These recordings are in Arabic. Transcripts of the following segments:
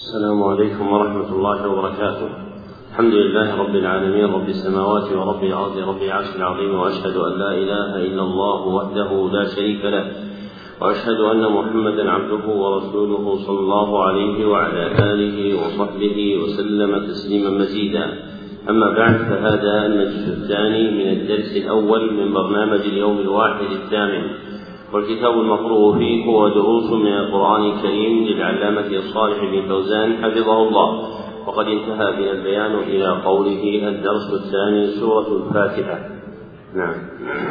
السلام عليكم ورحمة الله وبركاته. الحمد لله رب العالمين رب السماوات ورب الأرض رب العرش العظيم وأشهد أن لا إله إلا الله وحده لا شريك له وأشهد أن محمدا عبده ورسوله صلى الله عليه وعلى آله وصحبه وسلم تسليما مزيدا. أما بعد فهذا المجلس الثاني من الدرس الأول من برنامج اليوم الواحد الثامن. والكتاب المقروء فيه هو دروس من القرآن الكريم للعلامة الصالح بن فوزان حفظه الله. وقد انتهى بنا البيان إلى قوله الدرس الثاني سورة الفاتحة. نعم.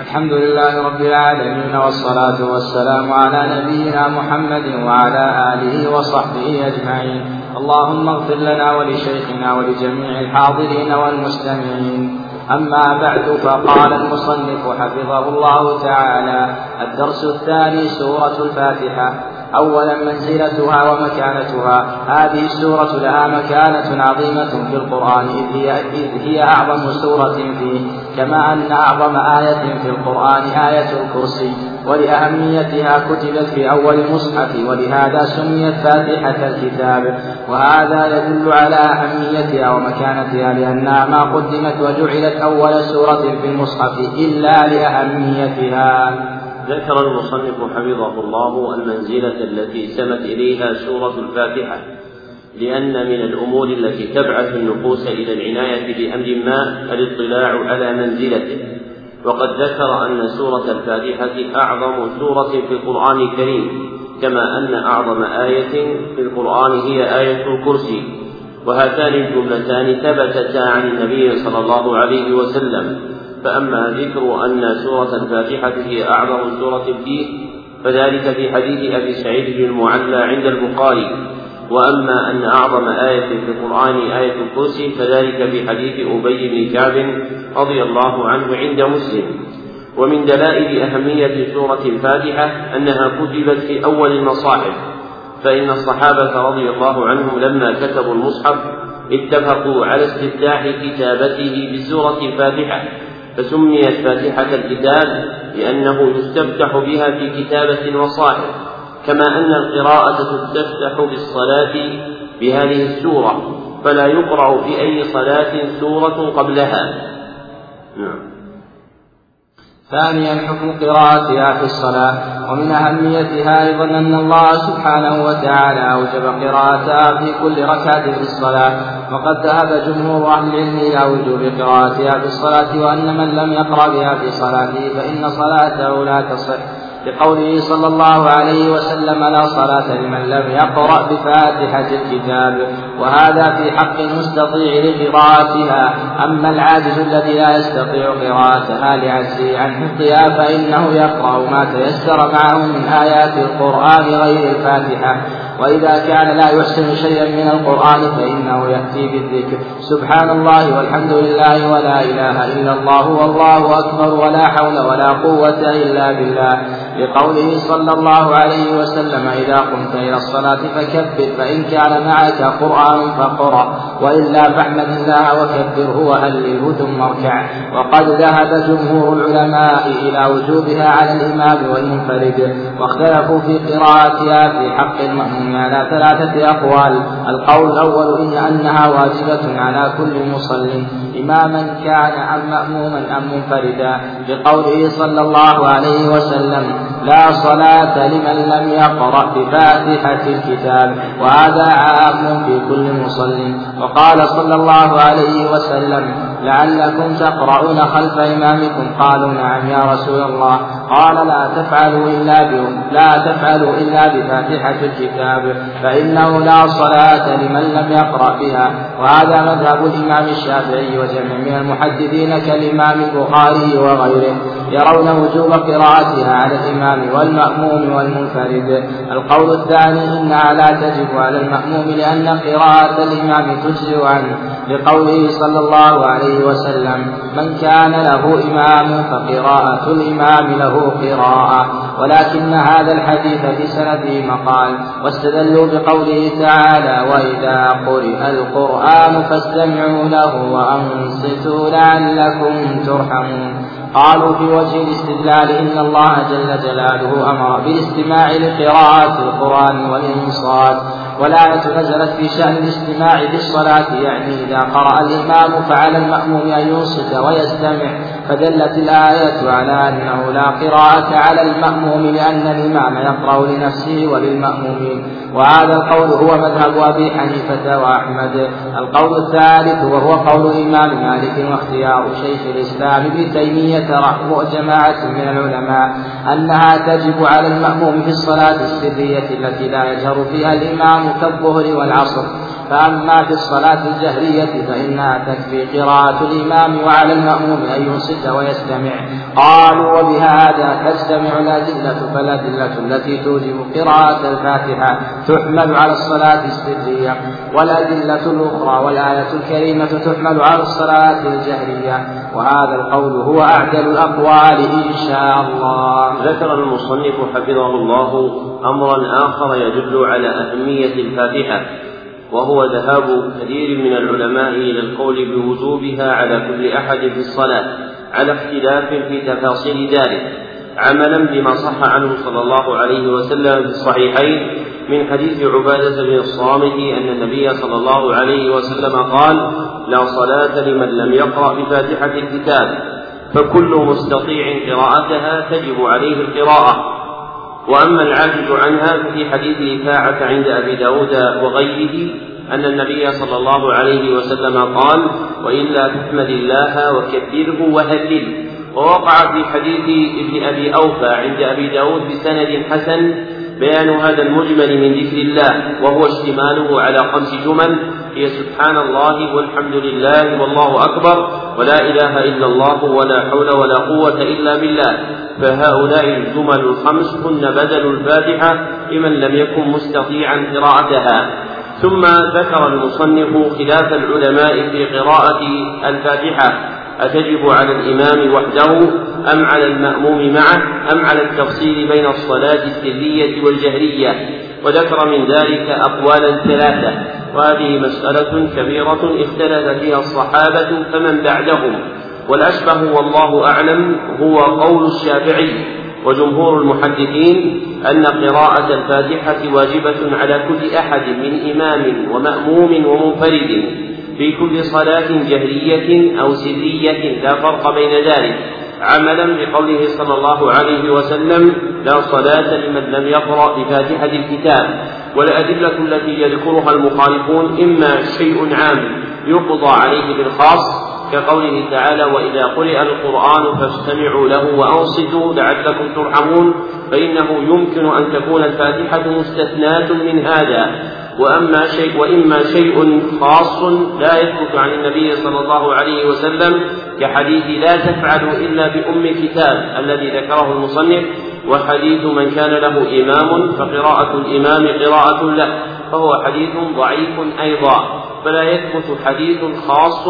الحمد لله رب العالمين والصلاة والسلام على نبينا محمد وعلى آله وصحبه أجمعين. اللهم اغفر لنا ولشيخنا ولجميع الحاضرين والمستمعين. أما بعد فقال المصنف حفظه الله تعالى الدرس الثاني سورة الفاتحة. أولا منزلتها ومكانتها. هذه السورة لها مكانة عظيمة في القرآن إذ هي, إذ هي أعظم سورة فيه كما أن أعظم آية في القرآن آية الكرسي. ولأهميتها كتبت في أول المصحف ولهذا سميت فاتحة الكتاب. وهذا يدل على أهميتها ومكانتها لأنها ما قدمت وجعلت أول سورة في المصحف إلا لأهميتها. ذكر المصنف حفظه الله المنزلة التي سمت إليها سورة الفاتحة لأن من الأمور التي تبعث النفوس إلى العناية بأمر ما الاطلاع على منزلته. وقد ذكر أن سورة الفاتحة أعظم سورة في القرآن الكريم كما أن أعظم آية في القرآن هي آية الكرسي. وهاتان الجملتان ثبتتا عن النبي صلى الله عليه وسلم. فأما ذكر أن سورة الفاتحة هي أعظم سورة فيه فذلك في حديث أبي سعيد المعلى عند البخاري. وأما أن أعظم آية في القرآن آية الكرسي فذلك في حديث أبي بن كعب رضي الله عنه عند مسلم. ومن دلائل أهمية سورة الفاتحة أنها كتبت في أول المصاحف فإن الصحابة رضي الله عنهم لما كتبوا المصحف اتفقوا على استفتاح كتابته بسورة الفاتحة. فسميت فاتحة الكتاب لأنه يستفتح بها في كتابة المصاحف كما أن القراءة تستفتح بالصلاة بهذه السورة فلا يقرأ في أي صلاة سورة قبلها. نعم. ثانيا حكم قراءتها في الصلاة ومن أهميتها أيضا أن الله سبحانه وتعالى أوجب قراءتها في كل ركعة في الصلاة وقد ذهب جمهور أهل العلم إلى وجوب قراءتها في الصلاة وأن من لم يقرأ بها في صلاته فإن صلاته لا تصح. لقوله صلى الله عليه وسلم لا صلاة لمن لم يقرأ بفاتحة الكتاب وهذا في حق المستطيع لقراءتها. أما العاجز الذي لا يستطيع قراءتها لعجزه عن حفظها فإنه يقرأ ما تيسر معه من آيات القرآن غير الفاتحة. وإذا كان لا يحسن شيئا من القرآن فإنه يأتي بالذكر. سبحان الله والحمد لله ولا إله إلا الله والله أكبر ولا حول ولا قوة إلا بالله. لقوله صلى الله عليه وسلم إذا قمت إلى الصلاة فكبر فإن كان معك قرآن فقرأ وإلا فاحمد الله وكبره وهلله ثم اركع. وقد ذهب جمهور العلماء إلى وجوبها على الإمام والمنفرد واختلفوا في قراءتها في حق المأموم على ثلاثة أقوال القول الأول إن أنها واجبة على كل مصل إماما كان أم مأموما أم منفردا لقوله صلى الله عليه وسلم لا صلاة لمن لم يقرأ بفاتحة الكتاب وهذا عام في كل مصل. وقال صلى الله عليه وسلم لعلكم تقرؤون خلف إمامكم؟ قالوا نعم يا رسول الله. قال لا تفعلوا إلا لا تفعلوا إلا بفاتحة الكتاب فإنه لا صلاة لمن لم يقرأ بها وهذا مذهب الإمام الشافعي وجمع من المحدثين كالإمام البخاري وغيره يرون وجوب قراءتها على الإمام والمأموم والمنفرد. القول الثاني إنها لا تجب على المأموم لأن قراءة الإمام تجزئ عنه لقوله صلى الله عليه وسلم من كان له إمام فقراءة الإمام له قراءة ولكن هذا الحديث في سنده مقال. واستدلوا بقوله تعالى وإذا قرئ القرآن فاستمعوا له وأنصتوا لعلكم ترحمون. قالوا في وجه الاستدلال إن الله جل جلاله أمر بالاستماع لقراءة القرآن والإنصات والآية نزلت في شأن الاجتماع في الصلاة يعني إذا قرأ الإمام فعلى المأموم أن ينصت ويستمع فدلت الآية على أنه لا قراءة على المأموم لأن الإمام يقرأ لنفسه وللمأمومين وهذا القول هو مذهب أبي حنيفة وأحمد. القول الثالث وهو قول الإمام مالك واختيار شيخ الإسلام ابن تيمية وجماعة من العلماء أنها تجب على المأموم في الصلاة السرية التي لا يجهر فيها الإمام كالظهر والعصر. فأما في الصلاة الجهرية فإنها تكفي قراءة الإمام وعلى المأموم أن ينصت ويستمع. قالوا وبهذا تجتمع الأدلة فالأدلة التي توجب قراءة الفاتحة تحمل على الصلاة السرية والأدلة الأخرى والآية الكريمة تحمل على الصلاة الجهرية. وهذا القول هو أعدل الأقوال إن شاء الله. ذكر المصنف حفظه الله أمرا آخر يدل على أهمية الفاتحة وهو ذهاب كثير من العلماء إلى القول بوجوبها على كل أحد في الصلاة. على اختلاف في تفاصيل ذلك. عملا بما صح عنه صلى الله عليه وسلم في الصحيحين من حديث عبادة بن الصامت أن النبي صلى الله عليه وسلم قال لا صلاة لمن لم يقرأ بفاتحة الكتاب فكل مستطيع قراءتها تجب عليه القراءة. وأما العاجز عنها ففي حديث إفاعة عند أبي داود وغيره أن النبي صلى الله عليه وسلم قال وإلا تحمد الله وكبره وهلله. ووقع في حديث ابن أبي أوفى عند أبي داود بسند حسن بيان هذا المجمل من ذكر الله وهو اشتماله على خمس جمل هي سبحان الله والحمد لله والله أكبر ولا إله إلا الله ولا حول ولا قوة إلا بالله. فهؤلاء الجمل الخمس هن بدل الفاتحة لمن لم يكن مستطيعا قراءتها. ثم ذكر المصنف خلاف العلماء في قراءة الفاتحة. أتجب على الإمام وحده أم على المأموم معه أم على التفصيل بين الصلاة السرية والجهرية؟ وذكر من ذلك أقوالا ثلاثة. وهذه مسألة كبيرة اختلف فيها الصحابة فمن بعدهم. والأشبه والله أعلم هو قول الشافعي. وجمهور المحدثين أن قراءة الفاتحة واجبة على كل أحد من إمام ومأموم ومنفرد في كل صلاة جهرية أو سرية لا فرق بين ذلك عملا بقوله صلى الله عليه وسلم لا صلاة لمن لم يقرأ بفاتحة الكتاب والأدلة التي يذكرها المخالفون إما شيء عام يقضى عليه بالخاص كقوله تعالى وإذا قرئ القرآن فاستمعوا له وأنصتوا لعلكم ترحمون فإنه يمكن أن تكون الفاتحة مستثناة من هذا. وأما شيء وإما شيء خاص لا يثبت عن النبي صلى الله عليه وسلم كحديث لا تفعلوا إلا بأم الكتاب الذي ذكره المصنف وحديث من كان له إمام فقراءة الإمام قراءة له. فهو حديث ضعيف أيضا. فلا يثبت حديث خاص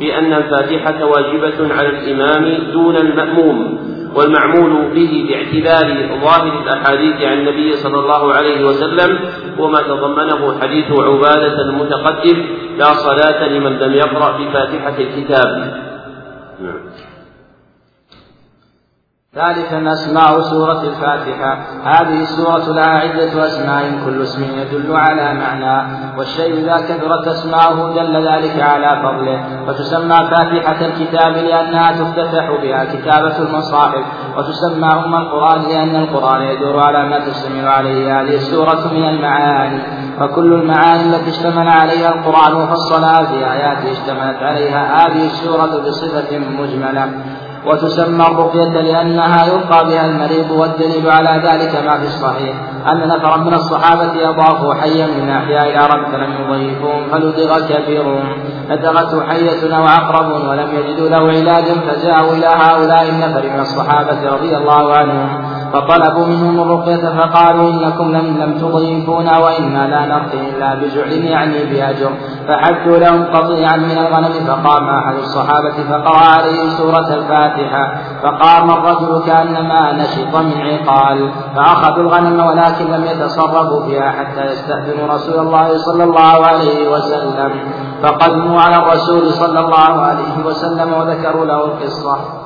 بأن الفاتحة واجبة على الإمام دون المأموم والمعمول به باعتبار ظاهر الأحاديث عن النبي صلى الله عليه وسلم وما تضمنه حديث عبادة المتقدم لا صلاة لمن لم يقرأ بفاتحة الكتاب نعم. ثالثا أسماء سورة الفاتحة. هذه السورة لها عدة أسماء كل اسم يدل على معنى. والشيء إذا كثرت أسماؤه دل ذلك على فضله. فتسمى فاتحة الكتاب لأنها تفتتح بها كتابة المصاحف. وتسمى أم القرآن لأن القرآن يدور على ما تشتمل عليه. هذه السورة من المعاني. فكل المعاني التي اشتمل عليها القرآن وفصلها في آياته اشتملت عليها. هذه السورة بصفة مجملة. وتسمى الرقية لأنها يلقى بها المريض والدليل على ذلك ما في الصحيح. أن نفرا من الصحابة أضافوا حيا من أحياء العرب فلم يضيفوهم فلدغ كبيرهم لدغته حية أو عقرب ولم يجدوا له علاجا فجاءوا إلى هؤلاء النفر من الصحابة رضي الله عنهم. فطلبوا منهم الرقية فقالوا إنكم لم لم تضيفونا وإنا لا نرقي إلا بجعل يعني بأجر. فحجوا لهم قطيعا من الغنم فقام أحد الصحابة فقرأ عليه سورة الفاتحة فقام الرجل كأنما نشط من عقال. فأخذوا الغنم ولكن لم يتصرفوا فيها حتى يستأذنوا رسول الله صلى الله عليه وسلم. فقدموا على الرسول صلى الله عليه وسلم وذكروا له القصة.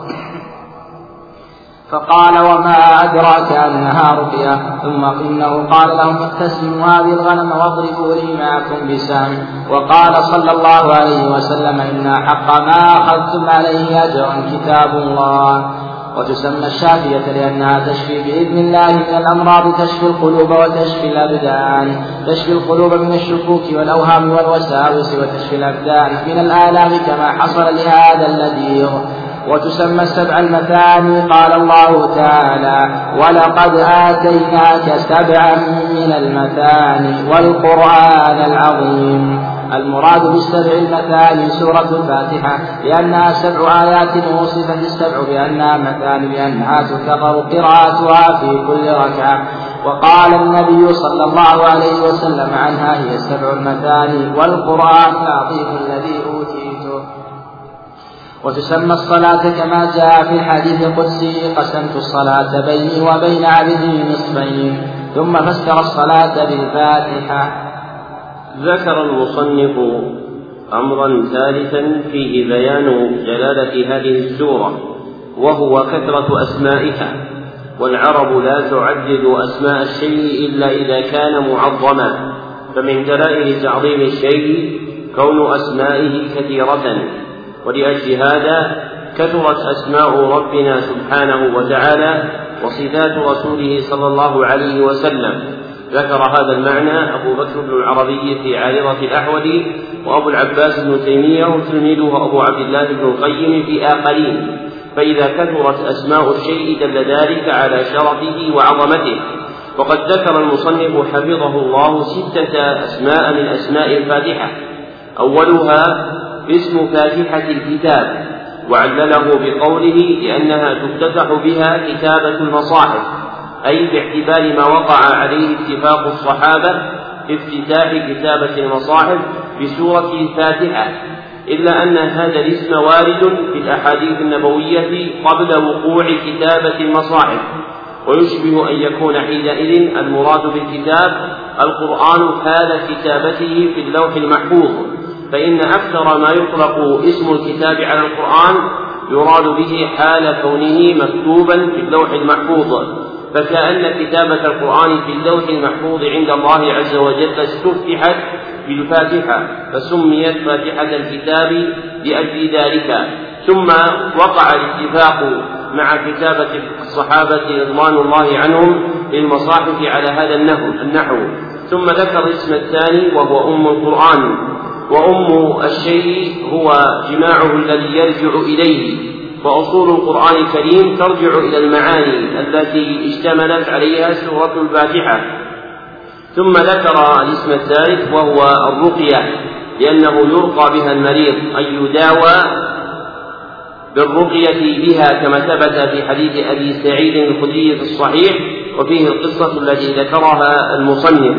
فقال وما أدراك أنها رقية؟ ثم إنه قال لهم اقتسموا هذه الغنم واضربوا لي معكم بسهم. وقال صلى الله عليه وسلم إن حق ما أخذتم عليه أجرا كتاب الله. وتسمى الشافية لأنها تشفي بإذن الله من الأمراض تشفي القلوب وتشفي الأبدان. تشفي القلوب من الشكوك والأوهام والوساوس وتشفي الأبدان من الآلام كما حصل لهذا الذي وتسمى السبع المثاني قال الله تعالى ولقد آتيناك سبعا من المثاني والقرآن العظيم. المراد بالسبع المثاني سورة الفاتحة لأنها سبع آيات وصفت السبع بأنها مثاني لأنها تكرر قراءتها في كل ركعة. وقال النبي صلى الله عليه وسلم عنها هي السبع المثاني والقرآن العظيم وتسمى الصلاة كما جاء في الحديث القدسي قسمت الصلاة بيني وبين عبدي نصفين ثم فسر الصلاة بالفاتحة. ذكر المصنف امرا ثالثا فيه بيان جلالة هذه السورة وهو كثرة أسمائها والعرب لا تعدد أسماء الشيء إلا إذا كان معظما فمن دلائل تعظيم الشيء كون أسمائه كثيرة. ولأجل هذا كثرت أسماء ربنا سبحانه وتعالى وصفات رسوله صلى الله عليه وسلم. ذكر هذا المعنى أبو بكر بن العربي في عارضة الأحول وأبو العباس بن تيمية وتلميذه أبو عبد الله بن القيم في آخرين. فإذا كثرت أسماء الشيء دل ذلك على شرفه وعظمته. وقد ذكر المصنف حفظه الله ستة أسماء من أسماء الفاتحة. أولها اسم فاتحة الكتاب وعلله بقوله لأنها تفتتح بها كتابة المصاحف أي باعتبار ما وقع عليه اتفاق الصحابة في افتتاح كتابة المصاحف بسورة الفاتحة إلا أن هذا الاسم وارد في الأحاديث النبوية قبل وقوع كتابة المصاحف ويشبه أن يكون حينئذ المراد بالكتاب القرآن حال كتابته في اللوح المحفوظ. فإن أكثر ما يطلق اسم الكتاب على القرآن يراد به حال كونه مكتوبا في اللوح المحفوظ فكأن كتابة القرآن في اللوح المحفوظ عند الله عز وجل استفتحت بالفاتحة فسميت فاتحة الكتاب لأجل ذلك. ثم وقع الاتفاق مع كتابة الصحابة رضوان الله عنهم للمصاحف على هذا النحو. ثم ذكر الاسم الثاني وهو أم القرآن. وأم الشيء هو جماعة الذي يرجع إليه وأصول القرآن الكريم ترجع إلى المعاني التي اشتملت عليها سورة الفاتحة. ثم ذكر الاسم الثالث وهو الرقية لأنه يرقى بها المريض أن يداوى بالرقية بها كما ثبت في حديث أبي سعيد الخدري في الصحيح وفيه القصة التي ذكرها المصنف.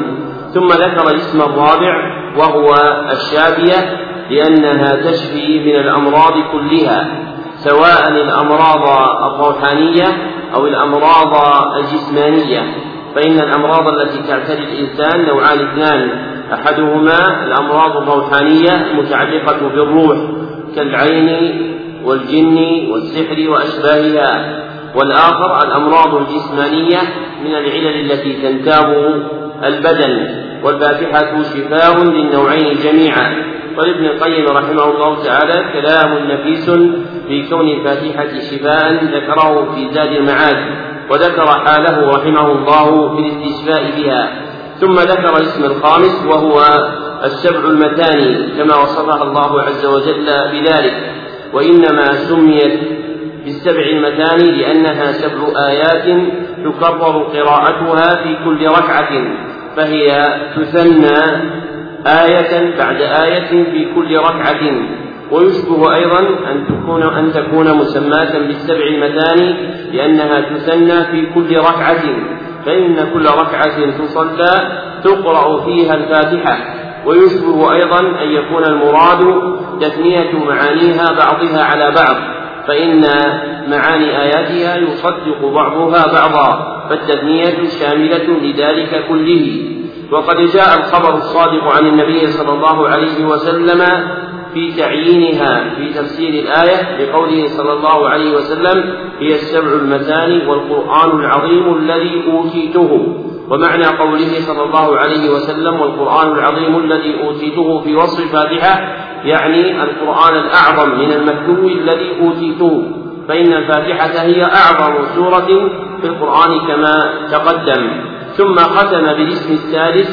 ثم ذكر الاسم الرابع وهو الشافية لأنها تشفي من الأمراض كلها سواء الأمراض الروحانية أو الأمراض الجسمانية. فإن الأمراض التي تعتري الإنسان نوعان اثنان أحدهما الأمراض الروحانية المتعلقة بالروح كالعين والجن والسحر وأشباهها والآخر الأمراض الجسمانية من العلل التي تنتاب البدن والفاتحة شفاء للنوعين جميعا. ولابن القيم رحمه الله تعالى كلام نفيس في كون الفاتحة شفاء ذكره في زاد المعاد وذكر حاله رحمه الله في الاستشفاء بها. ثم ذكر الاسم الخامس وهو السبع المثاني كما وصفها الله عز وجل بذلك. وإنما سميت بالسبع المثاني لأنها سبع آيات تكرر قراءتها في كل ركعة. فهي تثنى آية بعد آية في كل ركعة. ويشبه أيضا أن تكون أن تكون مسماة بالسبع المثاني لأنها تثنى في كل ركعة. فإن كل ركعة تصلى تقرأ فيها الفاتحة. ويشبه أيضا أن يكون المراد تثنية معانيها بعضها على بعض. فإن معاني آياتها يصدق بعضها بعضا. فالتثنية شاملة لذلك كله. وقد جاء الخبر الصادق عن النبي صلى الله عليه وسلم في تعيينها في تفسير الآية بقوله صلى الله عليه وسلم هي السبع المثاني والقرآن العظيم الذي أوتيته. ومعنى قوله صلى الله عليه وسلم والقرآن العظيم الذي أوتيته في وصف الفاتحة يعني القرآن الأعظم من المتلو الذي أوتيته. فإن الفاتحة هي أعظم سورة في القرآن كما تقدم ثم ختم بالاسم الثالث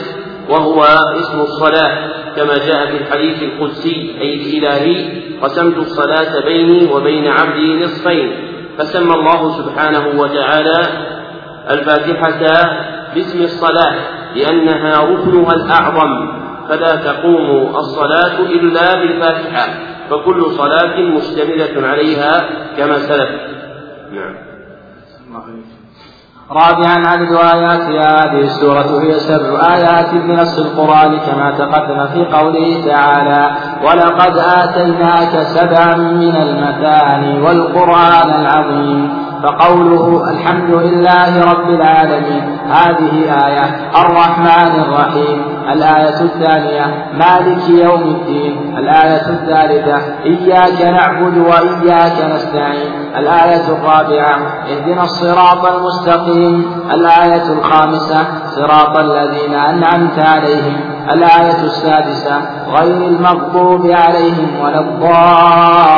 وهو اسم الصلاة كما جاء في الحديث القدسي أي الإلهي قسمت الصلاة بيني وبين عبدي نصفين فسمى الله سبحانه وتعالى الفاتحة باسم الصلاة لأنها ركنها الأعظم فلا تقوم الصلاة إلا بالفاتحة فكل صلاة مشتملة عليها كما سلف. نعم. رابعا عدد آيات هذه السورة هي سبع آيات بنص القرآن كما تقدم في قوله تعالى ولقد آتيناك سبعا من المثاني والقرآن العظيم فقوله الحمد لله رب العالمين. هذه آية الرحمن الرحيم. الآية الثانية مالك يوم الدين. الآية الثالثة إياك نعبد وإياك نستعين. الآية الرابعة اهدنا الصراط المستقيم. الآية الخامسة صراط الذين أنعمت عليهم. الآية السادسة غير المغضوب عليهم ولا الضالين.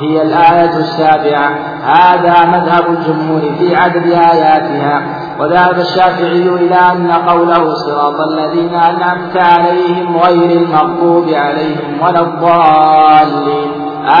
هي الآية السابعة. هذا مذهب الجمهور في عدد آياتها. وذهب الشافعي إلى أن قوله صراط الذين أنعمت عليهم غير المغضوب عليهم ولا الضالين.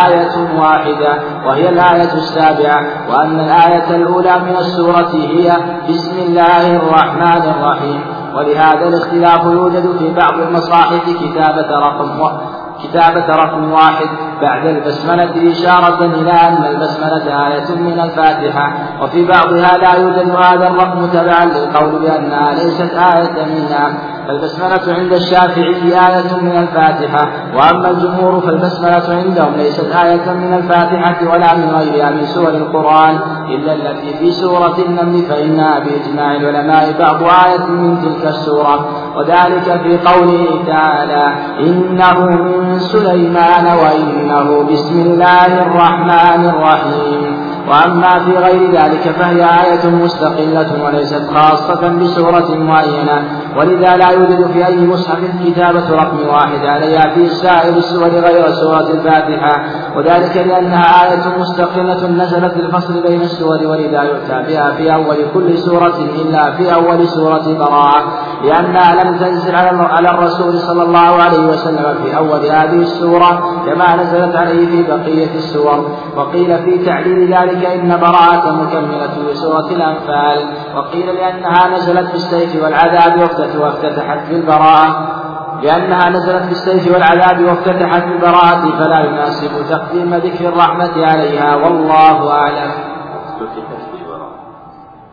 آية واحدة وهي الآية السابعة. وأن الآية الأولى من السورة هي بسم الله الرحمن الرحيم. ولهذا الاختلاف يوجد في بعض المصاحف كتابة رقم كتابة رقم واحد بعد البسملة إشارة إلى أن البسملة آية من الفاتحة وفي بعضها لا يوجد هذا الرقم تبعا للقول بأنها ليست آية منها فالبسملة عند الشافعي آية من الفاتحة وأما الجمهور فالبسملة عندهم ليست آية من الفاتحة ولا من غيرها من سور القرآن إلا التي في سورة النمل فإنها بإجماع العلماء بعض آية من تلك السورة. وذلك في قوله تعالى إنه من سليمان وإنه بسم الله الرحمن الرحيم. وأما في غير ذلك فهي آية مستقلة وليست خاصة بسورة معينة ولذا لا يوجد في أي مصحف كتابة رقم واحد عليها في سائر السور غير سورة الفاتحة وذلك لأنها آية مستقلة نزلت الفصل بين السور ولذا يؤتى بها في أول كل سورة إلا في أول سورة براءة لأنها لم تنزل على الرسول صلى الله عليه وسلم في أول هذه السورة كما نزلت عليه في بقية السور وقيل في تعليل ذلك إن براءة مكملة لسورة الأنفال وقيل لأنها نزلت بالسيف والعذاب وافتتحت بالبراءة. لأنها نزلت بالسيف والعذاب وافتتحت بالبراءة فلا يناسب تقديم ذكر الرحمة عليها والله أعلم.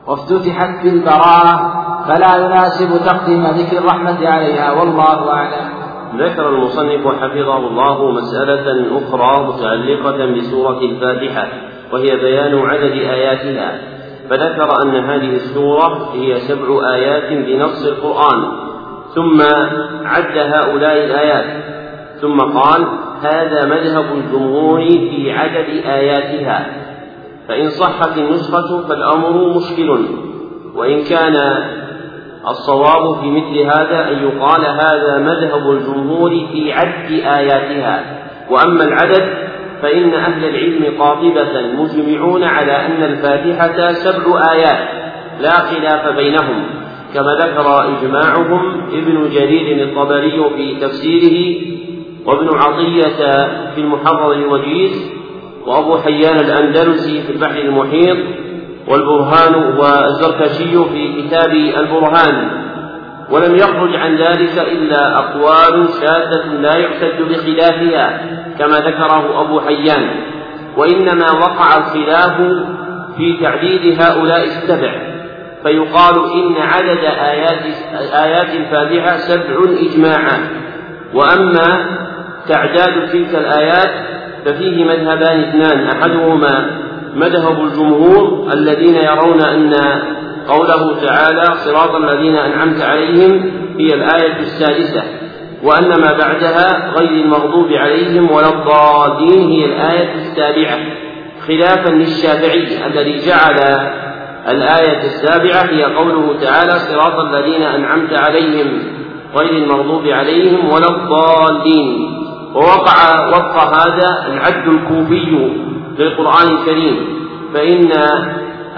وافتتحت بالبراءة فلا يناسب تقديم ذكر الرحمة عليها والله أعلم. ذكر المصنف حفظه الله مسألة أخرى متعلقة بسورة الفاتحة. وهي بيان عدد آياتها فذكر أن هذه السورة هي سبع آيات بنص القرآن. ثم عد هؤلاء الآيات. ثم قال هذا مذهب الجمهور في عدد آياتها. فإن صحت النسخة فالأمر مشكل. وإن كان الصواب في مثل هذا أن يقال هذا مذهب الجمهور في عد آياتها. وأما العدد فإن أهل العلم قاطبة مجمعون على أن الفاتحة سبع آيات لا خلاف بينهم كما ذكر إجماعهم ابن جرير الطبري في تفسيره وابن عطية في المحرر الوجيز وأبو حيان الأندلسي في البحر المحيط والبرهان والزركشي في كتاب البرهان. ولم يخرج عن ذلك إلا أقوال شاذة لا يعتد بخلافها. كما ذكره أبو حيان وإنما وقع الخلاف في تعديد هؤلاء السبع فيقال إن عدد آيات آيات الفاتحة سبع إجماعا وأما تعداد تلك الآيات ففيه مذهبان اثنان أحدهما مذهب الجمهور الذين يرون أن قوله تعالى صراط الذين أنعمت عليهم هي الآية السادسة وأن ما بعدها غير المغضوب عليهم ولا الضالين هي الآية السابعة خلافا للشافعي الذي جعل الآية السابعة هي قوله تعالى صراط الذين أنعمت عليهم غير المغضوب عليهم ولا الضالين. ووقع وفق هذا العد الكوفي للقرآن الكريم. فإن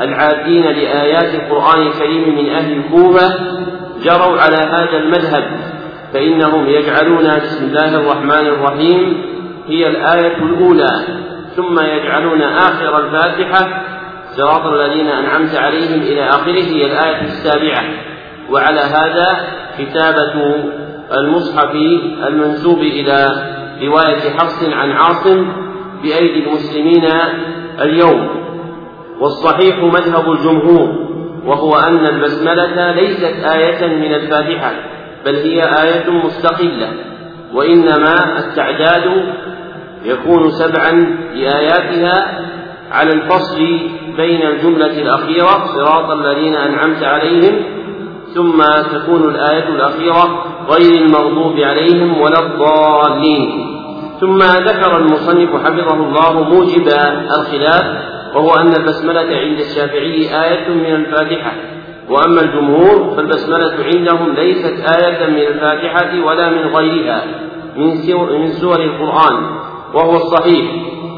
العادين لآيات القرآن الكريم من أهل الكوفة جروا على هذا المذهب. فإنهم يجعلون بسم الله الرحمن الرحيم هي الآية الأولى ثم يجعلون آخر الفاتحة صراط الذين أنعمت عليهم إلى آخره هي الآية السابعة. وعلى هذا كتابة المصحف المنسوب إلى رواية حفص عن عاصم بأيدي المسلمين اليوم. والصحيح مذهب الجمهور وهو أن البسملة ليست آية من الفاتحة. بل هي آية مستقلة وإنما التعداد يكون سبعا لآياتها على الفصل بين الجملة الأخيرة صراط الذين أنعمت عليهم ثم تكون الآية الأخيرة غير المغضوب عليهم ولا الضالين. ثم ذكر المصنف حفظه الله موجب الخلاف وهو أن البسملة عند الشافعي آية من الفاتحة. وأما الجمهور فالبسملة عندهم ليست آية من الفاتحة ولا من غيرها من سور القرآن وهو الصحيح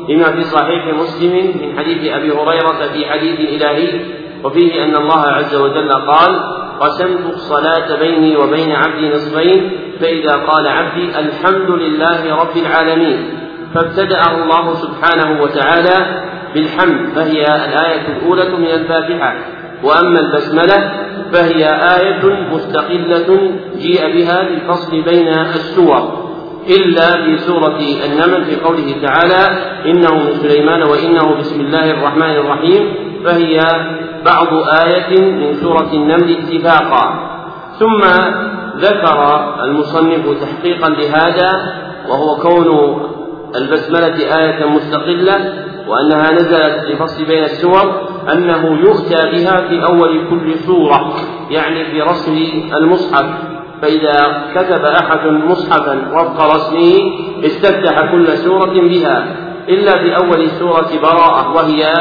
لما في صحيح مسلم من حديث أبي هريرة في حديث إلهي وفيه أن الله عز وجل قال قسمت الصلاة بيني وبين عبدي نصفين فإذا قال عبدي الحمد لله رب العالمين فابتدأه الله سبحانه وتعالى بالحمد فهي الآية الأولى من الفاتحة. وأما البسملة فهي آية مستقلة جيء بها للفصل بين السور إلا في سورة النمل في قوله تعالى إنه من سليمان وإنه بسم الله الرحمن الرحيم فهي بعض آية من سورة النمل اتفاقا. ثم ذكر المصنف تحقيقا لهذا وهو كون البسملة آية مستقلة وأنها نزلت لفصل بين السور أنه يؤتى بها في أول كل سورة يعني في رسم المصحف. فإذا كتب أحد مصحفا وفق رسمه استفتح كل سورة بها إلا في أول سورة براءة وهي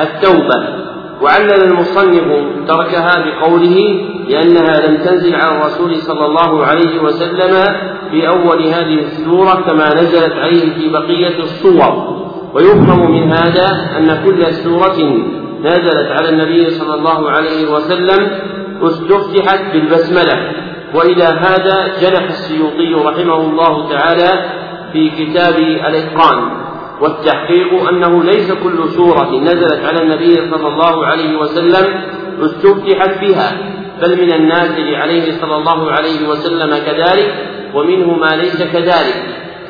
التوبة. وعلل المصنف تركها بقوله لأنها لم تنزل على الرسول صلى الله عليه وسلم في أول هذه السورة كما نزلت عليه في بقية الصور. ويفهم من هذا أن كل سورة نزلت على النبي صلى الله عليه وسلم استفتحت بالبسملة. وإلى هذا جنح السيوطي رحمه الله تعالى في كتاب الإتقان. والتحقيق أنه ليس كل سورة نزلت على النبي صلى الله عليه وسلم استفتحت بها بل من النازل عليه صلى الله عليه وسلم كذلك ومنه ما ليس كذلك.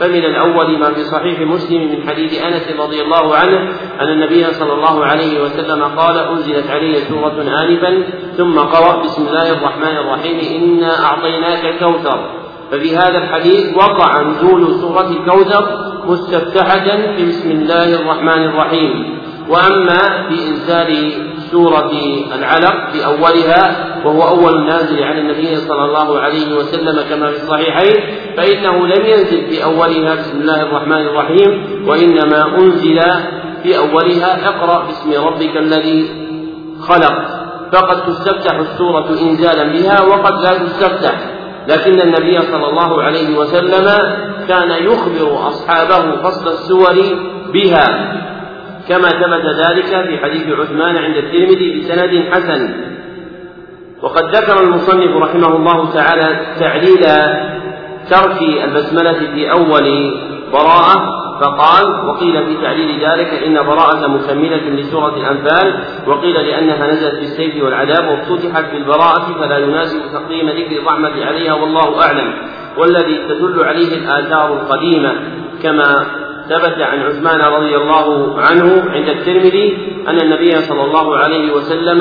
فمن الأول ما في صحيح مسلم من حديث أنس رضي الله عنه أن النبي صلى الله عليه وسلم قال أنزلت علي سورة آنفا ثم قرأ بسم الله الرحمن الرحيم إنا أعطيناك الكوثر ففي هذا الحديث وقع نزول سورة الكوثر مستفتحة بسم الله الرحمن الرحيم. وأما في إنزال سورة العلق في أولها وهو أول النازل على النبي صلى الله عليه وسلم كما في الصحيحين فإنه لم ينزل في أولها بسم الله الرحمن الرحيم وإنما أنزل في أولها اقرأ باسم ربك الذي خلق. فقد تستفتح السورة إنزالا بها وقد لا تستفتح. لكن النبي صلى الله عليه وسلم كان يخبر أصحابه فصل السور بها. كما ثبت ذلك في حديث عثمان عند الترمذي بسند حسن. وقد ذكر المصنف رحمه الله تعالى تعليل ترك البسملة في أول براءة فقال وقيل في تعليل ذلك إن براءة مكملة لسورة الأنفال وقيل لأنها نزلت بالسيف والعذاب وافتتحت بالبراءة فلا يناسب تقديم ذكر الرحمة عليها والله أعلم والذي تدل عليه الآثار القديمة كما ثبت عن عثمان رضي الله عنه عند الترمذي أن النبي صلى الله عليه وسلم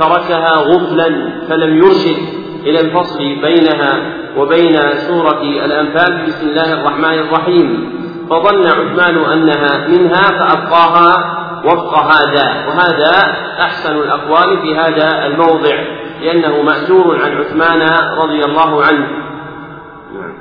تركها غفلا فلم يرشد إلى الفصل بينها وبين سورة الأنفال بسم الله الرحمن الرحيم. فظن عثمان أنها منها فأبقاها وفق هذا وهذا أحسن الأقوال في هذا الموضع لأنه مأثور عن عثمان رضي الله عنه. نعم.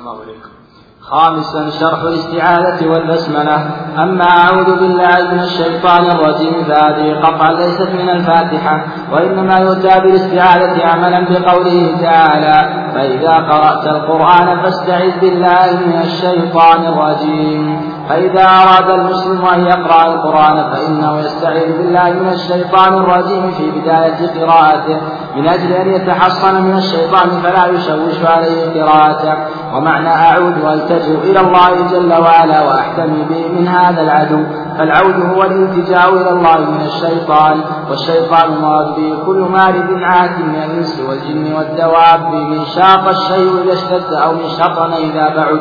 الله عليكم. خامسا شرح الاستعاذة والبسملة. أما أعوذ بالله من الشيطان الرجيم فهذه قطعا ليست من الفاتحة وإنما يؤتى بالاستعاذة عملا بقوله تعالى فإذا قرأت القرآن فاستعذ بالله من الشيطان الرجيم. فإذا أراد المسلم أن يقرأ القرآن فإنه يستعيذ بالله من الشيطان الرجيم في بداية قراءته من أجل أن يتحصن من الشيطان فلا يشوش عليه قراءته. ومعنى أعود وألتجئ إلى الله جل وعلا وأحتمي به من هذا العدو فالعود هو الالتجاء إلى الله من الشيطان والشيطان مراد به كل مارد عات من الإنس والجن والدواب من شاق الشيء إذا اشتد أو من شطن إذا بعد.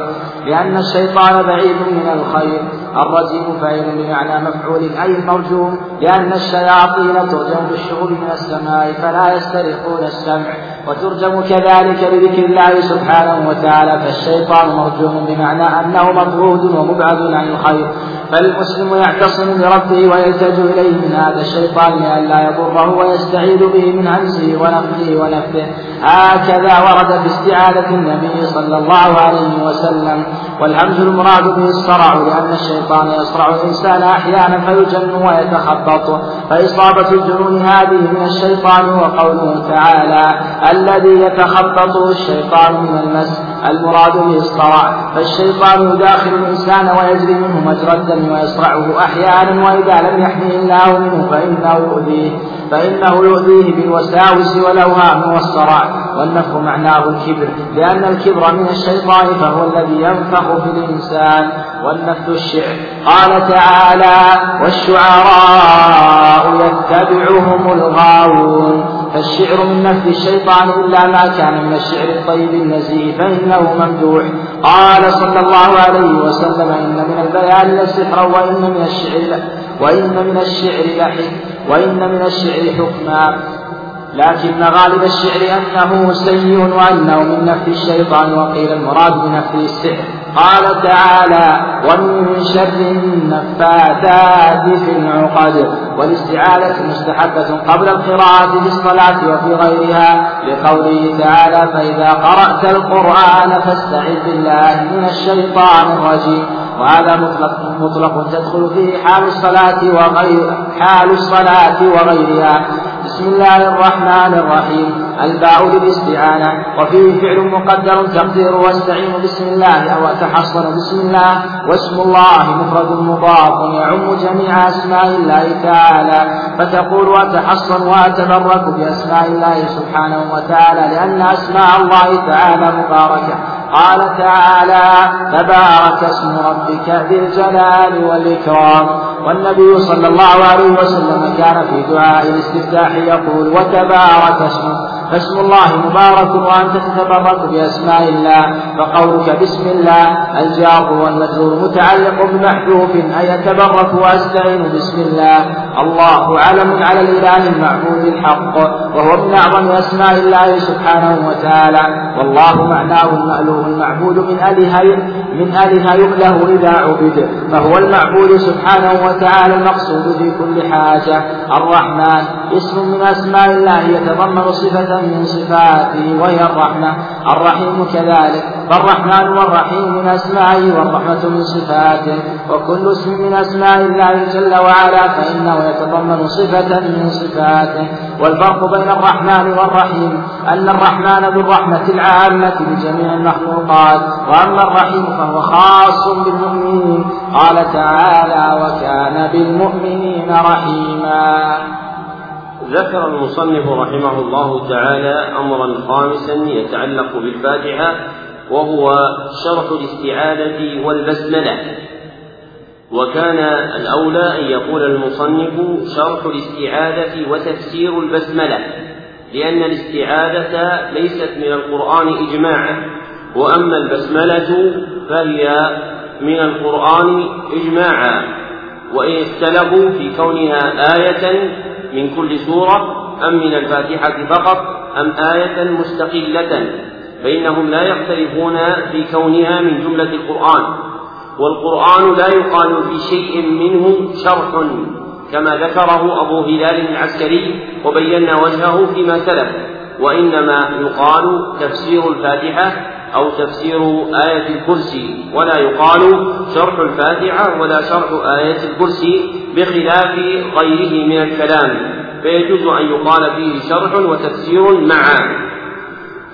لأن الشيطان بعيد من الخير. الرجيم فاعل بمعنى مفعول أي المرجوم لأن الشياطين ترجم بالشهور من السماء فلا يسترقون السمع وترجم كذلك بذكر الله سبحانه وتعالى فالشيطان مرجوم بمعنى أنه مطرود ومبعد عن الخير. فالمسلم يعتصم بربه ويلتجئ إليه من هذا الشيطان لئلا يضره ويستعيذ به من همزه ونفخه ونفثه هكذا ورد في استعاذة النبي صلى الله عليه وسلم. والهمز المراد به الصرع لأن الشيطان يصرع الإنسان أحيانا فيجن ويتخبط. فإصابة الجنون هذه من الشيطان وقوله تعالى الذي يتخبطه الشيطان من المس. المراد به فالشيطان يداخل الإنسان ويجري منه مجرى الدم ويصرعه أحيانا وإذا لم يحميه الله منه فإنه يؤذيه فإنه يؤذيه بالوساوس والأوهام والصرع والنفخ معناه الكبر لأن الكبر من الشيطان فهو الذي ينفخ في الإنسان والنفث الشعر. قال تعالى والشعراء يتبعهم الغاوون فالشعر من نفث الشيطان إلا ما كان من الشعر الطيب النزيه فإنه ممدوح. قال صلى الله عليه وسلم إن من البيان لسحرا وإن من الشعر وإن من الشعر وإن من الشعر حكما. لكن غالب الشعر أنه سيء وأنه من نفث الشيطان وقيل المراد بنفث السحر. قال تعالى ومن شر النفاثات في العقد والاستعاذة مستحبة قبل القراءة في الصلاة وفي غيرها لقوله تعالى فإذا قرأت القرآن فاستعذ بالله من الشيطان الرجيم. وهذا مطلق مطلق تدخل فيه حال الصلاة وغير حال الصلاة وغيرها. بسم الله الرحمن الرحيم. الباء للاستعانة وفيه فعل مقدر تقدير واستعين بسم الله أو أتحصن بسم الله واسم الله مفرد مضاف يعم جميع أسماء الله تعالى. فتقول وأتحصن وأتبرك بأسماء الله سبحانه وتعالى لأن أسماء الله تعالى مباركة. قال تعالى تبارك اسم ربك ذي الجلال والإكرام والنبي صلى الله عليه وسلم كان في دعاء الاستفتاح يقول وتبارك اسمه فاسم الله مبارك وأنت تتبرك بأسماء الله فقولك بسم الله الجار والمجرور متعلق بمحذوف أي يتبرك وأستعين بسم الله. الله علم على الإله المعبود الحق وهو من أعظم أسماء الله سبحانه وتعالى. والله معناه المألوه المعبود من أله من أله يؤله إذا عبد فهو المعبود سبحانه وتعالى المقصود في كل حاجة. الرحمن اسم من أسماء الله يتضمن صفة من صفاته وهي الرحمة. الرحيم كذلك. فالرحمن والرحيم من أسمائه والرحمة من صفاته. وكل اسم من أسماء الله جل وعلا فإنه يتضمن صفة من صفاته. والفرق بين الرحمن والرحيم أن الرحمن ذو الرحمة العامة لجميع المخلوقات وأما الرحيم فهو خاص بالمؤمنين. قال تعالى وكان بالمؤمنين رحيما ذكر المصنف رحمه الله تعالى أمرا خامسا يتعلق بالفاتحة وهو شرح الاستعاذه والبسملة. وكان الأولى أن يقول المصنف شرح الاستعاذه وتفسير البسملة لأن الاستعاذه ليست من القرآن اجماعا وأما البسملة فهي من القرآن اجماعا وإن اختلفوا في كونها آية من كل سورة أم من الفاتحة فقط أم آية مستقلة فإنهم لا يختلفون في كونها من جملة القرآن. والقرآن لا يقال في شيء منه شرح كما ذكره أبو هلال العسكري وبينا وجهه فيما سلف وإنما يقال تفسير الفاتحة أو تفسير آية الكرسي ولا يقال شرح الفاتحة ولا شرح آية الكرسي بخلاف غيره من الكلام فيجوز أن يقال فيه شرح وتفسير معا.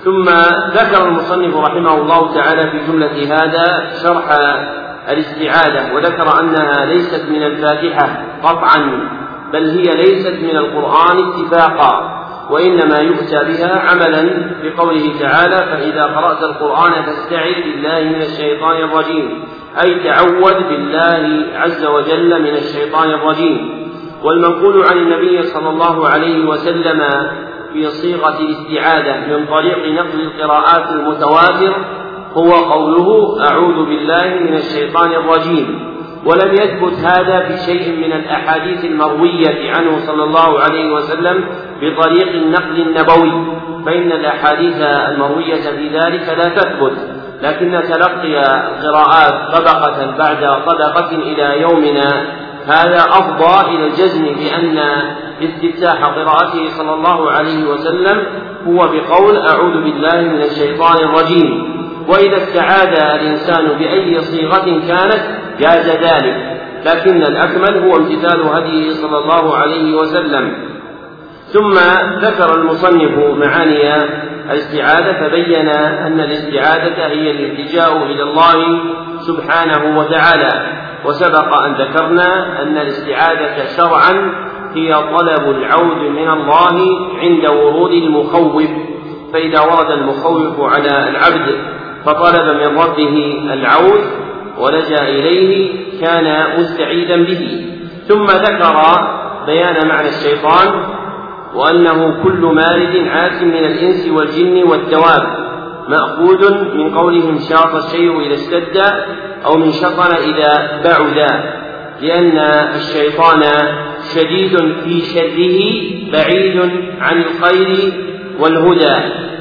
ثم ذكر المصنف رحمه الله تعالى في جملة هذا شرح الاستعاذة وذكر أنها ليست من الفاتحة قطعا بل هي ليست من القرآن اتفاقا. وإنما يؤتى بها عملا بقوله تعالى فإذا قرأت القرآن فاستعذ بالله من الشيطان الرجيم. أي تعوذ بالله عز وجل من الشيطان الرجيم. والمنقول عن النبي صلى الله عليه وسلم في صيغة الاستعاذة من طريق نقل القراءات المتواتر هو قوله أعوذ بالله من الشيطان الرجيم. ولم يثبت هذا في شيء من الأحاديث المروية عنه صلى الله عليه وسلم بطريق النقل النبوي فإن الأحاديث المروية في ذلك لا تثبت لكن تلقي القراءات طبقة بعد طبقة إلى يومنا. هذا أفضى إلى الجزم بأن استفتاح قراءته صلى الله عليه وسلم هو بقول أعوذ بالله من الشيطان الرجيم. وإذا استعاذ الإنسان بأي صيغة كانت جاز ذلك. لكن الأكمل هو امتثال هديه صلى الله عليه وسلم. ثم ذكر المصنف معاني الاستعاذة فبين أن الاستعاذة هي الالتجاء إلى الله سبحانه وتعالى. وسبق أن ذكرنا أن الاستعاذة شرعا هي طلب العود من الله عند ورود المخوف. فإذا ورد المخوف على العبد فطلب من ربه العود ولجأ إليه كان مستعيذا به. ثم ذكر بيان معنى الشيطان وأنه كل مارد عاس من الإنس والجن والدواب مأخوذ من قولهم شاط الشيء إذا اشتد أو من شطن إذا بعد لأن الشيطان شديد في شره بعيد عن الخير والهدى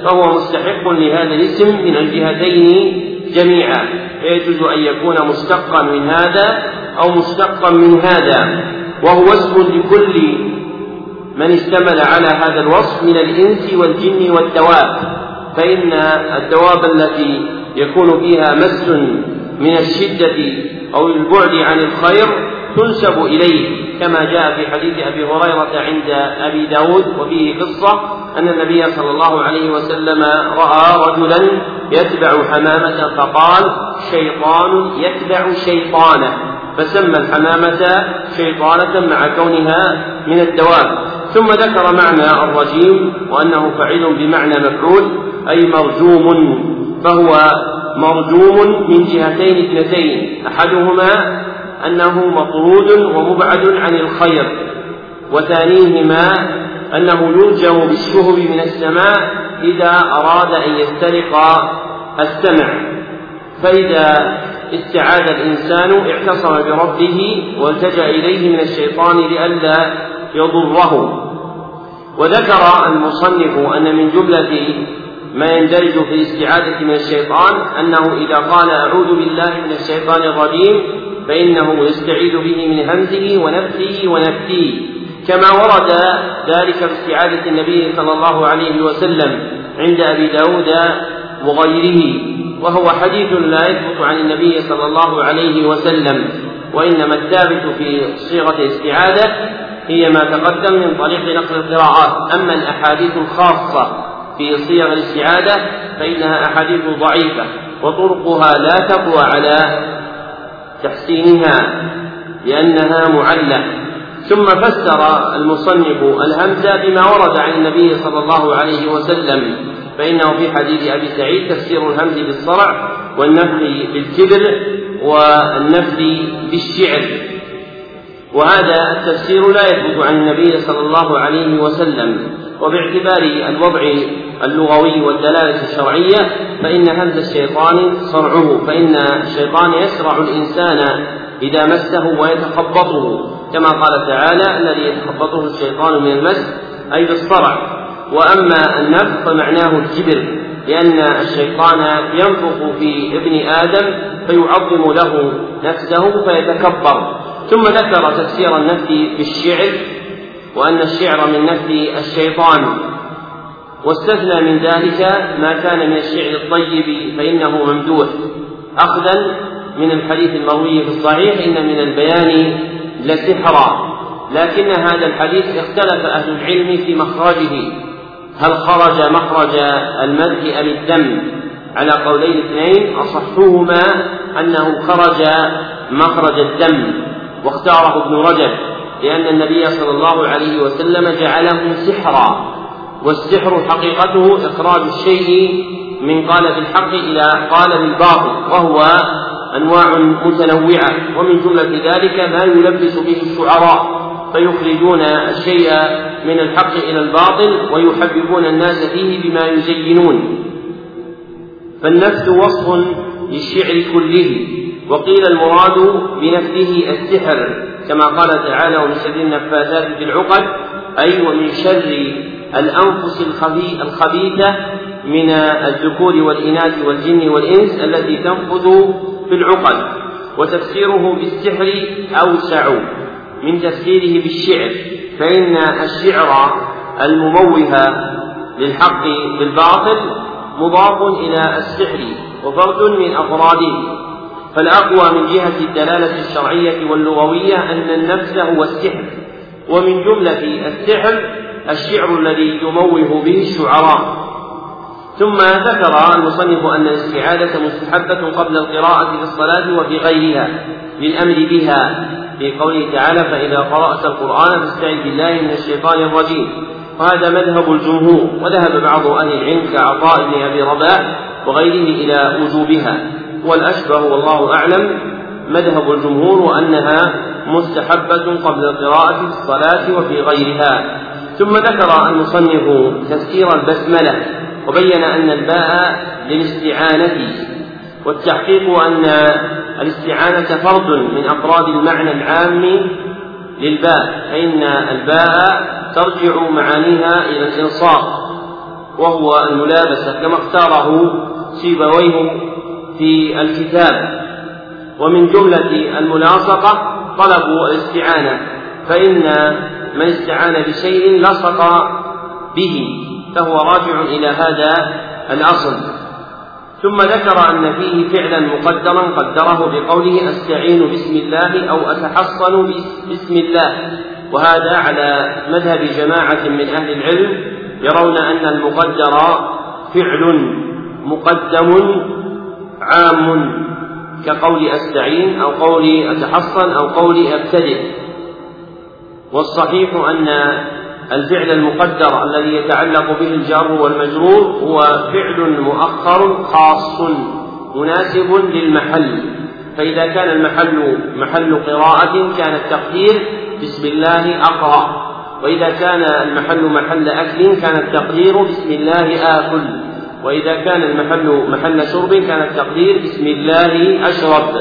فهو مستحق لهذا الاسم من الجهتين جميعا فيجوز أن يكون مشتقا من هذا أو مشتقا من هذا وهو اسم لكل من اشتمل على هذا الوصف من الإنس والجن والدواب فإن الدواب التي يكون فيها مس من الشدة أو البعد عن الخير تنسب إليه كما جاء في حديث أبي هريرة عند أبي داود وفيه قصة أن النبي صلى الله عليه وسلم رأى رجلا يتبع حمامة فقال شيطان يتبع شيطانة فسمى الحمامة شيطانة مع كونها من الدواب. ثم ذكر معنى الرجيم وأنه فعيل بمعنى مفعول أي مرجوم فهو مرجوم من جهتين اثنتين أحدهما أنه مطرود ومبعد عن الخير وثانيهما أنه يلجم بالشهب من السماء إذا أراد أن يسترق السمع. فإذا استعاذ الإنسان اعتصم بربه والتجأ إليه من الشيطان لئلا يضره. وذكر المصنف أن من جملة ما يندرج في الاستعاذة من الشيطان أنه إذا قال أعوذ بالله من الشيطان الرجيم فإنه يستعيذ به من همزه ونفسه ونفسه كما ورد ذلك في استعاذة النبي صلى الله عليه وسلم عند أبي داود وغيره وهو حديث لا يثبت عن النبي صلى الله عليه وسلم وإنما الثابت في صيغة الاستعاذة هي ما تقدم من طريق نقل القراءات. أما الأحاديث الخاصة في صيغ الاستعاذة فإنها أحاديث ضعيفة وطرقها لا تقوى على تحسينها لأنها معلة. ثم فسر المصنف الهمزة بما ورد عن النبي صلى الله عليه وسلم فإنه في حديث أبي سعيد تفسير الهمز بالصرع والنفل بالكبر والنفل بالشعر. وهذا التفسير لا يثبت عن النبي صلى الله عليه وسلم. وباعتبار الوضع اللغوي والدلالة الشرعية فإن همز الشيطان صرعه فإن الشيطان يسرع الإنسان إذا مسه ويتخبطه. كما قال تعالى الذي يتخبطه الشيطان من المس أي بالصرع وأما النفخ فمعناه الكبر لأن الشيطان ينفخ في ابن آدم فيعظم له نفسه فيتكبر. ثم ذكر تفسير النفس بالشعر وأن الشعر من نفس الشيطان. واستثنى من ذلك ما كان من الشعر الطيب فإنه ممدوح. أخذا من الحديث المروي في الصحيح إن من البيان لسحرا لكن هذا الحديث اختلف أهل العلم في مخرجه. هل خرج مخرج المدح أم الذم على قولين اثنين أصحهما أنه خرج مخرج الدم. واختاره ابن رجب لأن النبي صلى الله عليه وسلم جعله سحرا. والسحر حقيقته إخراج الشيء من قال بالحق إلى قال بالباطل وهو أنواع متنوعة ومن جملة ذلك ما يلبس به الشعراء فيخرجون الشيء من الحق إلى الباطل ويحببون الناس فيه بما يزينون. فالنفث وصف للشعر كله وقيل المراد بنفثه السحر كما قال تعالى ومن شر النفاثات في العقد أي ومن شر الأنفس الخبيثة من الذكور والإناث والجن والإنس التي تنفذ في العقد وتفسيره بالسحر أوسع من تفسيره بالشعر فإن الشعر المموه للحق بالباطل مضاف إلى السحر وفرد من أفراده. فالأقوى من جهة الدلالة الشرعية واللغوية أن النفس هو السحر ومن جملة السحر الشعر الذي يموه به الشعراء. ثم ذكر المصنف أن الاستعاذة مستحبة قبل القراءة في الصلاة وفي غيرها للأمر بها. في قوله تعالى فإذا قرأت القرآن فاستعذ بالله من الشيطان الرجيم وهذا مذهب الجمهور وذهب بعض أهل العلم كعطاء بن أبي رباح وغيره إلى وجوبها. والأشبه والله أعلم مذهب الجمهور وأنها مستحبة قبل القراءة في الصلاة وفي غيرها. ثم ذكر المصنف تفسير البسملة. وبين أن الباء للاستعانة والتحقيق أن الاستعانة فرد من أفراد المعنى العام للباء فإن الباء ترجع معانيها إلى الإلصاق وهو الملابسة كما اختاره سيبويه في الكتاب. ومن جملة الملاصقة طلب الاستعانة فإن من استعان بشيء لصق به. فهو راجع إلى هذا الأصل ثم ذكر أن فيه فعلا مقدرا قدره بقوله أستعين بسم الله أو أتحصن بسم الله. وهذا على مذهب جماعة من أهل العلم يرون أن المقدر فعل مقدم عام كقول أستعين أو قول أتحصن أو قول أبتدئ. والصحيح أن الفعل المقدر الذي يتعلق به الجار والمجرور هو فعل مؤخر خاص مناسب للمحل. فإذا كان المحل محل قراءة كان التقدير بسم الله أقرأ. وإذا كان المحل محل أكل كان التقدير بسم الله آكل. وإذا كان المحل محل شرب كان التقدير بسم الله أشرب.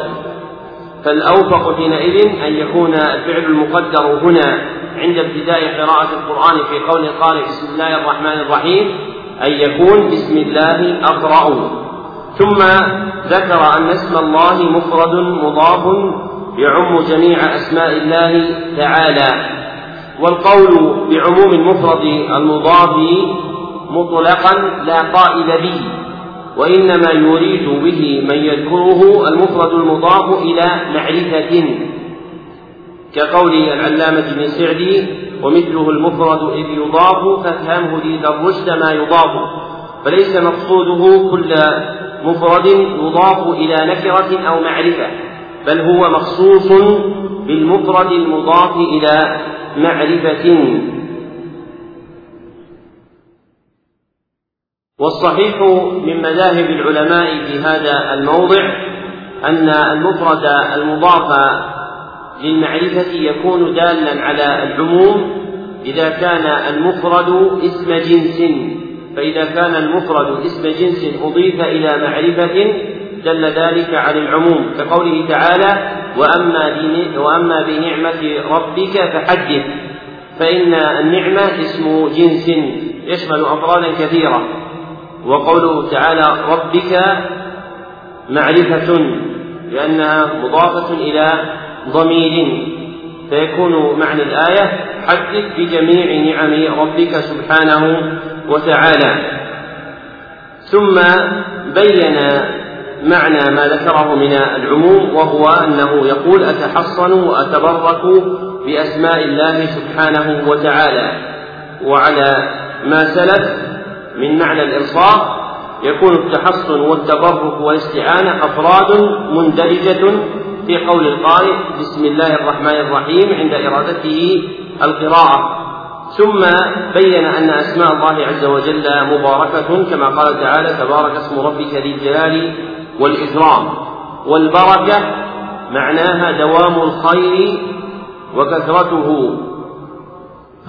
فالأوفق حينئذ أن يكون الفعل المقدر هنا. عند ابتداء قراءة القرآن في قول القارئ بسم الله الرحمن الرحيم أن يكون بسم الله أقرأ. ثم ذكر أن اسم الله مفرد مضاف يعم جميع أسماء الله تعالى. والقول بعموم المفرد المضاف مطلقا لا قائل به وإنما يريد به من يذكره المفرد المضاف إلى معرفة. كقول العلامة ابن سعدي ومثله المفرد إذ يضاف فافهمه ذي الرشد ما يضاف. فليس مقصوده كل مفرد يضاف إلى نكرة أو معرفة بل هو مخصوص بالمفرد المضاف إلى معرفة. والصحيح من مذاهب العلماء في هذا الموضع أن المفرد المضاف للمعرفة يكون دالا على العموم إذا كان المفرد اسم جنس. فإذا كان المفرد اسم جنس أضيف إلى معرفة دل ذلك على العموم كقوله تعالى وأما, وأما بنعمة ربك فحدث. فإن النعمة اسم جنس يشمل أفرادا كثيرة. وقوله تعالى ربك معرفة لأنها مضافة إلى ضمير فيكون معنى الآية حدث بجميع نعم ربك سبحانه وتعالى. ثم بين معنى ما ذكره من العموم وهو أنه يقول اتحصن واتبرك بأسماء الله سبحانه وتعالى. وعلى ما سلف من معنى الانصاف يكون التحصن والتبرك والاستعانة أفراد مندرجه في قول القارئ بسم الله الرحمن الرحيم عند إرادته القراءة. ثم بين أن أسماء الله عز وجل مباركة كما قال تعالى تبارك اسم ربك ذي الجلال والإكرام. والبركة معناها دوام الخير وكثرته.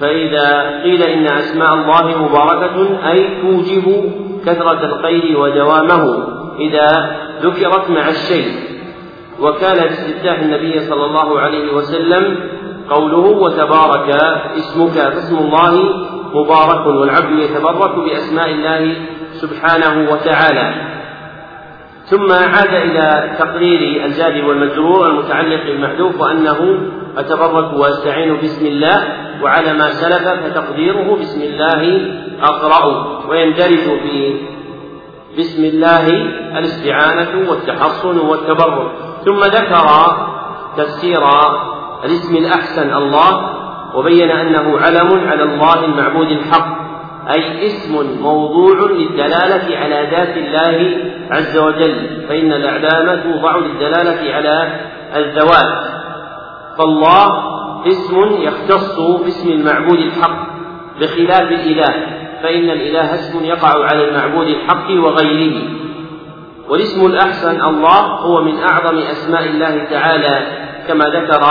فإذا قيل إن أسماء الله مباركة أي توجب كثرة الخير ودوامه. إذا ذكرت مع الشيء. وكان باستفتاح النبي صلى الله عليه وسلم قوله وتبارك اسمك فاسم الله مبارك والعبد يتبرك بأسماء الله سبحانه وتعالى. ثم عاد إلى تقرير الجار والمجرور المتعلق بالمحذوف وأنه أتبرك وأستعين بسم الله وعلى ما سلف فتقديره بسم الله أقرأ ويندرج في بسم الله الاستعانة والتحصن والتبرك. ثم ذكر تفسير الاسم الأحسن الله وبين أنه علم على الله المعبود الحق أي اسم موضوع للدلالة على ذات الله عز وجل فإن الأعلام توضع للدلالة على الذوات. فالله اسم يختص باسم المعبود الحق بخلاف الإله فإن الإله اسم يقع على المعبود الحق وغيره. والاسم الأحسن الله هو من أعظم أسماء الله تعالى كما ذكر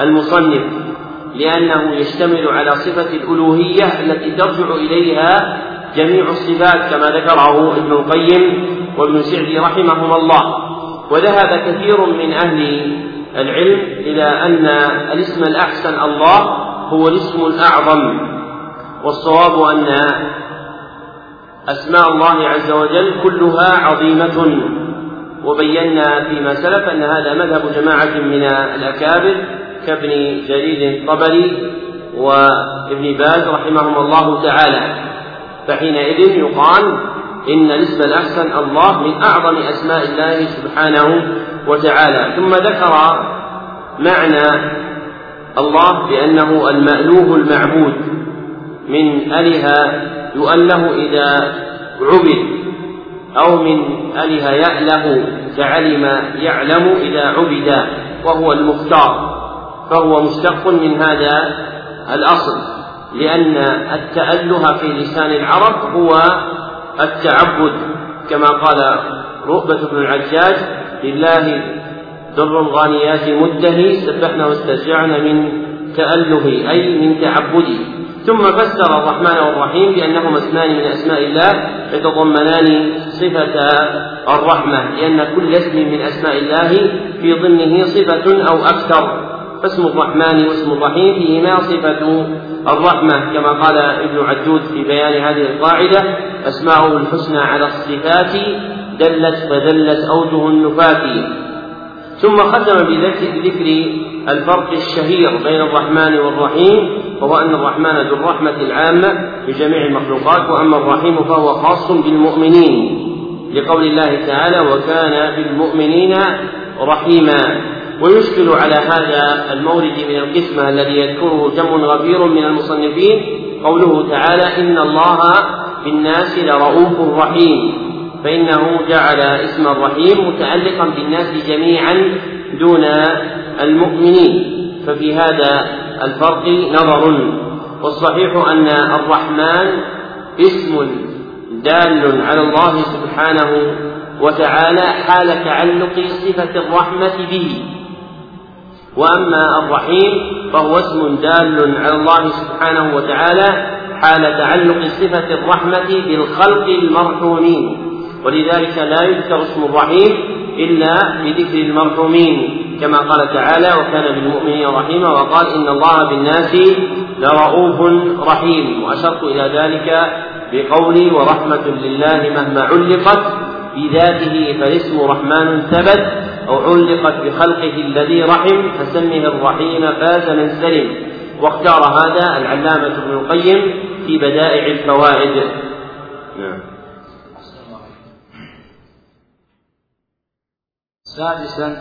المصنف لأنه يشتمل على صفة الألوهية التي ترجع إليها جميع الصفات كما ذكره ابن القيم وابن سعدي رحمهما الله. وذهب كثير من أهل العلم إلى أن الاسم الأحسن الله هو الاسم الأعظم والصواب أن أسماء الله عز وجل كلها عظيمة. وبينا فيما سلف أن هذا مذهب جماعة من الأكابر كابن جرير الطبري وابن باز رحمهم الله تعالى. فحينئذ يقال إن الاسم الأحسن الله من أعظم أسماء الله سبحانه وتعالى. ثم ذكر معنى الله بأنه المألوه المعبود من أله يؤله إذا عبد أو من أله يأله كعلم يعلم إذا عبد وهو المختار فهو مشتق من هذا الأصل لأن التأله في لسان العرب هو التعبد كما قال رؤبة بن العجاج لله در الغانيات مده سبحنا واسترجعنا من تأله أي من تعبده. ثم فسر الرحمن والرحيم بأنهما اسمان من أسماء الله يتضمنان صفة الرحمة لأن كل اسم من أسماء الله في ضمنه صفة أو أكثر. فاسم الرحمن واسم الرحيم فيهما صفة الرحمة. كما قال ابن عجود في بيان هذه القاعدة أسماؤه الحسنى على الصفات دلت فدلت أوجه النفاة ثم ختم بذكر الفرق الشهير بين الرحمن والرحيم وهو أن الرحمن ذو الرحمة العامة لجميع المخلوقات وأما الرحيم فهو خاص بالمؤمنين لقول الله تعالى وكان بالمؤمنين رحيما ويشكل على هذا المورد من القسمة الذي يذكره جمع غفير من المصنفين قوله تعالى إن الله بالناس لرؤوف رحيم فإنه جعل اسم الرحيم متعلقا بالناس جميعا دون المؤمنين ففي هذا الفرق نظر. والصحيح أن الرحمن اسم دال على الله سبحانه وتعالى حال تعلق صفة الرحمة به. وأما الرحيم فهو اسم دال على الله سبحانه وتعالى حال تعلق صفة الرحمة بالخلق المرحومين. ولذلك لا يذكر اسم الرحيم إلا بذكر المرحومين. كما قال تعالى وكان بالمؤمنين رحيما وقال إن الله بالناس لرؤوف رحيم. وأشرت إلى ذلك بقولي ورحمة لله مهما علقت بذاته فالاسم رحمن ثبت أو علقت بخلقه الذي رحم فسمه الرحيم فاز من سلم. واختار هذا العلامة ابن القيم في بدائع الفوائد. نعم. سادسا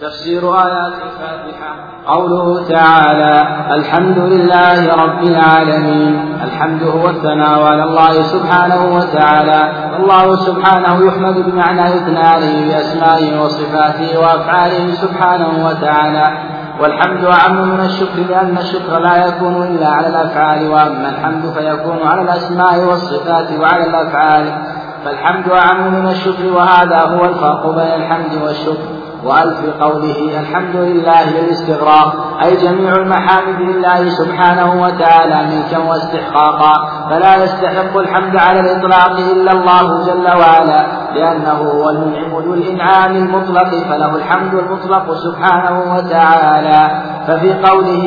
تفسير آيات الفاتحة. قوله تعالى الحمد لله رب العالمين. الحمد هو الثناء على الله سبحانه وتعالى. الله سبحانه يحمد بمعنى إثنانه بأسمائه وصفاته وأفعاله سبحانه وتعالى. والحمد أعم من الشكر لأن الشكر لا يكون إلا على الأفعال وأما الحمد فيكون على الأسماء والصفات وعلى الأفعال. فالحمد أعم من الشكر وهذا هو الفرق بين الحمد والشكر. وألف قوله الحمد لله للاستغراق أي جميع المحامد لله سبحانه وتعالى ملكا واستحقاقا فلا يستحق الحمد على الإطلاق إلا الله جل وعلا لأنه هو المنعم ذو الإنعام المطلق فله الحمد المطلق سبحانه وتعالى. ففي قوله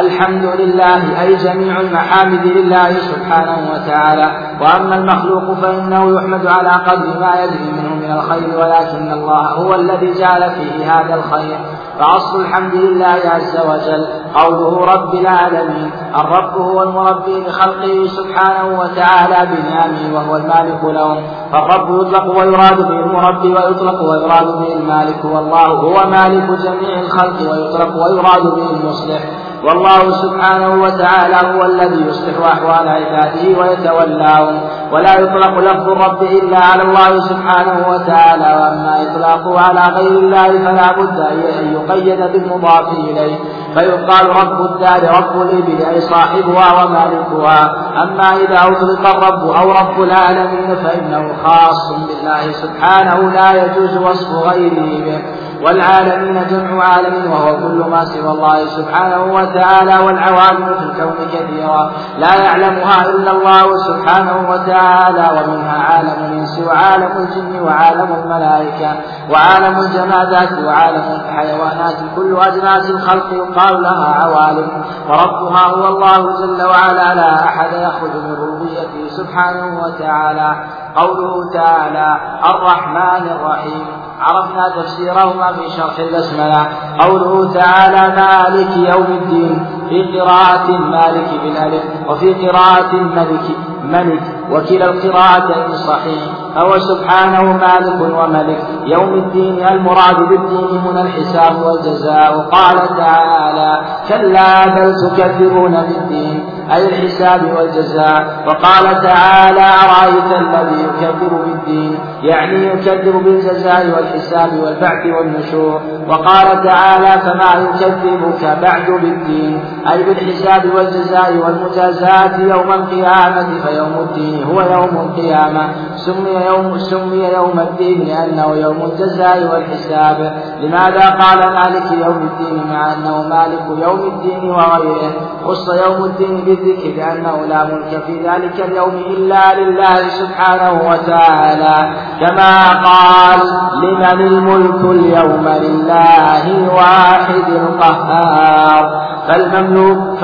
الحمد لله أي جميع المحامد لله سبحانه وتعالى وأما المخلوق فإنه يحمد على قدر ما يجري منه من الخير ولكن الله هو الذي جعل فيه هذا الخير. فأصل الحمد لله عز وجل. قوله رب العالمين. الرب هو المربي لخلقه سبحانه وتعالى بنعمه وهو المالك لهم. فالرب يطلق ويراد به المربي ويطلق ويراد به المالك. والله هو مالك جميع الخلق ويطلق ويراد به المصلح. والله سبحانه وتعالى هو الذي يصلح أحوال عباده ويتولاهم ولا يطلق لفظ الرب إلا على الله سبحانه وتعالى وأما إطلاقه على غير الله فلا بد أن يقيد بالمضاف إليه فيقال رب الدار رب الإبل أي صاحبها ومالكها أما إذا أطلق الرب أو رب العالمين فإنه خاص بالله سبحانه لا يجوز وصف غيره به. والعالمين جمع عالم وهو كل ما سوى الله سبحانه وتعالى والعوالم في الكون كثيرة لا يعلمها إلا الله سبحانه وتعالى ومنها عالم الإنس وعالم الجن وعالم الملائكة وعالم الجمادات وعالم الحيوانات. كل أجناس الخلق يقال لها عوالم وربها هو الله جل وعلا. لا أحد يخرج من ربوبيته سبحانه وتعالى. قوله تعالى الرحمن الرحيم. عرفنا تفسيرهما في شرح البسملة. قوله تعالى مالك يوم الدين في قراءة مالك بالألف وفي قراءة ملك ملك وكلا القراءتين صحيح. فهو سبحانه مالك وملك. يوم الدين المراد بالدين هنا الحساب والجزاء. قال تعالى كلا بل تكذبون بالدين. أي الحساب والجزاء. وقال تعالى أرأيت الذي يكذب بالدين؟ يعني يكذب بالجزاء والحساب والبعث والنشور. وقال تعالى فما يكذبك بعد بالدين؟ أي بالحساب والجزاء والمجازاة يوم القيامة فيوم الدين. هو يوم القيامة. سمي يوم سمي يوم الدين لأنه يوم الجزاء والحساب. لماذا قال مالك يوم الدين مع أنه مالك يوم الدين وغيره؟ خص يوم الدين بالذكر لأنه لا ملك في ذلك اليوم إلا لله سبحانه وتعالى. كما قال لمن الملك اليوم لله الواحد القهار. فالمملوك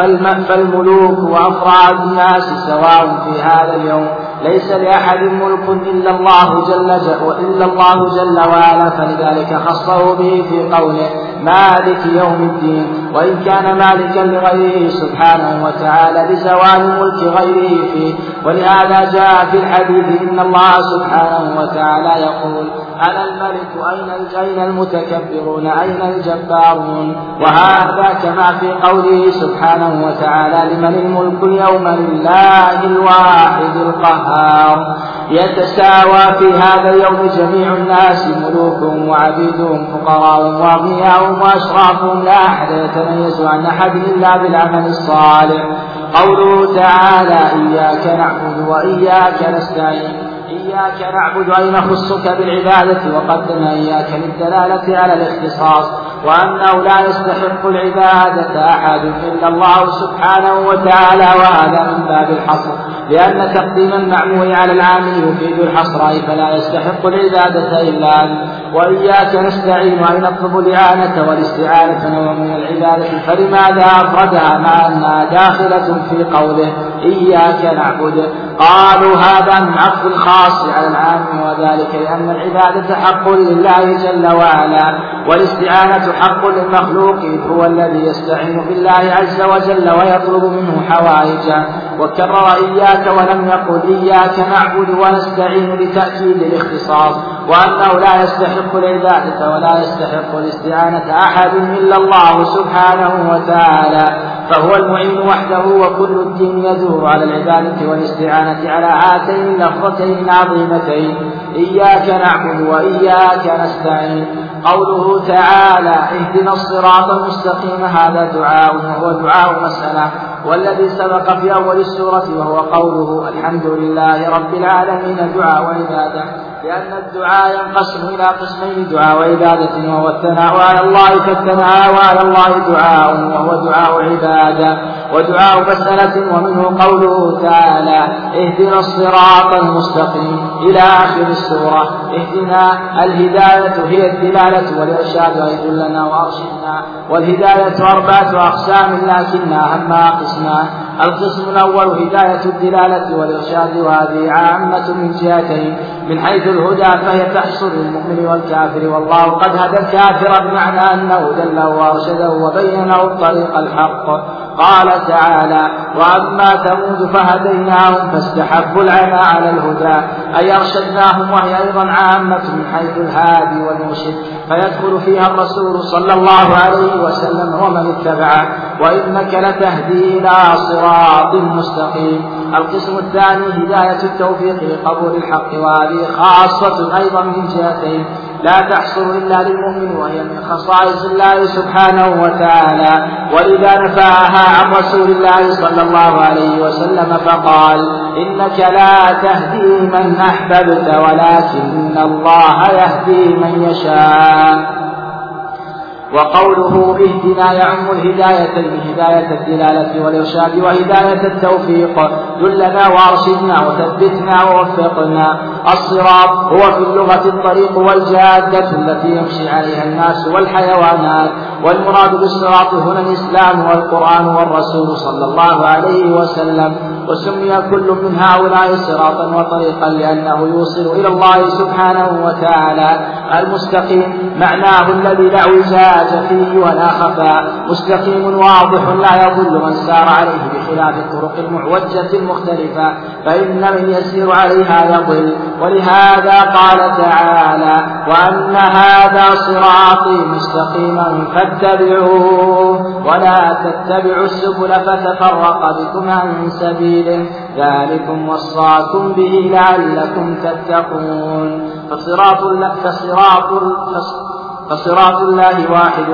فالملوك وأفراد الناس سواء في هذا اليوم ليس لأحد ملك إلا الله جل إلا الله جل وعلا فلذلك خصه به في قوله مالك يوم الدين وإن كان مالكا لغيره سبحانه وتعالى لزوال ملك غيره فيه. ولهذا جاء في الحديث إن الله سبحانه وتعالى يقول أنا الملك أين أين المتكبرون؟ أين الجبارون؟ وهذا كما في قوله سبحانه وتعالى لمن الملك اليوم لله الواحد القهار. يتساوى في هذا اليوم جميع الناس ملوكهم وعبيدهم فقراءهم واغنياءهم وأشرافهم. لا أحد يتميز عن أحد إلا بالعمل الصالح. قوله تعالى إياك نعبد وإياك نستعين. إياك نعبد أي نخصك بالعبادة وقدمنا إياك للدلالة على الاختصاص. وأنه لا يستحق العبادة أحد إلا الله سبحانه وتعالى وهذا من باب الحصر. لأن تقديم المعمول على العام يفيد الحصر فلا يستحق العبادة إلا أنت. وإياك نستعين أي نطلب الإعانة والاستعانة نوع من العبادة. فلماذا أفردها مع أنها داخلة في قوله إياك نعبد؟ قالوا هذا من عطف الخاص على العام وذلك لأن العبادة حق لله جل وعلا والاستعانة حق للمخلوق هو الذي يستعين بالله عز وجل ويطلب منه حوائجه وكرر إياك ولم يقل إياك نعبد ونستعين لتأكيد الاختصاص وأنه لا يستحق العبادة ولا يستحق الاستعانة أحد إلا الله سبحانه وتعالى. فهو المعين وحده وكل الدين يدور على العبادة والاستعانة على هاتين اللفظتين العظيمتين. إياك نعبد وإياك نستعين. قوله تعالى اهدنا الصراط المستقيم. هذا دعاء وهو دعاء مسألة. والذي سبق في أول السورة وهو قوله الحمد لله رب العالمين. دعاء وعبادة. لأن الدعاء ينقسم إلى قسمين دعاء وعبادة وهو الثناء على الله فالثناء على الله دعاء وهو دعاء عبادة ودعاء مسألة ومنه قوله تعالى اهدنا الصراط المستقيم. إلى آخر السورة اهدنا الهداية هي الدلالة والإرشاد ويدلنا وأرشدنا والهداية أربعة أقسام لكنها أهمها قسمان. القسم الأول هداية الدلالة والإرشاد وهذه عامة من جهتين من حيث الهدى فهي تحصل للمؤمن والكافر والله قد هدى الكافر بمعنى أنه دله وأرشده وبين له الطريق الحق. قال تعالى وأما ثمود فهديناهم فاستحبوا العمى على الهدى أي أرشدناهم وهي أيضا عامة من حيث الهادي والمرشد. فيدخل فيها الرسول صلى الله عليه وسلم ومن اتبعه وإنك لتهدي إلى صراط مستقيم. القسم الثاني هداية التوفيق لقبول الحق وهذه خاصة أيضا من جهتين لا تحصل إلا للمؤمن وهي من خصائص الله سبحانه وتعالى. ولذا نفعها عن رسول الله صلى الله عليه وسلم فقال إنك لا تهدي من أحببت ولكن الله يهدي من يشاء. وقوله اهدنا يعم الهدايتين هداية الدلالة والإرشاد وهداية التوفيق دلنا وأرشدنا وثبتنا ووفقنا. الصراط هو في اللغة الطريق والجادة التي يمشي عليها الناس والحيوانات. والمراد بالصراط هنا الإسلام والقرآن والرسول صلى الله عليه وسلم. وسمي كل من هؤلاء صراطا وطريقا لأنه يوصل إلى الله سبحانه وتعالى. المستقيم معناه الذي لا اعوجاج فيه ولا خفاء مستقيم واضح لا يضل من سار عليه بخلاف الطرق المعوجة المختلفة فإن من يسير عليها يضل. ولهذا قال تعالى وأن هذا صراطي مستقيما فاتبعوه ولا تتبعوا السبل فتفرق بكم عن سبيله. ذلكم وصاكم به لعلكم تتقون. فصراط فصراط فصراط الله واحد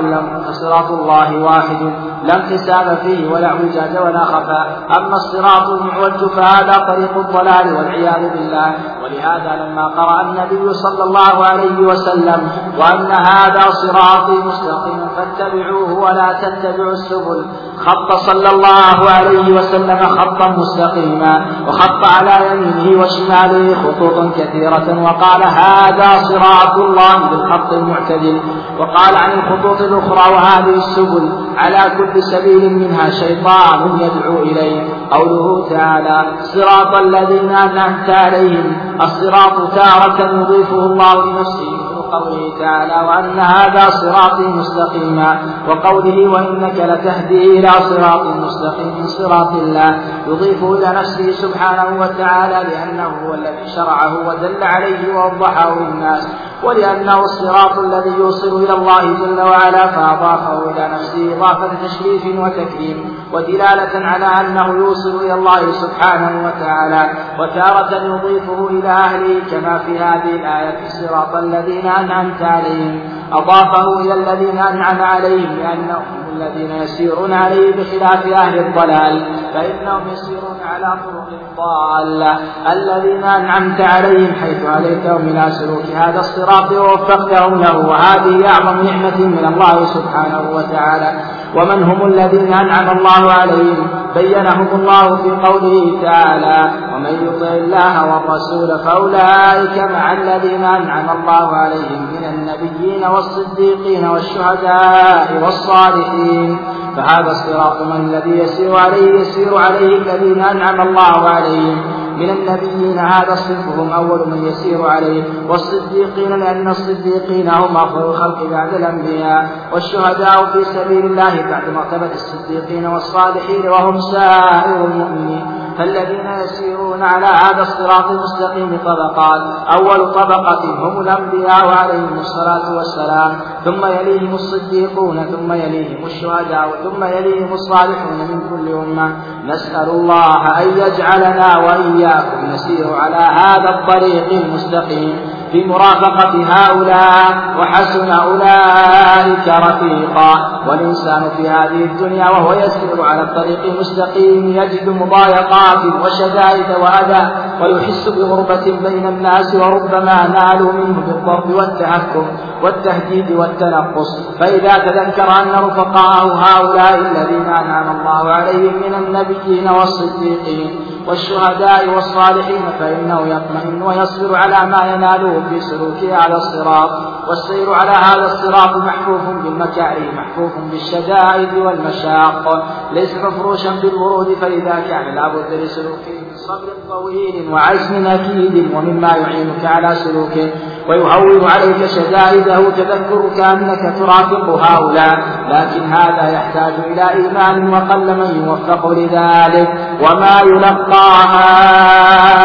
فصراط الله واحد. لا انقسام فيه ولا اعوجاج ولا خفاء. أما الصراط المعوج فهذا طريق الضلال والعياذ بالله. ولهذا لما قرأ النبي صلى الله عليه وسلم وأن هذا صراطي مستقيما فاتبعوه ولا تتبعوا السبل. خط صلى الله عليه وسلم خطا مستقيما وخط على يمينه وشماله خطوطا كثيرة وقال هذا صراط الله بالخط المعتدل. وقال عن الخطوط الأخرى وهذه السبل على كل سبيل منها شيطان يدعو إليه. قوله تعالى صراط الذين أنعمت عليهم الصراط تارة يضيفه الله لنفسه قوله تعالى وأن هذا صراطي مستقيما وقوله وإنك لتهدي إلى صراط مستقيم صراط الله. يضيفه إلى نفسه سبحانه وتعالى لأنه هو الذي شرعه ودل عليه ووضحه للناس ولأنه الصراط الذي يوصل إلى الله جل وعلا فأضافه إلى نفسه إضافة تشريف وتكريم. ودلالة على أنه يوصل إلى الله سبحانه وتعالى وتارة يضيفه إلى أهله كما في هذه الآية صراط الذين أنعمت عليهم. أضافه إلى الذين أنعم عليهم لأنهم الذين يسيرون عليه بخلاف أهل الضلال فإنهم يسيرون على طرق الضالة الذين أنعمت عليهم حيث عليتهم إلى سلوك هذا الصراط ووفقتهم له. وهذه أعظم نعمة من الله سبحانه وتعالى. ومن هم الذين أنعم الله عليهم؟ بينهم الله في قوله تعالى ومن يطع الله والرسول فأولئك مع الذين أنعم الله عليهم من النبيين والصديقين والشهداء والصالحين فهذا الصراط من الذي يسير عليه يسير عليه الذين أنعم الله عليهم. من النبيين هذا صنفهم أول من يسير عليه والصديقين لأن الصديقين هم أفضل الخلق بعد الأنبياء والشهداء في سبيل الله بعد مرتبة الصديقين والصالحين وهم سائر المؤمنين. فالذين يسيرون على هذا الصراط المستقيم طبقات. أول طبقة هم الأنبياء عليهم الصلاة والسلام. ثم يليهم الصديقون ثم يليهم الشهداء ثم يليهم الصالحون من كل أمة. نسأل الله أن يجعلنا وإياكم نسير على هذا الطريق المستقيم. في مرافقة هؤلاء وحسن أولئك رفيقا. والإنسان في هذه الدنيا وهو يسير على الطريق المستقيم يجد مضايقات وشدائد وأذى ويحس بغربة بين الناس وربما نالوا منه بالضرب والتحكم والتهديد والتنقص. فإذا تذكر أن رفقاءه هؤلاء الذين أنعم الله عليهم من النبيين والصديقين والشهداء والصالحين فإنه يطمئن ويصبر على ما يناله في سلوكه على الصراط والسير على هذا الصراط محفوف بالمكاره محفوف بالشدائد والمشاق. ليس مفروشا بالورود فإذا كان لابد لسلوكه من صبر طويل وعزم أكيد ومما يعينك على سلوكه. ويهون عليك شدائده تذكرك أنك ترافق هؤلاء لكن هذا يحتاج إلى إيمان وقل من يوفق لذلك. وما يلقاها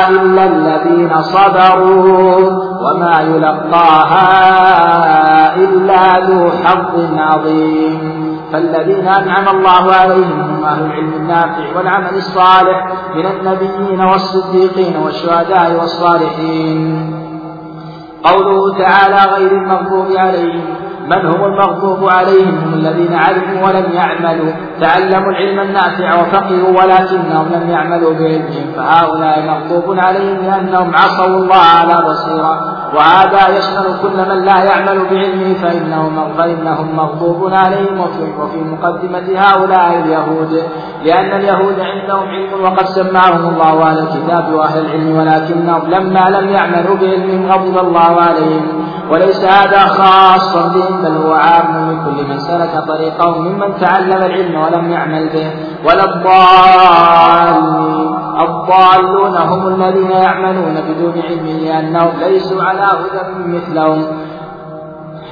إلا الذين صبروا. وما يلقاها إلا ذو حظ عظيم. فالذين أنعم الله عليهم هم أهل العلم النافع والعمل الصالح من النبيين والصديقين والشهداء والصالحين. قوله تعالى غير المغضوب عليهم من هم المغضوب عليهم هم الذين علموا ولم يعملوا. تعلموا العلم النافع وفقهوا ولكنهم لم يعملوا بعلمهم. فهؤلاء مغضوب عليهم لأنهم عصوا الله على بصيرة. وهذا يشمل كل من لا يعمل بعلمه فإنهم فإنهم مغضوب عليهم وفي, وفي مقدمة هؤلاء اليهود لأن اليهود عندهم علم وقد سمعهم الله أهل الكتاب وأهل العلم ولكنهم لما لم يعملوا بعلمهم غضب الله عليهم. وليس هذا خاصا بهم بل هو عام لكل من سلك طريقهم ممن تعلم العلم ولم يعمل به. ولا الضالين الضالون هم الذين يعملون بدون علم لأنهم ليسوا على هدى مثلهم.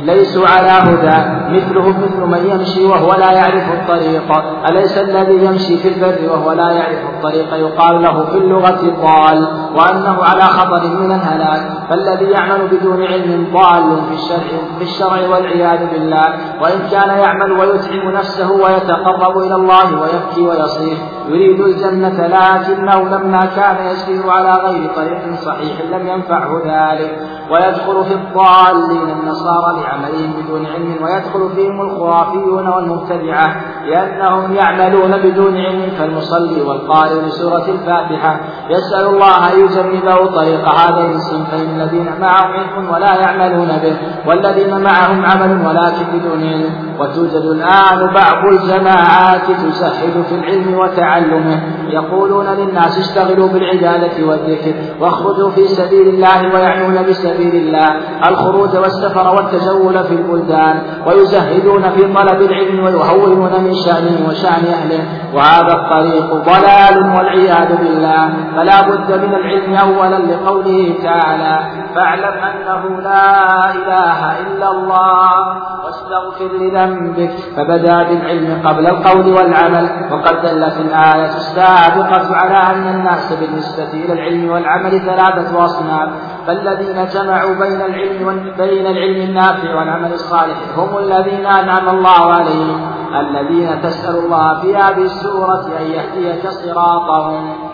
ليسوا على هدى. مثلهم مثل من يمشي وهو لا يعرف الطريق. أليس الذي يمشي في البر وهو لا يعرف الطريق؟ يقال له في اللغة ضال وأنه على خطر من الهلاك. فالذي يعمل بدون علم ضال في الشرع في الشرع والعياذ بالله. وإن كان يعمل ويتعب نفسه ويتقرب إلى الله ويبكي ويصيح يريد الجنة لكنه لما كان يسير على غير طريق صحيح لم ينفعه ذلك. ويدخل في الضالين النصارى لعملهم بدون علم ويدخل فيهم الخرافيون والمبتدعة لأنهم يعملون بدون علم كالمصلي والقارئ لسورة الفاتحة. يسأل الله أن يجنبه طريق هذين الصنفين الذين معهم علم ولا يعملون به والذين معهم عمل ولكن بدون علم. وتوجد الآن بعض الجماعات تسهل في العلم وتعلمه. يقولون للناس اشتغلوا بالعبادة والذكر واخرجوا في سبيل الله ويعنون بسبيل الله. الخروج والسفر والتجول في البلدان ويزهدون في طلب العلم ويهونون من شأنه وشأن أهله. وهذا الطريق ضلال والعياذ بالله. فلا بد من العلم أولا لقوله تعالى فاعلم أنه لا إله إلا الله واستغفر لذنبك فبدا بالعلم قبل القول والعمل وقد دلت الآية السابقة على أن الناس بالنسبة إلى العلم والعمل ثلاثة أصناف فالذين جمعوا بين العلم بين العلم النافع والعمل الصالح هم الذين أنعم الله عليهم الذين تسأل الله في هذه السورة أن يهديك صراطهم.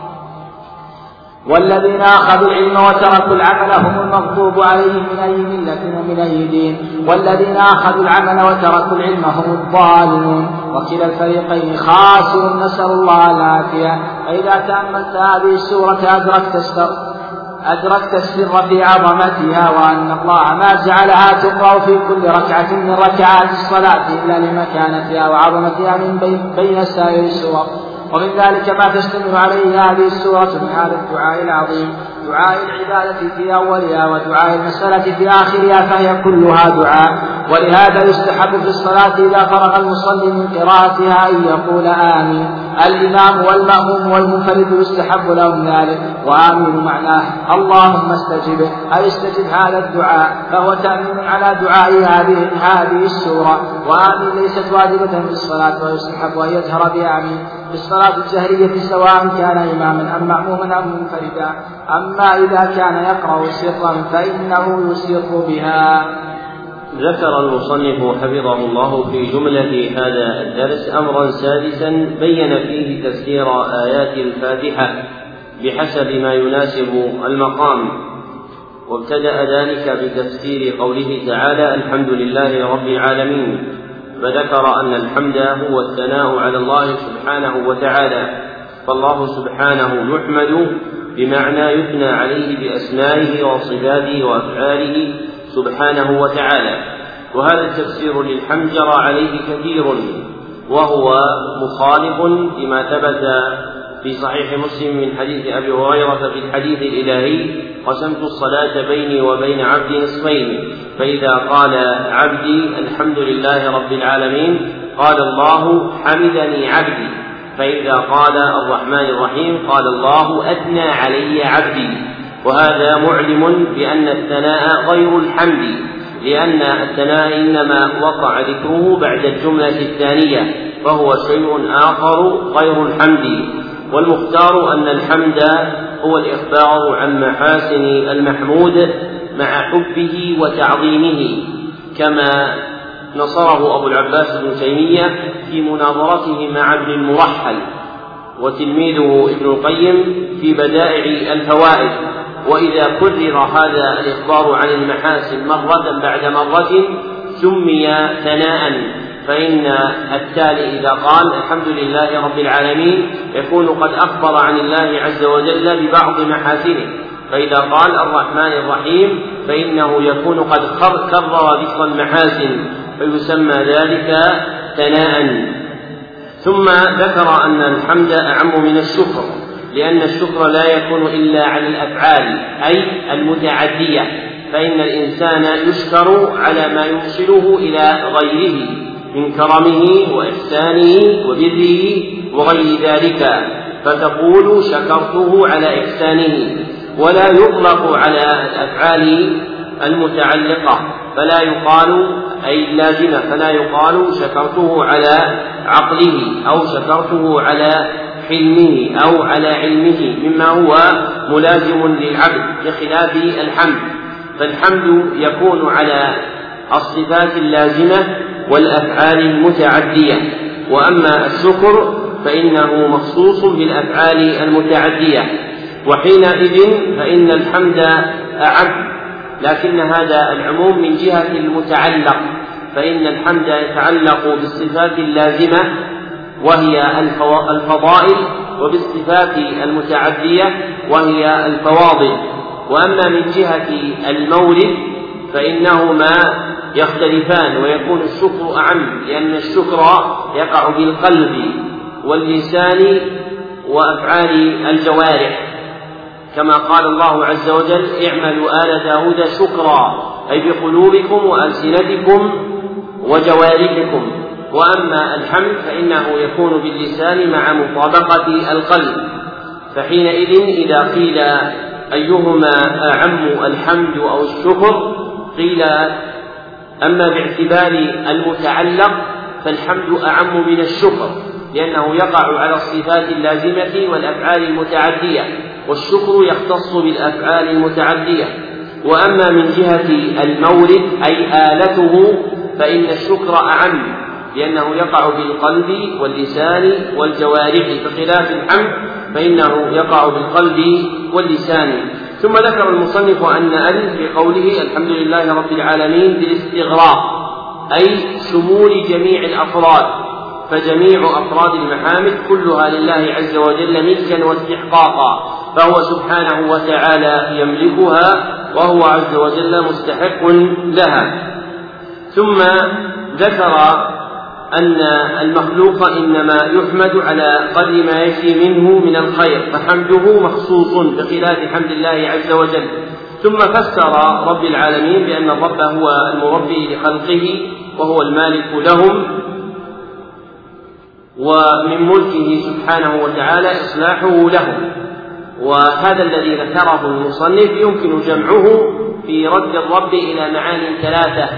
والذين أخذوا العلم وتركوا العمل هم المغضوب عليهم من أي ملة ومن أي دين. والذين أخذوا العمل وتركوا العلم هم الضالون. وكلا الفريقين خاسر نسأل الله العافية. فإذا تأملت هذه السورة أدركت أدركت السر في عظمتها وأن الله ما جعلها تقرأ في كل ركعة من ركعات الصلاة إلا لمكانتها وعظمتها من بين سائر السور. ومن ذلك ما تشتمل عليه هذه السورة من هذا الدعاء العظيم دعاء العبادة في أولها ودعاء المسألة في آخرها فهي كلها دعاء. ولهذا يستحب في الصلاة إذا فرغ المصلي من قراءتها أن يقول آمين. الإمام والمأموم والمنفرد يستحب لهم ذلك وآمين معناه. اللهم استجب. أي استجب هذا الدعاء؟ فهو تأمين على دعاء هذه هذه السورة. وآمين ليست واجبة في الصلاة ويستحب أن يجهر بآمين. في الصلاة الجهرية سواء كان إماما أم مأموما أم منفردا. أما إذا كان يقرأ سرا فإنه يسر بها. ذكر المصنف حفظه الله في جملة هذا الدرس أمرا سادسا بين فيه تفسير آيات الفاتحة بحسب ما يناسب المقام. وابتدأ ذلك بتفسير قوله تعالى الحمد لله رب العالمين. فذكر أن الحمد هو الثناء على الله سبحانه وتعالى فالله سبحانه يحمد بمعنى يثنى عليه بأسمائه وصفاته وأفعاله سبحانه وتعالى. وهذا التفسير للحمد جرى عليه كثير وهو مخالف لما ثبت في صحيح مسلم من حديث أبي هريرة في الحديث الإلهي قسمت الصلاة بيني وبين عبدي نصفين فإذا قال عبدي الحمد لله رب العالمين قال الله حمدني عبدي فإذا قال الرحمن الرحيم قال الله أثنى علي عبدي وهذا معلم بأن الثناء غير الحمد لأن الثناء إنما وقع ذكره بعد الجملة الثانية فهو شيء آخر غير الحمد. والمختار أن الحمد هو الإخبار عن محاسن المحمود مع حبه وتعظيمه كما نصره أبو العباس بن تيمية في مناظرته مع ابن المرحل وتلميذه ابن القيم في بدائع الفوائد. وإذا كرر هذا الإخبار عن المحاسن مرة بعد مرة سمي ثناء. فإن التالي إذا قال الحمد لله رب العالمين يكون قد أخبر عن الله عز وجل ببعض محاسنه. فإذا قال الرحمن الرحيم فإنه يكون قد كرر ذكر المحاسن فيسمى ذلك ثناء. ثم ذكر أن الحمد أعم من الشكر لأن الشكر لا يكون إلا على الأفعال أي المتعدية. فإن الإنسان يشكر على ما يوصله إلى غيره. من كرمه وإحسانه وبره وغير ذلك فتقول شكرته على إحسانه ولا يطلق على الأفعال المتعلقة فلا يقال أي اللازمة فلا يقال شكرته على عقله أو شكرته على حلمه أو على علمه مما هو ملازم للعبد بخلاف الحمد. فالحمد يكون على الصفات اللازمة والأفعال المتعدية. وأما الشكر فإنه مخصوص بالأفعال المتعدية. وحينئذ فإن الحمد أعم لكن هذا العموم من جهة المتعلق. فإن الحمد يتعلق بالصفات اللازمة وهي الفضائل وبالصفات المتعدية وهي الفواضل. وأما من جهة المورد فإنهما يختلفان ويكون الشكر أعم لأن الشكر يقع بالقلب واللسان وأفعال الجوارح. كما قال الله عز وجل اعملوا آل داود شكرا أي بقلوبكم وألسنتكم وجوارحكم. وأما الحمد فإنه يكون باللسان مع مطابقة القلب. فحينئذ إذا قيل أيهما أعم الحمد أو الشكر قيل أما باعتبار المتعلق فالحمد أعم من الشكر لأنه يقع على الصفات اللازمة والأفعال المتعدية والشكر يختص بالأفعال المتعدية. وأما من جهة المورد أي آلته فإن الشكر أعم لأنه يقع بالقلب واللسان والجوارح بخلاف الحمد فإنه يقع بالقلب واللسان. ثم ذكر المصنف أن أن في قوله الحمد لله رب العالمين بالاستغراق أي شمول جميع الأفراد فجميع أفراد المحامد كلها لله عز وجل ملكا واستحقاقا فهو سبحانه وتعالى يملكها وهو عز وجل مستحق لها. ثم ذكر أن المخلوق إنما يحمد على قدر ما يجري منه من الخير فحمده مخصوص بخلاف حمد الله عز وجل. ثم فسر رب العالمين بأن الرب هو المربي لخلقه وهو المالك لهم ومن ملكه سبحانه وتعالى إصلاحه لهم. وهذا الذي ذكره المصنف يمكن جمعه في رد الرب إلى معاني ثلاثة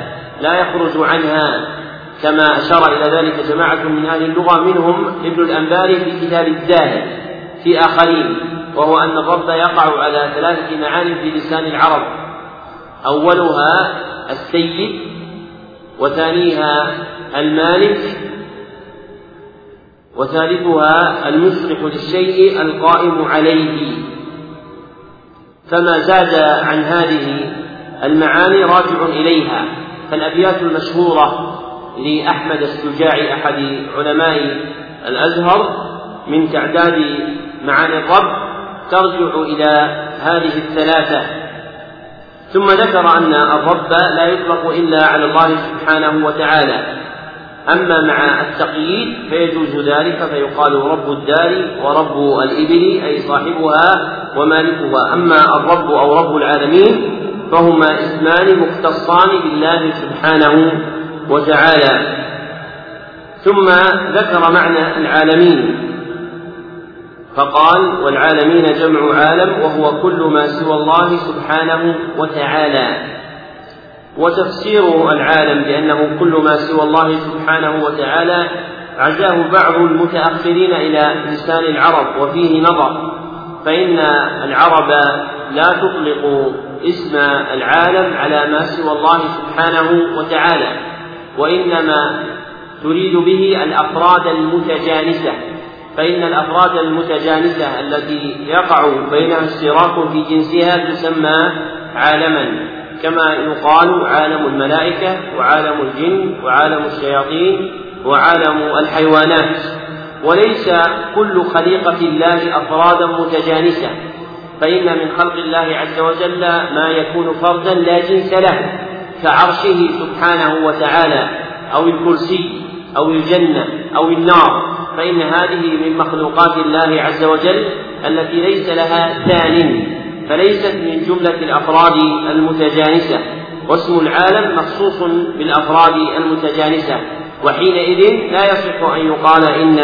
لا يخرج عنها. كما أشار إلى ذلك جماعة من أهل اللغة منهم ابن الأنباري في كتاب الزاهد في آخرين وهو أن الرب يقع على ثلاثة معان في لسان العرب. أولها السيد وثانيها المالك وثالثها المصلح للشيء القائم عليه. فما زاد عن هذه المعاني راجع إليها. فالأبيات المشهورة لأحمد السجاعي أحد علماء الأزهر من تعداد معاني الرب ترجع إلى هذه الثلاثة. ثم ذكر أن الرب لا يطلق إلا على الله سبحانه وتعالى. أما مع التقييد فيجوز ذلك فيقال رب الدار ورب الإبل أي صاحبها ومالكها. أما الرب أو رب العالمين فهما اسمان مختصان بالله سبحانه وتعالى. ثم ذكر معنى العالمين. فقال والعالمين جمع عالم وهو كل ما سوى الله سبحانه وتعالى. وتفسير العالم بأنه كل ما سوى الله سبحانه وتعالى عزاه بعض المتأخرين إلى لسان العرب وفيه نظر. فإن العرب لا تطلق اسم العالم على ما سوى الله سبحانه وتعالى. وإنما تريد به الأفراد المتجانسة فإن الأفراد المتجانسة التي يقع بينها اشتراك في جنسها تسمى عالما كما يقال عالم الملائكة وعالم الجن وعالم الشياطين وعالم الحيوانات. وليس كل خليقة الله أفرادا متجانسة فإن من خلق الله عز وجل ما يكون فردا لا جنس له. كعرشه سبحانه وتعالى أو الكرسي أو الجنة أو النار. فإن هذه من مخلوقات الله عز وجل التي ليس لها ثان فليست من جملة الأفراد المتجانسة. واسم العالم مخصوص بالأفراد المتجانسة. وحينئذ لا يصح أن يقال إن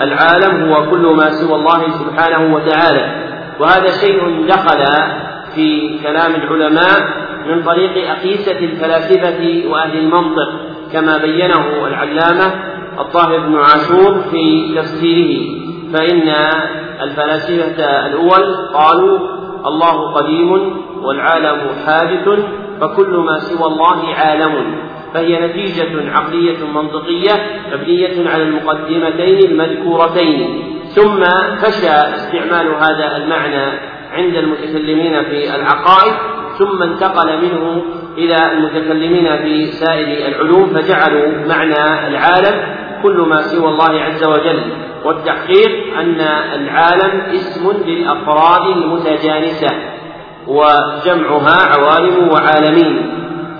العالم هو كل ما سوى الله سبحانه وتعالى. وهذا شيء دخل في كلام العلماء من طريق أقيسة الفلاسفة وأهل المنطق كما بينه العلامة الطاهر بن عاشور في تفسيره. فإن الفلاسفة الأول قالوا الله قديم والعالم حادث فكل ما سوى الله عالم. فهي نتيجة عقلية منطقية مبنية على المقدمتين المذكورتين. ثم فشى استعمال هذا المعنى عند المتكلمين في العقائد ثم انتقل منه إلى المتكلمين في سائر العلوم فجعلوا معنى العالم كل ما سوى الله عز وجل. والتحقيق أن العالم اسم للأفراد المتجانسة وجمعها عوالم وعالمين.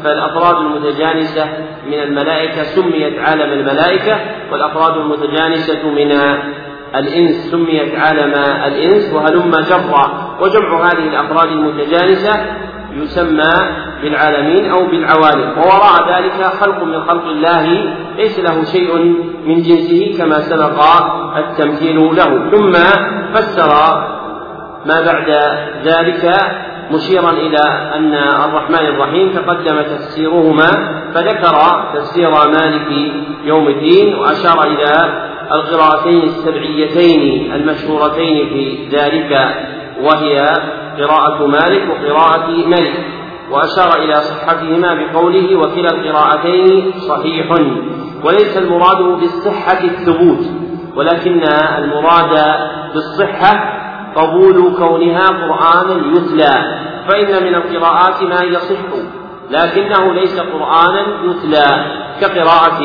فالأفراد المتجانسة من الملائكة سميت عالم الملائكة والأفراد المتجانسة من الإنس سميت عالم الإنس وهلم جرا. وجمع هذه الأفراد المتجانسة يسمى بالعالمين أو بالعوالم. ووراء ذلك خلق من خلق الله ليس له شيء من جنسه كما سبق التمثيل له. ثم فسر ما بعد ذلك مشيرا إلى أن الرحمن الرحيم تقدم تفسيرهما فذكر تفسير مالك يوم الدين وأشار إلى القراءتين السبعيتين المشهورتين في ذلك وهي قراءة مالك وقراءة ملك وأشار إلى صحتهما بقوله وكلا القراءتين صحيح وليس المراد بالصحة الثبوت ولكن المراد بالصحة قبول كونها قرآنا يتلى فإن من القراءات ما يصح لكنه ليس قرآنا يتلى كقراءة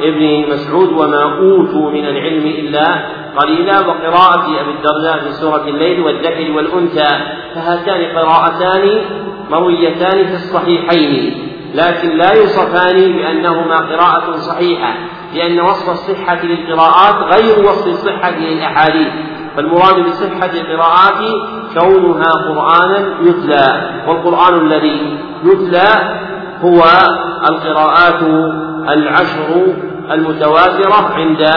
ابن مسعود وما أوتوا من العلم إلا قليلا وقراءة أبي الدرداء في سورة الليل والذكر والأنثى فهاتان قراءتان مرويتان في الصحيحين لكن لا يوصفان بأنهما قراءة صحيحة لأن وصف الصحة للقراءات غير وصف الصحة للأحاديث فالمراد بصحة القراءات كونها قرآنا يتلى والقرآن الذي يتلى هو القراءات العشر المتواترة عند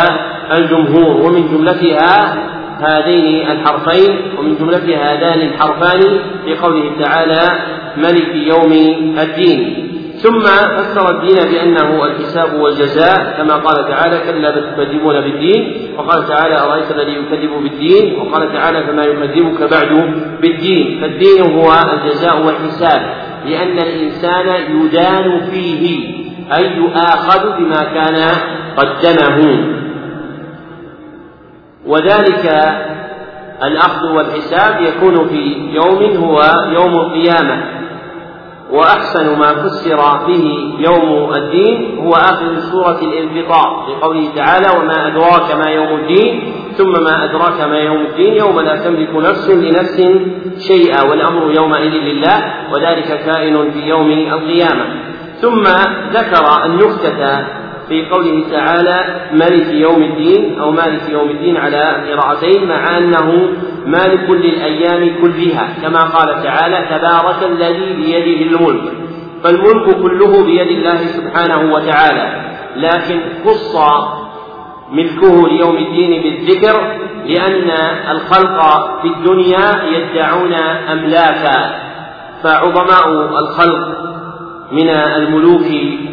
الجمهور ومن جملتها هذين الحرفين ومن جملة هذان الحرفان في قوله تعالى ملك يوم الدين. ثم فسر الدين بأنه الحساب والجزاء كما قال تعالى كلا بل تكذبون بالدين. وقال تعالى أرأيت الذي يكذب بالدين؟ وقال تعالى فما يكذبك بعد بالدين. فالدين هو الجزاء والحساب لأن الإنسان يدان فيه. أي يؤاخذ بما كان قدمه. وذلك الأخذ والحساب يكون في يوم هو يوم القيامة وأحسن ما فسر به يوم الدين هو آخر سورة الانفطار لقوله تعالى وما أدراك ما يوم الدين ثم ما أدراك ما يوم الدين يوم لا تملك نفس لنفس شيئا والأمر يومئذ لله وذلك كائن في يوم القيامة. ثم ذكر النكتة في قوله تعالى مالك يوم الدين أو مالك يوم الدين على قراءتين مع أنه مالك للأيام كلها كما قال تعالى تبارك الذي بيده الملك. فالملك كله بيد الله سبحانه وتعالى. لكن خص ملكه ليوم الدين بالذكر لأن الخلق في الدنيا يدعون أملاكا فعظماء الخلق من الملوك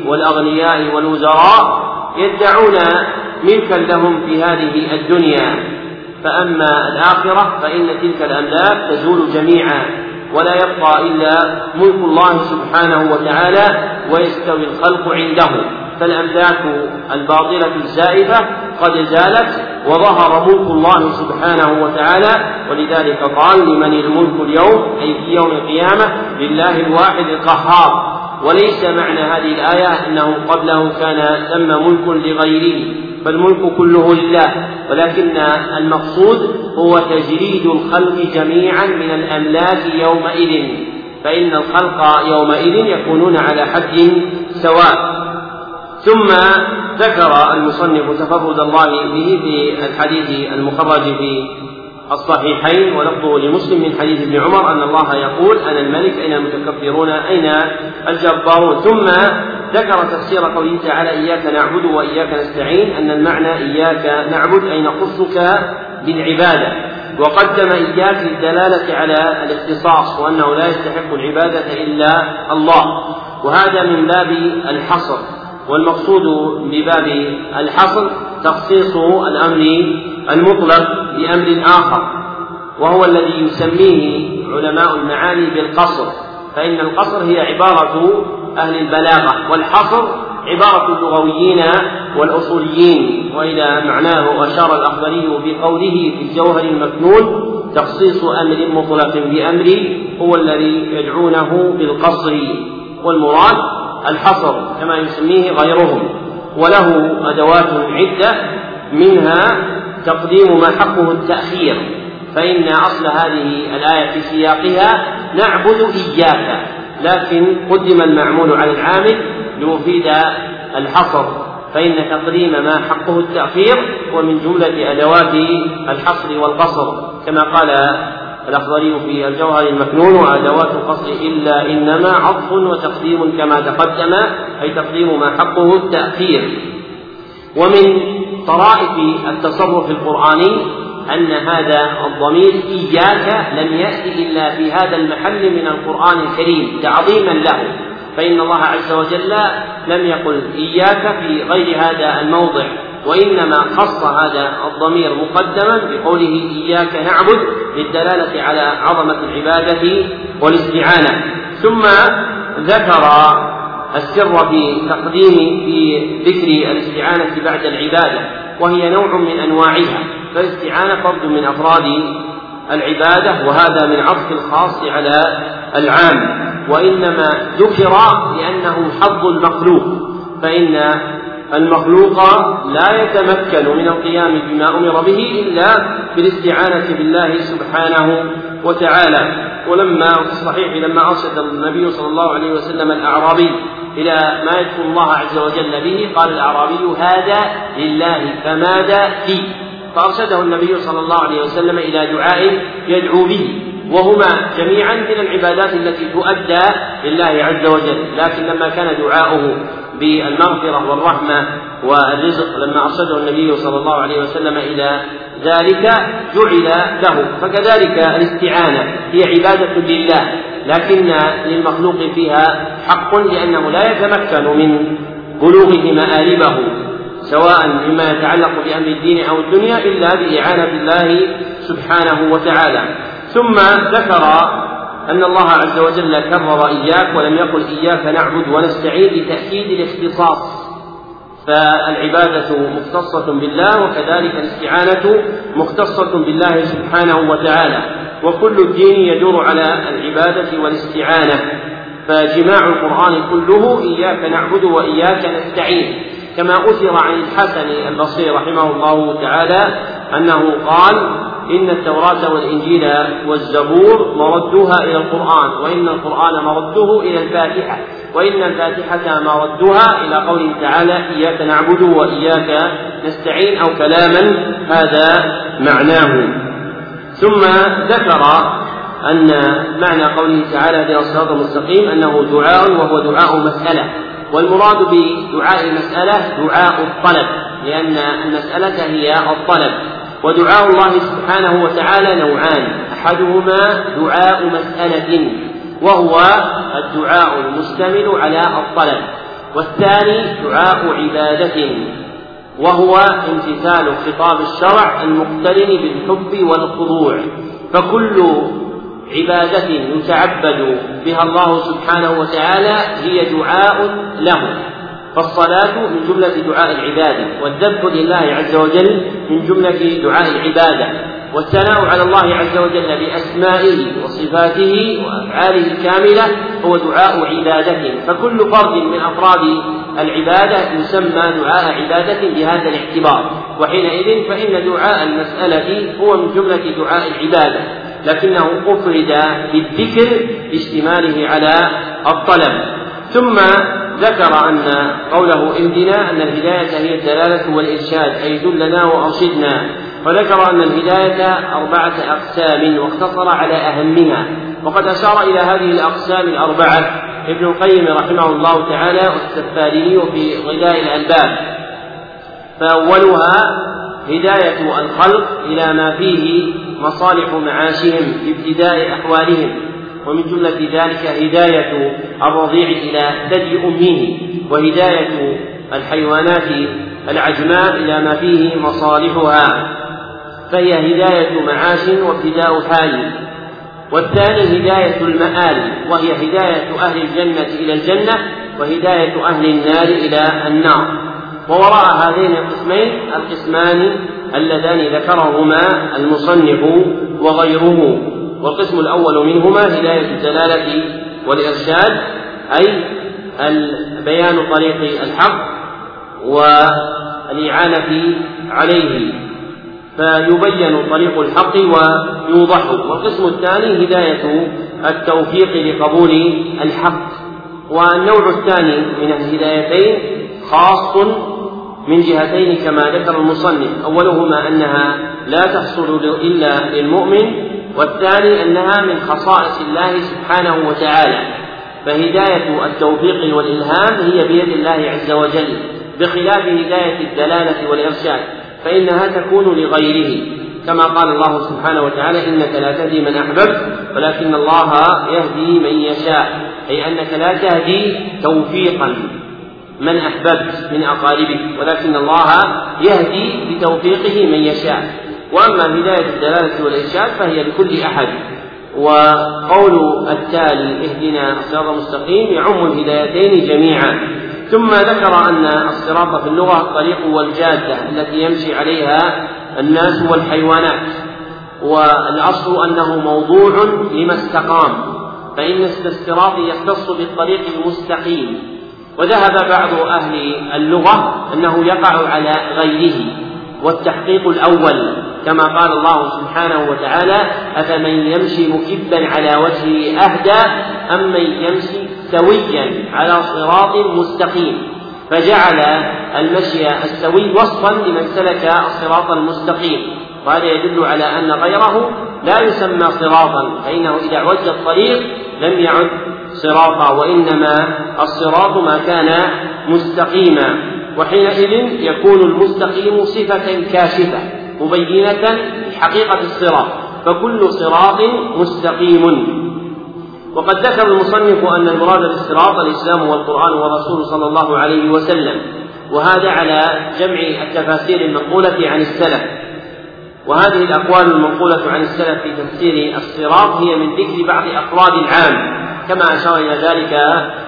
والأغنياء والوزراء يدعون ملكا لهم في هذه الدنيا. فأما الآخرة فإن تلك الأملاك تزول جميعا ولا يبقى إلا ملك الله سبحانه وتعالى ويستوي الخلق عنده. فالأملاك الباطلة الزائفة قد زالت وظهر ملك الله سبحانه وتعالى ولذلك قال لمن الملك اليوم؟ أي في يوم القيامة لله الواحد القهار. وليس معنى هذه الآية أنه قبله كان ثم ملك لغيره فالملك كله لله ولكن المقصود هو تجريد الخلق جميعا من الأملاك يومئذ فإن الخلق يومئذ يكونون على حد سواء. ثم ذكر المصنف تفرد الله به في الحديث المخرج في الصحيحين ولفظه لمسلم من حديث ابن عمر أن الله يقول أنا الملك أين المتكبرون أين الجبارون؟ ثم ذكر تفسير قوله تعالى إياك نعبد وإياك نستعين أن المعنى إياك نعبد أي نخصك بالعبادة. وقدم إياك للدلالة على الاختصاص وأنه لا يستحق العبادة إلا الله. وهذا من باب الحصر والمقصود بباب الحصر تخصيص الأمر المطلق بأمر آخر وهو الذي يسميه علماء المعاني بالقصر فإن القصر هي عبارة أهل البلاغة والحصر عبارة اللغويين والأصوليين وإلى معناه أشار الأخضري بقوله في الجوهر المكنون تخصيص أمر مطلق بأمر هو الذي يدعونه بالقصر والمراد الحصر كما يسميه غيرهم وله أدوات عدة منها تقديم ما حقه التأخير فإن أصل هذه الآية في سياقها نعبد إياك لكن قدم المعمول على العامل ليفيد الحصر فإن تقديم ما حقه التأخير ومن جملة أدوات الحصر والقصر كما قال الأخضري في الجوهر المكنون وأدوات القصر إلا إنما عطف وتقديم كما تقدم أي تقديم ما حقه التأخير. ومن طرائف التصرف القرآني أن هذا الضمير إياك لم يأتي إلا في هذا المحل من القرآن الكريم تعظيما له. فإن الله عز وجل لم يقل إياك في غير هذا الموضع وإنما خص هذا الضمير مقدما بقوله إياك نعبد للدلالة على عظمة العبادة والاستعانة. ثم ذكر السر في تقديم في ذكر الاستعانة بعد العبادة وهي نوع من أنواعها فالاستعانة فرد من أفراد العبادة وهذا من عطف الخاص على العام. وإنما ذكر لأنه حظ المخلوق فإن المخلوق لا يتمكن من القيام بما أمر به إلا بالاستعانة بالله سبحانه وتعالى. ولما في الصحيح لما أرشد النبي صلى الله عليه وسلم الأعرابي إلى ما يذكر الله عز وجل به قال الأعرابي هذا لله فماذا في؟ فأرشده النبي صلى الله عليه وسلم إلى دعاء يدعو به وهما جميعا من العبادات التي تؤدى لله عز وجل. لكن لما كان دعاؤه بالمغفرة والرحمة والرزق لما أرشده النبي صلى الله عليه وسلم إلى ذلك جعل له. فكذلك الاستعانة هي عبادة لله. لكن للمخلوق فيها حق لأنه لا يتمكن من بلوغه مآربه سواء مما يتعلق بأمر الدين أو الدنيا إلا بإعانة الله سبحانه وتعالى. ثم ذكر أن الله عز وجل كرر إياك ولم يقل إياك نعبد ونستعين لتأكيد الاختصاص. فالعبادة مختصة بالله وكذلك الاستعانة مختصة بالله سبحانه وتعالى. وكل الدين يدور على العبادة والاستعانة. فجماع القرآن كله إياك نعبد وإياك نستعين. كما أثر عن الحسن البصري رحمه الله تعالى أنه قال إن التوراة والإنجيل والزبور مردوها إلى القرآن وإن القرآن مرده إلى الفاتحة. وإن الفاتحة مردها إلى قوله تعالى إياك نعبد وإياك نستعين أو كلاما هذا معناه. ثم ذكر أن معنى قوله تعالى في الصراط المستقيم أنه دعاء وهو دعاء مسألة. والمراد بدعاء المسألة دعاء الطلب لأن المسألة هي الطلب. ودعاء الله سبحانه وتعالى نوعان أحدهما دعاء مسألة. وهو الدعاء المشتمل على الطلب. والثاني دعاء عبادة وهو امتثال خطاب الشرع المقترن بالحب والخضوع. فكل عبادة يتعبد بها الله سبحانه وتعالى هي دعاء له. فالصلاة من جملة دعاء العبادة والذبح لله عز وجل من جملة دعاء العبادة. والثناء على الله عز وجل بأسمائه وصفاته وأفعاله الكاملة هو دعاء عبادة فكل فرد من أفراد العبادة يسمى دعاء عبادة بهذا الاعتبار. وحينئذ فإن دعاء المسألة هو من جملة دعاء العبادة لكنه أفرد بالذكر لاشتماله على الطلب. ثم ذكر أن قوله اهدنا أن الهداية هي الدلالة والإرشاد أي دلنا وأرشدنا. وذكر أن الهداية أربعة أقسام واقتصر على أهمها وقد أشار إلى هذه الأقسام الأربعة ابن القيم رحمه الله تعالى والسفاري في غذاء الألباب. فأولها هداية الخلق إلى ما فيه مصالح معاشهم في ابتداء أحوالهم ومن جملة ذلك هداية الرضيع إلى ثدي أمه وهداية الحيوانات العجماء إلى ما فيه مصالحها. فهي هداية معاش وابتداء حال. والثاني هداية المآل وهي هداية أهل الجنة إلى الجنة وهداية أهل النار إلى النار. ووراء هذين القسمين القسمان اللذان ذكرهما المصنف وغيره. والقسم الأول منهما هداية الدلالة والإرشاد أي بيان طريق الحق والإعانة عليه. فيبين طريق الحق ويوضح والقسم الثاني هداية التوفيق لقبول الحق. والنوع الثاني من الهدايتين خاص من جهتين كما ذكر المصنف. أولهما أنها لا تحصل إلا للمؤمن والثاني أنها من خصائص الله سبحانه وتعالى. فهداية التوفيق والإلهام هي بيد الله عز وجل بخلاف هداية الدلالة والإرشاد. فإنها تكون لغيره. كما قال الله سبحانه وتعالى إنك لا تهدي من أحببت ولكن الله يهدي من يشاء. أي أنك لا تهدي توفيقا من أحببت من أقاربك ولكن الله يهدي بتوفيقه من يشاء. وأما هداية الدلالة والإرشاد فهي لكل أحد. وقول التالي اهدنا الصراط المستقيم يعم الهدايتين جميعا. ثم ذكر أن الصراط في اللغة الطريق والجادة التي يمشي عليها الناس والحيوانات والأصل أنه موضوع لما استقام فإن الصراط يختص بالطريق المستقيم. وذهب بعض أهل اللغة أنه يقع على غيره والتحقيق الأول كما قال الله سبحانه وتعالى أفمن يمشي مكبا على وجهه أهدى أم من يمشي سويا على صراط مستقيم فجعل المشي السوي وصفا لمن سلك الصراط المستقيم. وهذا يدل على أن غيره لا يسمى صراطا فإنه إذا اعوج الطريق لم يعد صراطا وإنما الصراط ما كان مستقيما. وحينئذ يكون المستقيم صفة كاشفة مبينة لحقيقة الصراط فكل صراط مستقيم. وقد ذكر المصنف أن المراد بالصراط الإسلام والقرآن والرسول صلى الله عليه وسلم وهذا على جمع التفاسير المنقولة عن السلف. وهذه الأقوال المنقولة عن السلف في تفسير الصراط هي من ذكر بعض أفراد العام كما أشار إلى ذلك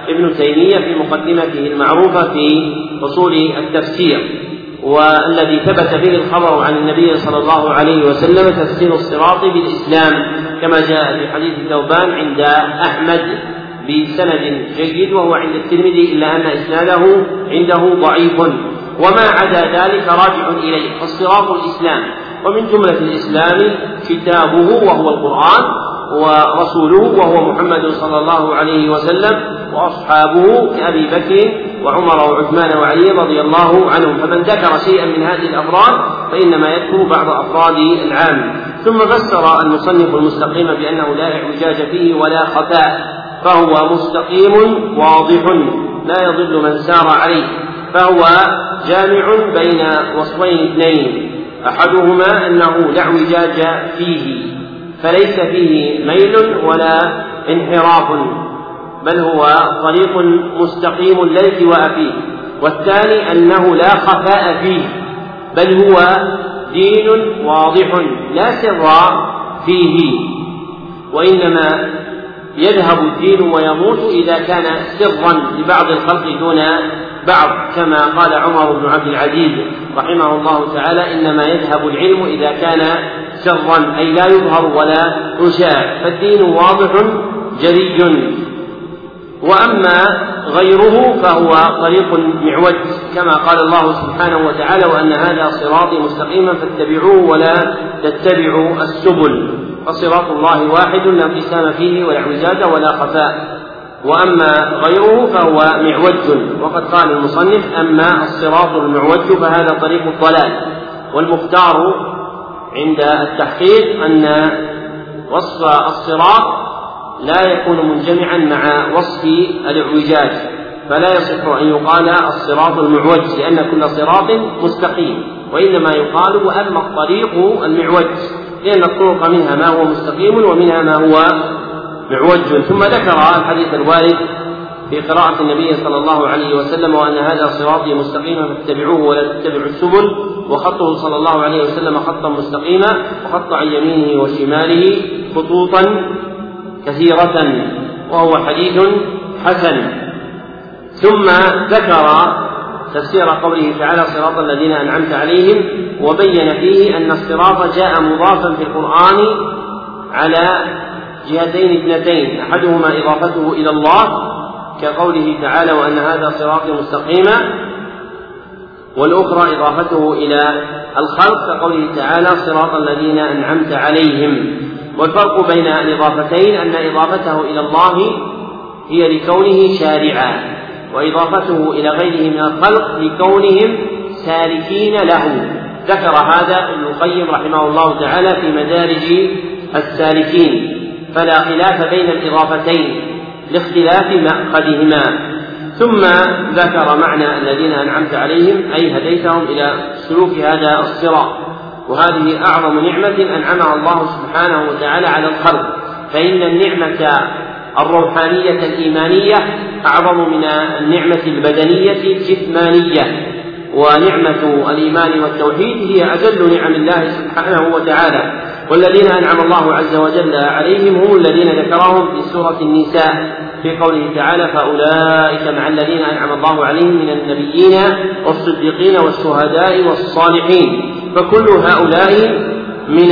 ابن تيمية في مقدمته المعروفة في أصول التفسير. والذي ثبت به الخبر عن النبي صلى الله عليه وسلم تفسير الصراط بالإسلام كما جاء في حديث ثوبان عند أحمد بسند جيد وهو عند الترمذي إلا أن إسناده عنده ضعيف. وما عدا ذلك راجع إليه فالصراط الإسلام. ومن جملة الإسلام كتابه وهو القرآن ورسوله وهو محمد صلى الله عليه وسلم وأصحابه كابي بكر وعمر وعثمان وعلي رضي الله عنهم. فمن ذكر شيئا من هذه الأفراد فإنما يذكر بعض أفراد العام. ثم فسر المصنف المستقيم بأنه لا اعوجاج فيه ولا خفاء فهو مستقيم واضح لا يضل من سار عليه فهو جامع بين وصفين اثنين. أحدهما أنه لا اعوجاج فيه. فليس فيه ميل ولا انحراف بل هو طريق مستقيم لا التواء فيه. والثاني أنه لا خفاء فيه بل هو دين واضح لا سر فيه. وإنما يذهب الدين ويموت إذا كان سرا لبعض الخلق دون بعض كما قال عمر بن عبد العزيز رحمه الله تعالى إنما يذهب العلم إذا كان سرا أي لا يظهر ولا يشاع فالدين واضح جلي وأما غيره فهو طريق معوج كما قال الله سبحانه وتعالى وأن هذا صراطي مستقيما فاتبعوه ولا تتبعوا السبل. فصراط الله واحد لا انقسام فيه ولا اعوجاج ولا خفاء. وأما غيره فهو معوج. وقد قال المصنف أما الصراط المعوج فهذا طريق الضلال. والمختار عند التحقيق أن وصف الصراط لا يكون منجمعا مع وصف الاعوجاج فلا يصح أن يقال الصراط المعوج لأن كل صراط مستقيم وإنما يقال وأما الطريق المعوج لأن الطرق منها ما هو مستقيم ومنها ما هو معوج ثم ذكر الحديث الوارد في قراءة النبي صلى الله عليه وسلم وأن هذا صراطي مستقيما فاتبعوه ولا تتبعوا السبل. وخطه صلى الله عليه وسلم خطا مستقيما وخط عن يمينه وشماله خطوطا كثيرة وهو حديث حسن. ثم ذكر تفسير قوله تعالى صراط الذين أنعمت عليهم وبين فيه أن الصراط جاء مضافا في القرآن على جهتين اثنتين أحدهما إضافته إلى الله كقوله تعالى وأن هذا صراطي مستقيما والأخرى إضافته إلى الخلق كقوله تعالى صراط الذين أنعمت عليهم. والفرق بين الإضافتين أن إضافته إلى الله هي لكونه شارعا وإضافته إلى غيره من الخلق لكونهم سالكين له. ذكر هذا ابن القيم رحمه الله تعالى في مدارج السالكين. فلا خلاف بين الإضافتين لاختلاف مأخذهما. ثم ذكر معنى الذين أنعمت عليهم أي هديتهم إلى سلوك هذا الصراط. وهذه أعظم نعمة أنعمها الله سبحانه وتعالى على الخلق فإن النعمة الروحانية الإيمانية أعظم من النعمة البدنية الجسمانية. ونعمة الإيمان والتوحيد هي أجل نعم الله سبحانه وتعالى. والذين أنعم الله عز وجل عليهم هم الذين ذكرهم في سورة النساء. في قوله تعالى فأولئك مع الذين أنعم الله عليهم من النبيين والصديقين والشهداء والصالحين فكل هؤلاء من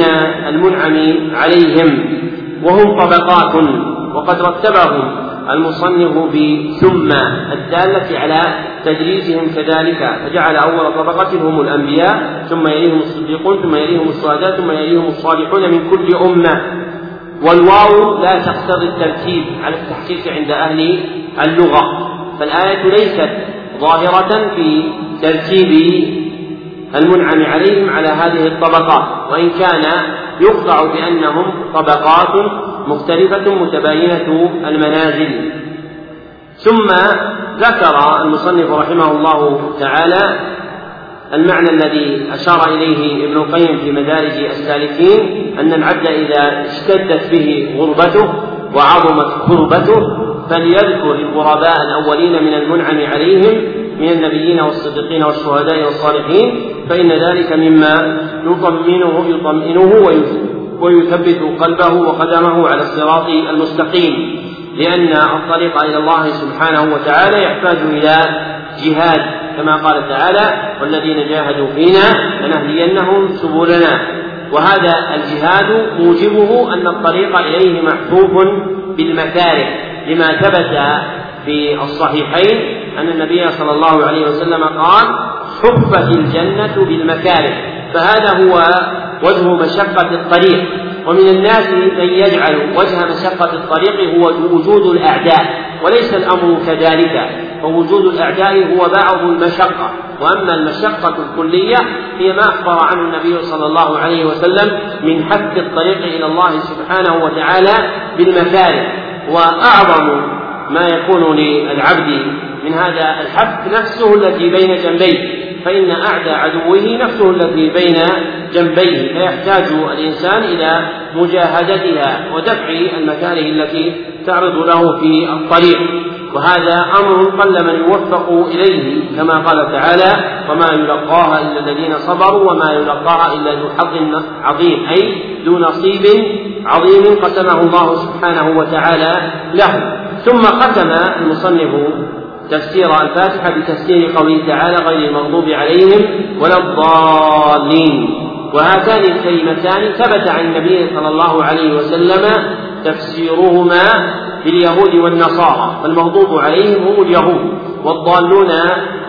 المنعم عليهم. وهم طبقات وقد رتبهم. المصنف بثم الدالة على تدريسهم كذلك فجعل أول طبقة هم الأنبياء ثم يليهم الصديقون ثم يليهم الشهداء ثم يليهم الصالحون من كل أمة. والواو لا تقتضي الترتيب على التحقيق عند أهل اللغة. فالآية ليست ظاهرة في ترتيب المنعم عليهم على هذه الطبقات وإن كان يقطع بأنهم طبقات مختلفة متباينة المنازل. ثم ذكر المصنف رحمه الله تعالى المعنى الذي أشار إليه ابن القيم في مدارج السالكين أن العبد إذا اشتدت به غربته وعظمت كربته فليذكر الغرباء الأولين من المنعم عليهم من النبيين والصديقين والشهداء والصالحين فإن ذلك مما يطمئنه يطمئنه ويثبت قلبه وقدمه على الصراط المستقيم لأن الطريق إلى الله سبحانه وتعالى يحتاج إلى جهاد كما قال تعالى والذين جاهدوا فينا لنهدينهم سبلنا وهذا الجهاد موجبه أن الطريق إليه محفوف بالمكاره لما ثبت في الصحيحين أن النبي صلى الله عليه وسلم قال حفت الجنة بالمكاره فهذا هو وجه مشقة الطريق. ومن الناس من يجعل وجه مشقة الطريق هو وجود الأعداء وليس الأمر كذلك. فوجود الأعداء هو بعض المشقة. وأما المشقة الكلية هي ما أخبر عنه النبي صلى الله عليه وسلم من حث الطريق إلى الله سبحانه وتعالى بالمكاره وأعظم ما يكون للعبد من هذا الحث نفسه التي بين جنبيه. فإن أعدى عدوه نفسه التي بين جنبيه فيحتاج الإنسان إلى مجاهدتها ودفع المكاره التي تعرض له في الطريق. وهذا أمر قل من يوفق إليه كما قال تعالى وما يلقاها إلا الذين صبروا وما يلقاها إلا ذو حظ عظيم. أي ذو نصيب عظيم قسمه الله سبحانه وتعالى له. ثم ختم المصنف تفسير الفاتحة بتفسير قوله تعالى غير المغضوب عليهم ولا الضالين. وهاتان الكلمتان ثبت عن النبي صلى الله عليه وسلم تفسيرهما باليهود والنصارى. فالمغضوب عليهم هم اليهود والضالون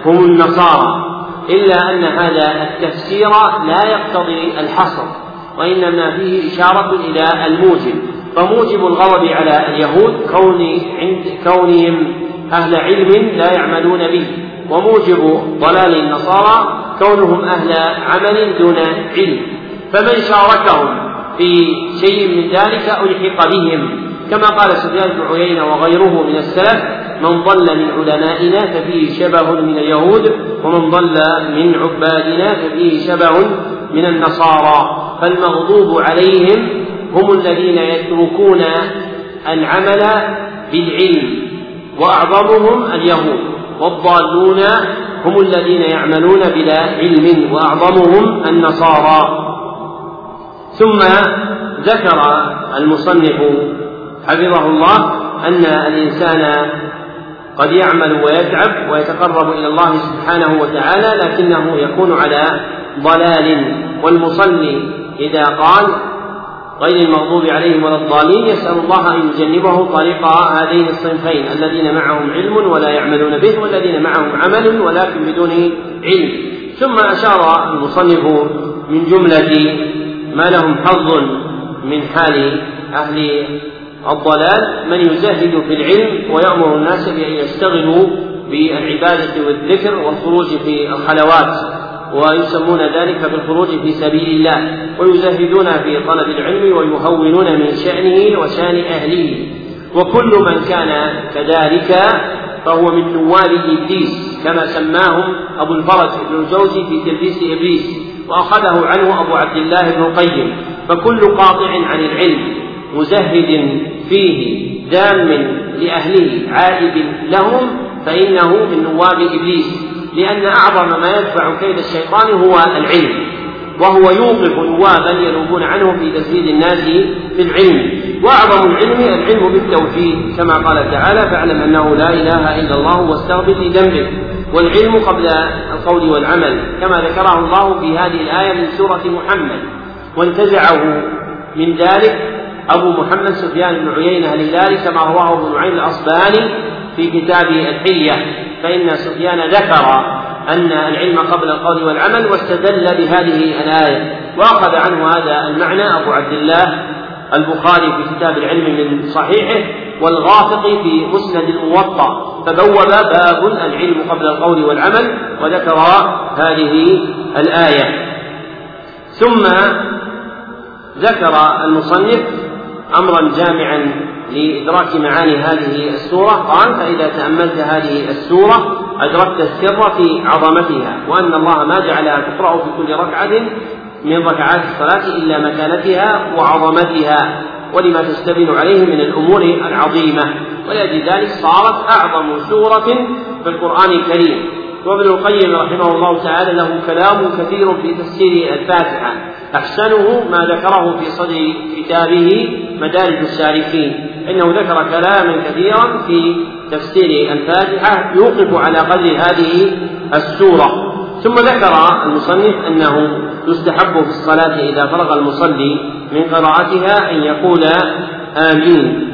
هم النصارى. إلا أن هذا التفسير لا يقتضي الحصر وإنما فيه إشارة إلى الموجب. فموجب الغضب على اليهود كون عند كونهم أهل علم لا يعملون به وموجب ضلال النصارى كونهم أهل عمل دون علم. فمن شاركهم في شيء من ذلك ألحق بهم. كما قال سفيان بن عيينة وغيره من السلف من ضل من علمائنا ففيه شبه من اليهود ومن ضل من عبادنا ففيه شبه من النصارى. فالمغضوب عليهم هم الذين يتركون العمل بالعلم. وأعظمهم اليهود والضالون هم الذين يعملون بلا علم وأعظمهم النصارى. ثم ذكر المصنف حفظه الله أن الإنسان قد يعمل ويتعب ويتقرب إلى الله سبحانه وتعالى لكنه يكون على ضلال. والمصلي إذا قال غير المغضوب عليهم ولا الضالين يسأل الله أن يجنبه طريق هذين الصنفين الذين معهم علم ولا يعملون به والذين معهم عمل ولكن بدون علم. ثم أشار المصنف من جملة ما لهم حظ من حال أهل الضلال من يزهد في العلم ويأمر الناس بأن يشتغلوا بالعبادة والذكر والخروج في الخلوات. ويسمون ذلك بالخروج في سبيل الله ويزهدون في طلب العلم ويهونون من شأنه وشأن أهله. وكل من كان كذلك فهو من نواب إبليس كما سماهم أبو الفرج بن الجوزي في تلبيس إبليس وأخذه عنه أبو عبد الله بن القيم. فكل قاطع عن العلم مزهد فيه ذام لأهله عائد لهم فإنه من نواب إبليس. لأن أعظم ما يدفع كيد الشيطان هو العلم وهو يوقف نوابا ينوبون عنه في تسديد الناس في العلم. وأعظم العلم العلم بالتوحيد كما قال تعالى فاعلم أنه لا إله إلا الله واستغفر لذنبك. والعلم قبل القول والعمل كما ذكره الله في هذه الآية من سورة محمد. وانتزعه من ذلك أبو محمد سفيان بن عيينة الهلالي كما رواه ابن نعيم الأصبهاني في كتاب الحلية. فإن سفيان ذكر أن العلم قبل القول والعمل واستدل بهذه الآية وأخذ عنه هذا المعنى أبو عبد الله البخاري في كتاب العلم من صحيحه والغافقي في مسند الموطأ فبوب باب العلم قبل القول والعمل وذكر هذه الآية. ثم ذكر المصنف أمرا جامعا لإدراك معاني هذه السورة. قال فإذا تأملت هذه السورة أدركت السر في عظمتها وأن الله ما جعلها تقرأ في كل ركعة من ركعات الصلاة إلا مكانتها وعظمتها ولما تشتمل عليه من الأمور العظيمة. ولأجل ذلك صارت أعظم سورة في القرآن الكريم. وابن القيم رحمه الله تعالى له كلام كثير في تفسير الفاتحة. أحسنه ما ذكره في صدر كتابه مدارج السالكين إنه ذكر كلاما كثيرا في تفسير الفاتحة يوقف على قدر هذه السورة. ثم ذكر المصنف أنه يستحب في الصلاة إذا فرغ المصلي من قراءتها أن يقول آمين.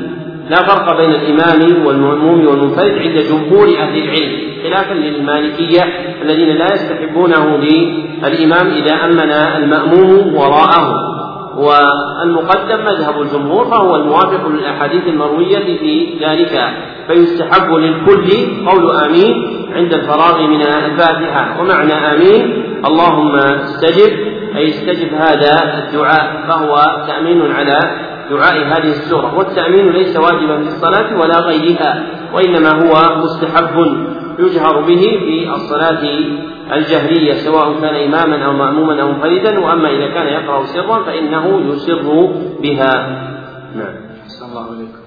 لا فرق بين الإمام والمأموم والمنفرد عند جمهور أهل العلم خلافا للمالكية الذين لا يستحبونه للإمام إذا أمن المأموم وراءه. والمقدم مذهب الجمهور فهو الموافق للأحاديث المروية في ذلك فيستحب للكل قول آمين عند الفراغ من الفاتحة. ومعنى آمين اللهم استجب أي استجب هذا الدعاء فهو تأمين على دعاء هذه السورة. والتأمين ليس واجبا في الصلاة ولا غيرها وإنما هو مستحب يجهر به في الصلاة الجهرية سواء كان إماما أو مأموما أو منفردا. وأما إذا كان يقرأ سرا فإنه يسر بها. نعم. الله عليكم.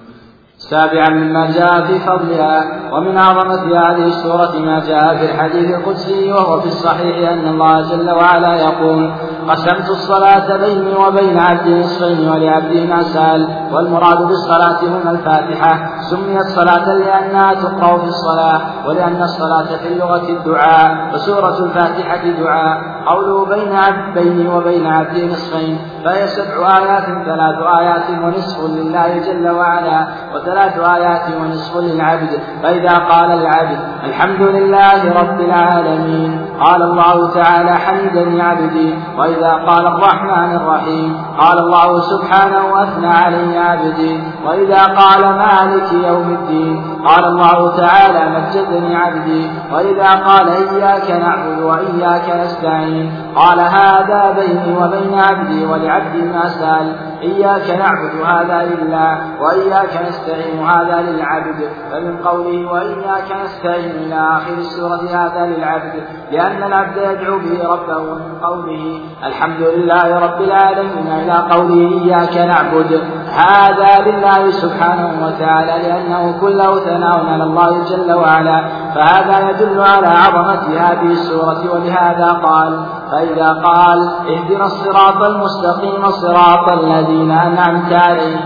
سابعا مما جاء في فضلها ومن عظمة هذه السورة ما جاء في الحديث القدسي وهو في الصحيح أن الله جل وعلا يقول قسمت الصلاة بيني وبين عبدي نصفين ولعبدي سأل والمراد بالصلاة هنا الفاتحة. سميت صلاة لأنها تقرأ في الصلاة ولأن الصلاة في اللغة الدعاء وسورة الفاتحة دعاء. قوله بين عبد بيني وبين عبدي نصفين فهي سبع آيات ثلاث آيات ونصف لله جل وعلا وثلاث آيات ونصف للعبد. فإذا قال العبد الحمد لله رب العالمين. قال الله تعالى حمدني عبدي وإذا قال الرحمن الرحيم قال الله سبحانه أثنى علي عبدي وإذا قال مالك يوم الدين قال الله تعالى مجدني عبدي وإذا قال إياك نعبد وإياك نستعين. قال هذا بيني وبين عبدي ولعبدي ما سأل. إياك نعبد هذا لله وإياك نستعين هذا للعبد. فمن قوله وإياك نستعين إلى آخر السورة هذا للعبد لأن العبد يدعو به ربه من قوله الحمد لله رب العالمين إلى قوله إياك نعبد. هذا لله سبحانه وتعالى لأنه كله ثناء على الله جل وعلا. فهذا يدل على عظمة هذه السورة ولهذا قال فإذا قال اهدنا الصراط المستقيم صراط الذين أنعمت عليهم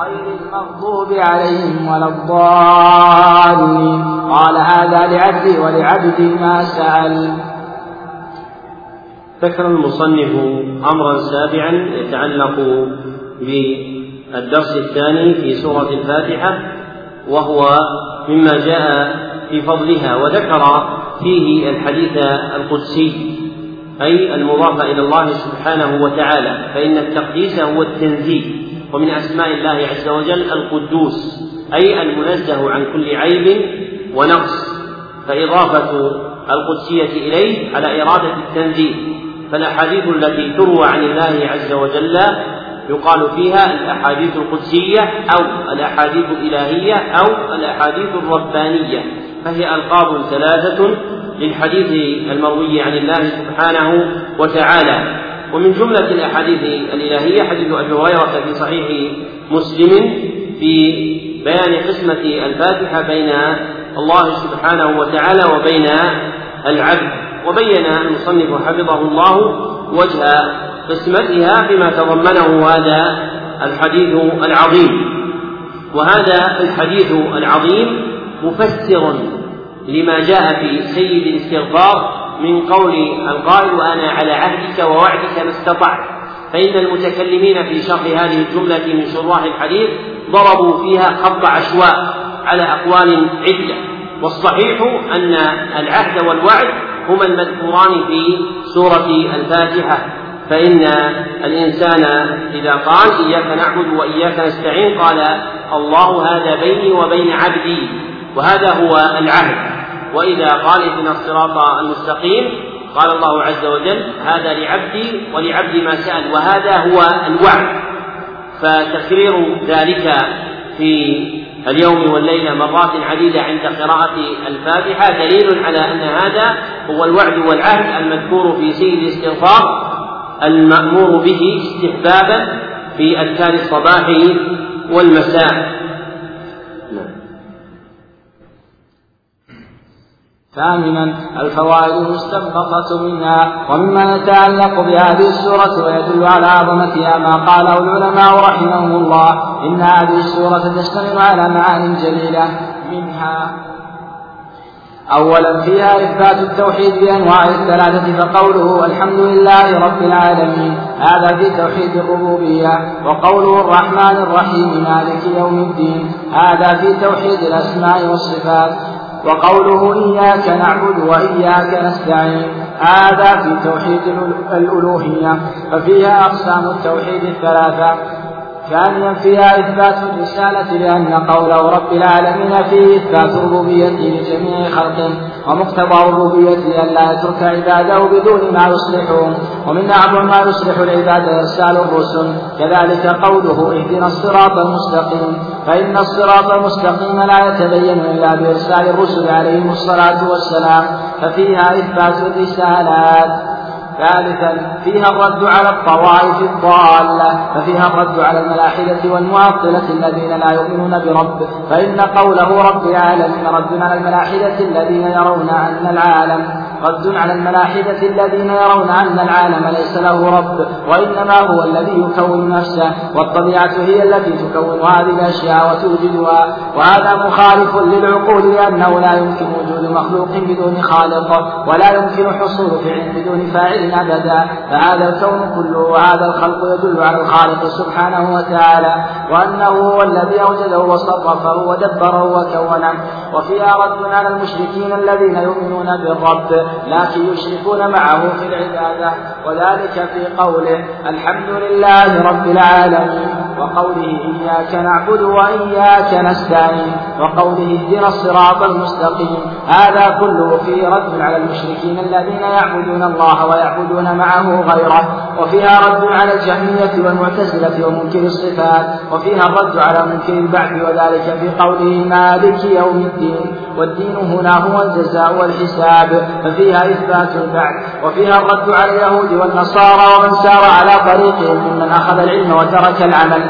غير المغضوب عليهم ولا الضالين. قال هذا لعبدي ولعبدي ما سأل. ذكر المصنف أمرا سابعا يتعلق بالدرس الثاني في سورة الفاتحة وهو مما جاء في فضلها وذكر فيه الحديث القدسي أي المضاف إلى الله سبحانه وتعالى فإن التقديس هو التنزيه ومن أسماء الله عز وجل القدوس أي المنزه عن كل عيب ونقص فإضافة القدسية إليه على إرادة التنزيه فالأحاديث التي تروى عن الله عز وجل يقال فيها الأحاديث القدسية أو الأحاديث الإلهية أو الأحاديث الربانية فهي ألقاب ثلاثة للحديث المروي عن الله سبحانه وتعالى. ومن جملة الأحاديث الإلهية حديث أبي هريرة في صحيح مسلم في بيان قسمة الفاتحة بين الله سبحانه وتعالى وبين العبد وبين المصنف حفظه الله وجه قسمتها بما تضمنه هذا الحديث العظيم. وهذا الحديث العظيم مفسر لما جاء في سيد الاستغفار من قول القائل وأنا على عهدك ووعدك ما استطعت. فإن المتكلمين في شرح هذه الجملة من شراح الحديث ضربوا فيها خط عشواء على أقوال عدة. والصحيح أن العهد والوعد هما المذكوران في سورة الفاتحة. فإن الإنسان إذا قال إياك نعبد وإياك نستعين قال الله هذا بيني وبين عبدي وهذا هو العهد. وإذا قال اهدنا الصراط المستقيم قال الله عز وجل هذا لعبدي ولعبدي ما سأل وهذا هو الوعد. فتكرير ذلك في اليوم والليلة مرات عديدة عند قراءة الفاتحة دليل على أن هذا هو الوعد والعهد المذكور في سيد الاستغفار. المأمور به استحبابا في أذكار الصباح والمساء. ثامنا الفوائد المستنبطة منها ومما يتعلق بهذه السورة ويدل على عظمتها ما قاله العلماء رحمهم الله إن هذه السورة تشتمل على معان جليلة منها أولا فيها إثبات التوحيد بأنواعه الثلاثة فقوله الحمد لله رب العالمين. هذا في توحيد الربوبية وقوله الرحمن الرحيم مالك يوم الدين. هذا في توحيد الأسماء والصفات وقوله إياك نعبد وإياك نستعين. هذا في توحيد الألوهية ففيها أقسام التوحيد الثلاثة. ثانيا فيها إثبات الرسالة لأن قوله رب العالمين فيه إثبات ربوبيته لجميع خلقه ومقتضى أن لا يترك عباده بدون ما يصلحهم ومن أعظم ما يصلح العباد إرسال الرسل كذلك قوله اهدنا الصراط المستقيم فإن الصراط المستقيم لا يتبين إلا بإرسال الرسل عليهم الصلاة والسلام ففيها إثبات الرسالات. ثالثا فيها الرد على الطوائف الضالة ففيها الرد على الملاحدة والمعطلة الذين لا يؤمنون برب فإن قوله رب العالمين رد على الملاحدة الذين يرون أن العالم رد على الملاحدة الذين يرون أن العالم ليس له رب وإنما هو الذي يكون نفسه والطبيعة هي التي تكون هذه الأشياء وتوجدها. وهذا مخالف للعقول لأنه لا يمكن وجود مخلوق بدون خالق ولا يمكن حصول فعل بدون فاعل أبدا. فهذا الكون كله وهذا الخلق يدل على الخالق سبحانه وتعالى وأنه هو الذي أوجده وصرفه ودبره وكونه. وفيها رد على المشركين الذين يؤمنون بالرب. لكن يشركون معه في العبادة. وذلك في قوله الحمد لله رب العالمين. وقوله إياك نعبد وإياك نستعين وقوله اهدنا الصراط المستقيم. هذا كله فيه رد على المشركين الذين يعبدون الله ويعبدون معه غيره وفيها رد على الجهمية والمعتزلة ومنكر الصفات وفيها الرد على منكر البعث وذلك في قوله مالك يوم الدين. والدين هنا هو الجزاء والحساب ففيها إثبات البعث وفيها الرد على اليهود والنصارى ومن سار على طريقهم ممن أخذ العلم وترك العمل.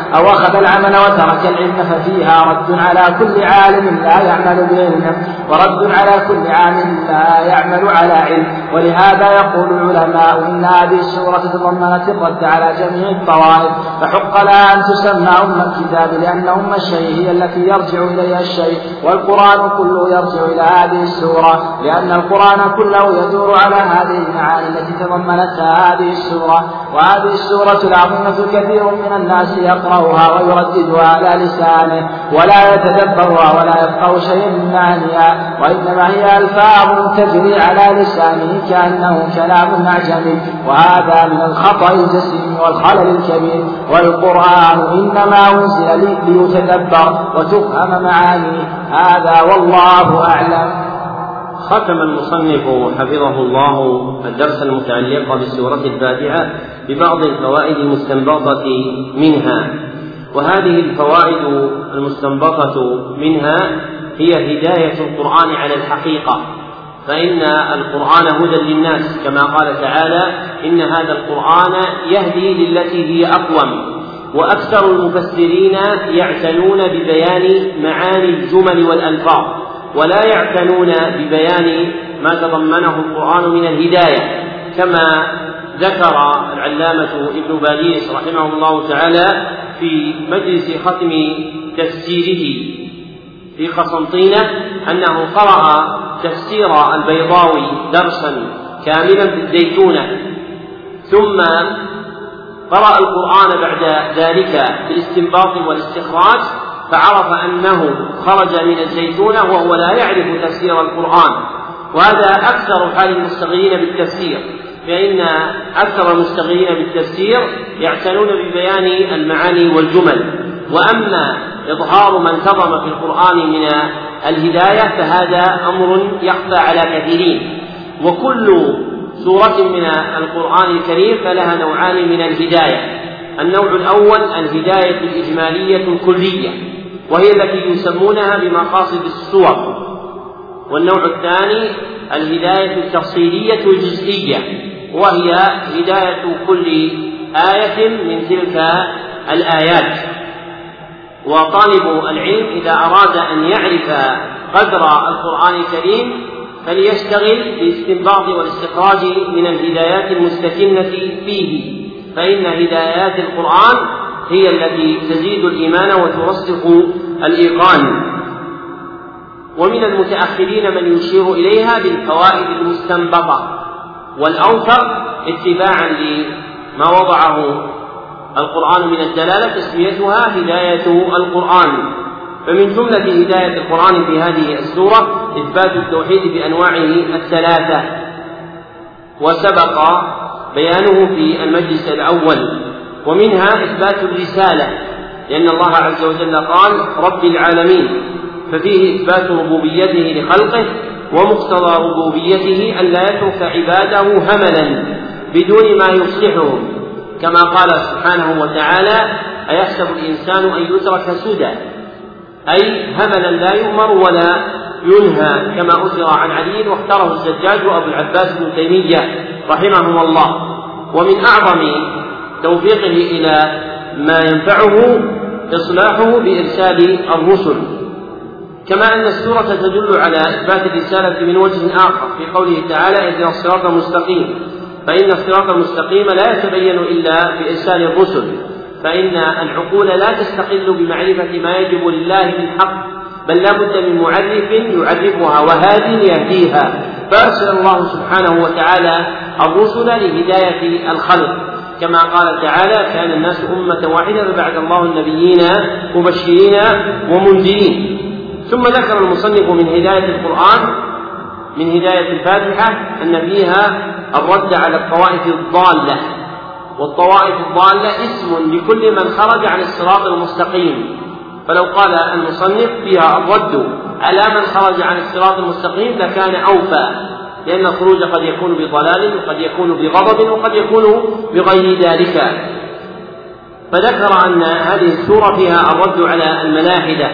أو أخذ العمل وترك العلم ففيها رد على كل عالم لا يعمل بعلمه ورد على كل عالم لا يعمل على علم. ولهذا يقول العلماء إن هذه السورة تضمنت الرد على جميع الطوائف فحق لها أن تسمى أم الكتاب لأن أم الشيء هي التي يرجع إليها الشيء والقرآن كله يرجع إلى هذه السورة لأن القرآن كله يدور على هذه المعاني التي تضمنتها هذه السورة. وهذه السورة العظيمة كثير من الناس يقرأها ويرددها على لسانه ولا يتدبرها ولا يفقه شيئا من وإنما هي ألفاظ تجري على لسانه كأنه كلام أعجمي وهذا من الخطأ الجسيم والخلل الكبير والقرآن إنما أنزل ليتدبر وتفهم معانيه. هذا والله أعلم. ختم المصنف حفظه الله الدرس المتعلق بالسورة الفاتحة ببعض الفوائد المستنبطة منها وهذه الفوائد المستنبطة منها هي هداية القرآن على الحقيقة فإن القرآن هدى للناس كما قال تعالى إن هذا القرآن يهدي للتي هي أقوم وأكثر المفسرين يعتنون ببيان معاني الجمل والألفاظ ولا يعتنون ببيان ما تضمنه القرآن من الهداية كما ذكر العلامة ابن باديس رحمه الله تعالى في مجلس ختم تفسيره في قسنطينة أنه قرأ تفسير البيضاوي درسا كاملا في الزيتونة. ثم قرأ القرآن بعد ذلك بالاستنباط والاستخراج فعرف أنه خرج من الزيتونة وهو لا يعرف تفسير القرآن وهذا أكثر حال المستغلين بالتفسير. فإن أكثر المشتغلين بالتفسير يعتنون ببيان المعاني والجمل. وأما إظهار ما انتظم في القرآن من الهداية فهذا أمر يخفى على كثيرين. وكل سورة من القرآن الكريم فلها نوعان من الهداية. النوع الأول الهداية الإجمالية الكلية وهي التي يسمونها بمقاصد السور. والنوع الثاني الهداية التفصيلية الجزئية وهي هداية كل آية من تلك الآيات. وطالب العلم إذا أراد أن يعرف قدر القرآن الكريم فليشتغل باستنباط والاستخراج من الهدايات المستكنة فيه. فإن هدايات القرآن هي التي تزيد الإيمان وترسخ الإيقان. ومن المتأخرين من يشير إليها بالفوائد المستنبطة والأوفر اتباعا لما وضعه القرآن من الدلالة تسميتها هداية القرآن. فمن جملة هداية القرآن في هذه السورة إثبات التوحيد بأنواعه الثلاثة. وسبق بيانه في المجلس الأول. ومنها إثبات الرسالة لأن الله عز وجل قال رب العالمين ففيه إثبات ربوبيته لخلقه ومقتضى ربوبيته ألا يترك عباده هملا بدون ما يصلحهم كما قال سبحانه وتعالى أيحسب الإنسان أن يترك سدى؟ أي هملا لا يؤمر ولا ينهى. كما أثر عن علي واختاره الزجاج وأبو العباس بن تيمية رحمهما الله. ومن أعظم توفيقه إلى ما ينفعه إصلاحه بإرسال الرسل. كما أن السورة تدل على إثبات الرسالة من وجه آخر في قوله تعالى اهدنا الصراط المستقيم. فإن الصراط المستقيم لا يتبين إلا بإرسال الرسل فإن العقول لا تستقل بمعرفة ما يجب لله من حق بل لا بد من معرف يعرفها وهاد يهديها. فأرسل الله سبحانه وتعالى الرسل لهداية الخلق. كما قال تعالى كان الناس أمة واحدة فبعث الله النبيين مبشرين ومنذرين. ثم ذكر المصنف من هداية القرآن من هداية الفاتحة أن فيها الرد على الطوائف الضالة. والطوائف الضالة اسم لكل من خرج عن الصراط المستقيم. فلو قال المصنف فيها الرد على من خرج عن الصراط المستقيم لكان أوفى لأن الخروج قد يكون بضلال وقد يكون بغضب وقد يكون بغير ذلك. فذكر أن هذه السورة فيها الرد على الملاحدة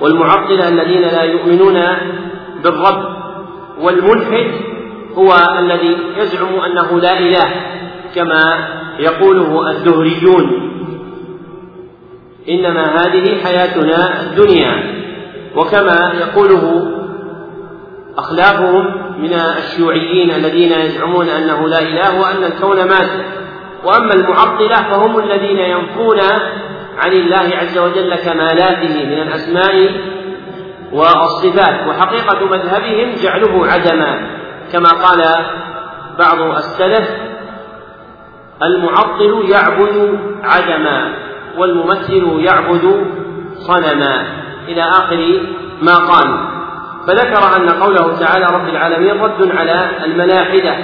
والمعطلة الذين لا يؤمنون بالرب والملحد هو الذي يزعم أنه لا إله كما يقوله الدهريون إنما هذه حياتنا الدنيا وكما يقوله أخلافهم من الشيوعيين الذين يزعمون أنه لا إله وأن الكون مات. وأما المعطلة فهم الذين ينفون عن الله عز وجل كمالاته من الأسماء والصفات وحقيقة مذهبهم جعله عدما كما قال بعض السلف المعطل يعبد عدما والممثل يعبد صنما. إلى آخر ما قال فذكر أن قوله تعالى رب العالمين رد على الملاحدة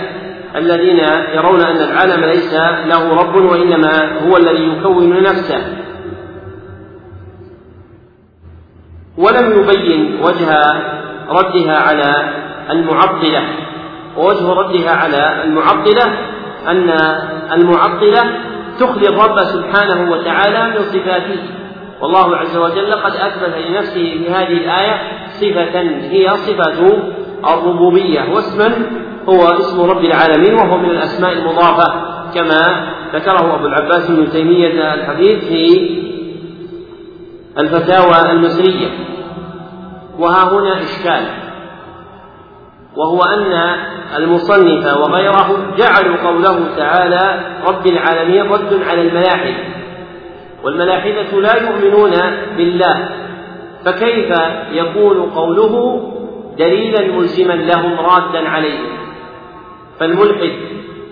الذين يرون أن العالم ليس له رب وإنما هو الذي يكون نفسه. ولم يبين وجه ردها على المعطلة ووجه ردها على المعطلة أن المعطلة تخلي الرب سبحانه وتعالى من صفاته. والله عز وجل قد أثبت لنفسه في هذه الآية صفة هي صفة الربوبية واسما هو اسم رب العالمين وهو من الأسماء المضافة كما ذكره أبو العباس بن تيمية الحديث في الفتاوى المصرية. وها هنا إشكال. وهو أن المصنف وغيره جعلوا قوله تعالى رب العالمين رد على الملاحدة. والملاحدة لا يؤمنون بالله. فكيف يكون قوله دليلا ملزما لهم رادا عليهم؟ فالملحد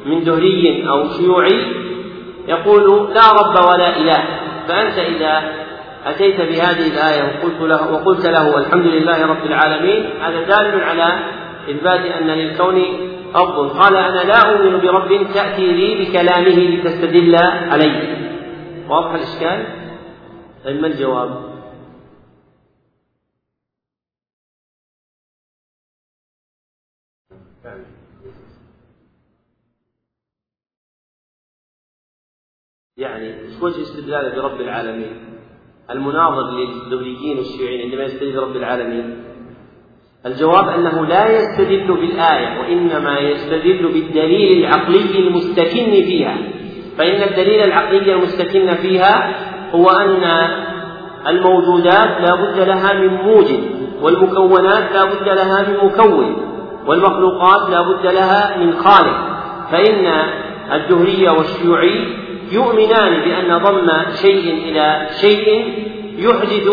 من دهري أو شيوعي يقول لا رب ولا إله. فأنت إذا أتيت بهذه الآية وقلت له وقلت له الحمد لله رب العالمين هذا دال على إثبات أن للكون أفضل قال أنا لا أؤمن برب تأتي لي بكلامه لتستدل عليه واضح الإشكال؟ طيب ما الجواب؟ يعني إيش وجه استدلاله برب العالمين؟ المناظر للدوليين والشيوعيين عندما يستدل برب العالمين. الجواب أنه لا يستدل بالآية وإنما يستدل بالدليل العقلي المستكن فيها. فإن الدليل العقلي المستكن فيها هو أن الموجودات لا بد لها من موجد والمكونات لا بد لها من مكون والمخلوقات لا بد لها من خالق. فإن الدهريه والشيوعي يؤمنان بأن ضم شيء إلى شيء يحدث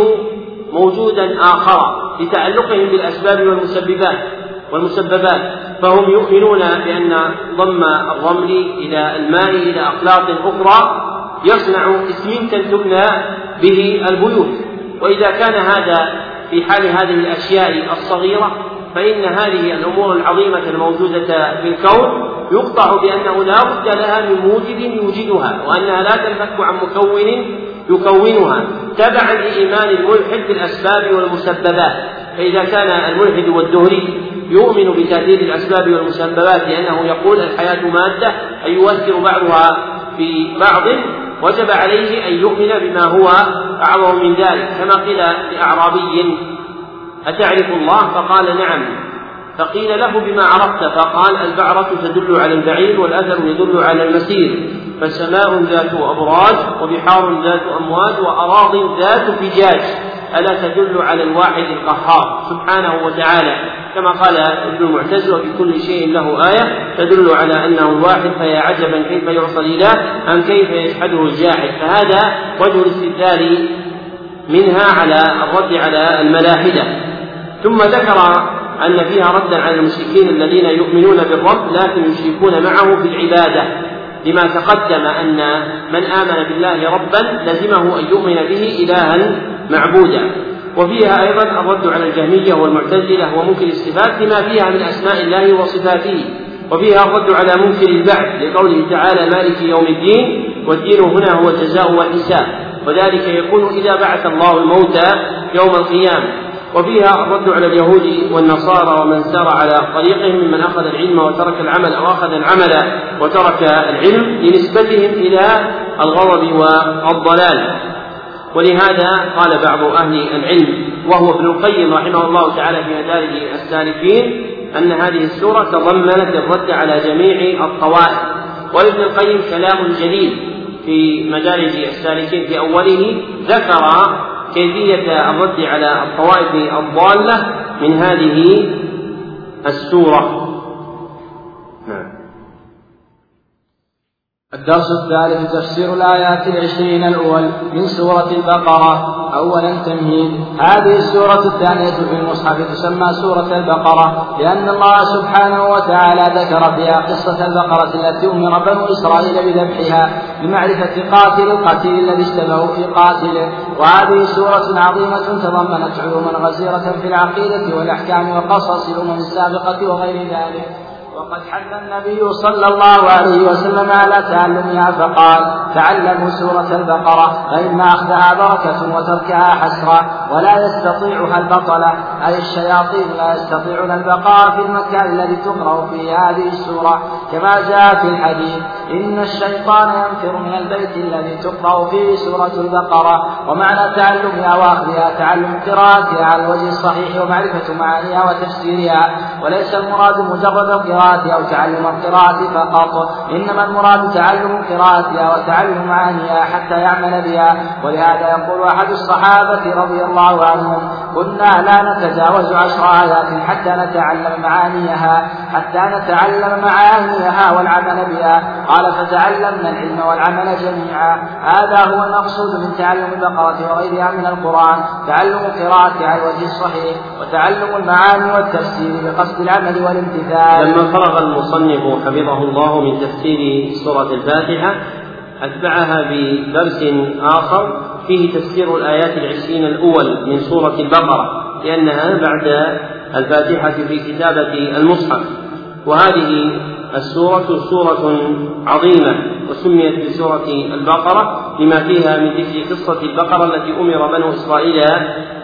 موجودا آخر لتعلقهم بالأسباب والمسببات والمسببات. فهم يؤمنون بأن ضم الرمل إلى الماء إلى أخلاق أخرى يصنع اسمنتا تبنى به البيوت. وإذا كان هذا في حال هذه الأشياء الصغيرة فإن هذه الأمور العظيمة الموجودة في الكون يقطع بأنه لا بد لها من موجب يوجدها وأنها لا تنفك عن مكون يكونها تبعا لإيمان الملحد بالأسباب والمسببات. فإذا كان الملحد والدهري يؤمن بتأثير الأسباب والمسببات لأنه يقول الحياة مادة أي يؤثر بعضها في بعض وجب عليه أن يؤمن بما هو أعظم من ذلك. كما قيل لأعرابي أتعرف الله؟ فقال نعم. فقيل له بما عرفت فقال البعرة تدل على البعير والأثر يدل على المسير فسماء ذات أبراج وبحار ذات أمواج وأراض ذات فجاج ألا تدل على الواحد القهار سبحانه وتعالى؟ كما قال ابن المعتز وفي كل شيء له آية تدل على أنه الواحد فيا عجبا كيف يعصى الإله أم كيف يجحده الجاحد؟ فهذا وجه الاستدلال منها على الرد على الملاحدة. ثم ذكر أن فيها ردا على المشركين الذين يؤمنون بالرب لكن يشركون معه في العبادة. لما تقدم أن من آمن بالله ربا لزمه أن يؤمن به إلها معبودا. وفيها أيضا الرد على الجهمية والمعتزلة ومنكر الصفات لما فيها من أسماء الله وصفاته. وفيها الرد على منكر البعث لقوله تعالى مالك يوم الدين والدين هنا هو الجزاء والحساب. وذلك يكون إذا بعث الله الموتى يوم القيامة. وفيها الرد على اليهود والنصارى ومن سار على طريقهم ممن أخذ العلم وترك العمل أو أخذ العمل وترك العلم لنسبتهم إلى الغضب والضلال. ولهذا قال بعض أهل العلم وهو ابن القيم رحمه الله تعالى في مدارج السالكين أن هذه السورة تضمنت الرد على جميع الطوائف ولابن القيم كلام جليل في مدارج السالكين في أوله ذكر كيفية الرد على الطوائف الضالة من هذه السورة. الدرس الثالث تفسير الآيات العشرين الأول من سورة البقرة. أولا تمهيد. هذه السورة الثانية في المصحف تسمى سورة البقرة لأن الله سبحانه وتعالى ذكر فيها قصة البقرة التي أمر بنو إسرائيل بذبحها لمعرفة قاتل القتيل الذي اشتبهوا في قاتله. وهذه سورة عظيمة تضمنت علوما غزيرة في العقيدة والأحكام وقصص الأمم السابقة وغير ذلك. وقد حث النبي صلى الله عليه وسلم على تعلمها فقال تعلموا سورة البقرة فإن أخذها بركة وتركها حسرة ولا يستطيعها البطلة. أي الشياطين لا يستطيعون البقاء في المكان الذي تقرأ فيه هذه السورة. كما جاء في الحديث إن الشيطان ينفر من البيت الذي تقرأ فيه سورة البقرة. ومعنى تعلمها وأخذها تعلم قراءتها على الوجه الصحيح ومعرفة معانيها وتفسيرها. وليس المراد مجرد القراءة أو تعلم القراءة فقط. إنما المراد تعلم قراءتها وتعلم معانيها حتى يعمل بها. ولهذا يقول أحد الصحابة رضي الله عنهم كنا لا نتجاوز عشر آيات حتى نتعلم معانيها حتى نتعلم معانيها والعمل بها. قال فتعلمنا العلم والعمل جميعا. هذا هو المقصود من تعلم البقرة وغيرها من القرآن. تعلم قراءة على الوجه الصحيح وتعلم المعاني والتفسير بقصد العمل والامتثال. لما فرغ المصنف حفظه الله من تفسير سورة الفاتحة أتبعها بدرس آخر فيه تفسير الآيات العشرين الأول من سورة البقرة لأنها بعد الفاتحة في كتابة المصحف. وهذه السورة سورة عظيمة وسميت بسورة البقرة لما فيها من ذكر قصة البقرة التي أمر بنو إسرائيل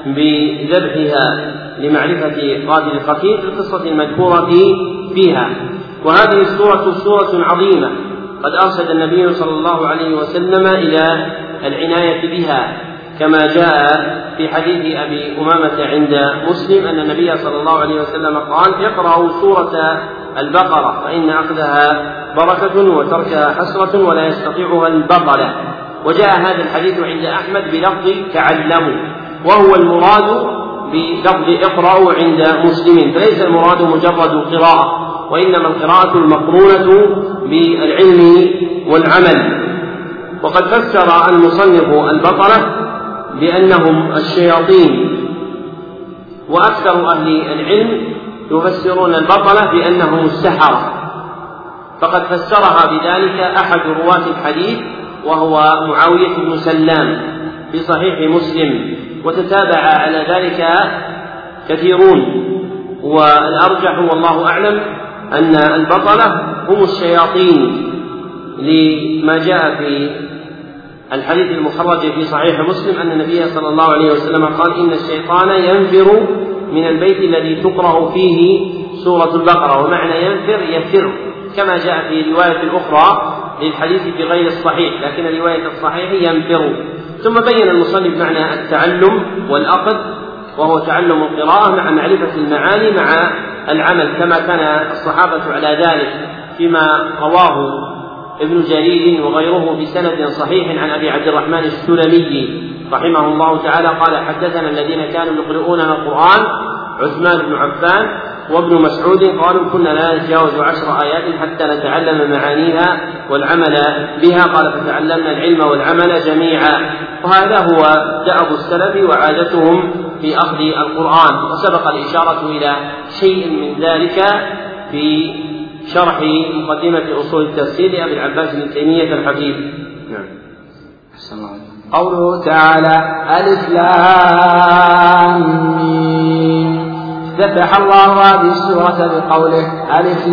بذبحها. لمعرفة قادر الخفيف في القصة المذكورة فيها. وهذه السورة سورة عظيمة. قد أرشد النبي صلى الله عليه وسلم إلى العناية بها كما جاء في حديث أبي أمامة عند مسلم أن النبي صلى الله عليه وسلم قال اقرأوا سورة البقرة فإن أخذها بركة وتركها حسرة ولا يستطيعها البطلة. وجاء هذا الحديث عند أحمد بلفظ تعلموا وهو المراد بلفظ اقرأوا عند مسلم فليس المراد مجرد قراءة وإنما القراءة المقرونة بالعلم والعمل. وقد فسر المصنف البطلة بأنهم الشياطين وأكثر أهل العلم يفسرون البطلة بأنهم السحرة. فقد فسرها بذلك أحد رواة الحديث وهو معاوية بن سلام في صحيح مسلم. وتتابع على ذلك كثيرون. والأرجح والله أعلم أن البطلة هم الشياطين لما جاء في الحديث المخرج في صحيح مسلم أن النبي صلى الله عليه وسلم قال إن الشيطان ينفر من البيت الذي تقرأ فيه سورة البقرة ومعنى ينفر يفر كما جاء في رواية أخرى للحديث في غير الصحيح لكن رواية الصحيح ينفر. ثم بين المصنف معنى التعلم والأخذ وهو تعلم القراءة مع معرفة المعاني مع العمل كما كان الصحابة على ذلك فيما رواه ابن جرير وغيره بسند صحيح عن أبي عبد الرحمن السلمي رحمه الله تعالى قال حدثنا الذين كانوا يقرؤوننا القرآن عثمان بن عفان وابن مسعود قالوا كنا لا نتجاوز عشر آيات حتى نتعلم معانيها والعمل بها. قال فتعلمنا العلم والعمل جميعا. وهذا هو دأب السلف وعادتهم في أخذ القرآن. وسبق الإشارة إلى شيء من ذلك في شرح مقدمة أصول التفسير لأبي العباس بن تيمية الحفيظ نعم. قوله تعالى ألف لام افتتح الله هذه السورة بقوله ألف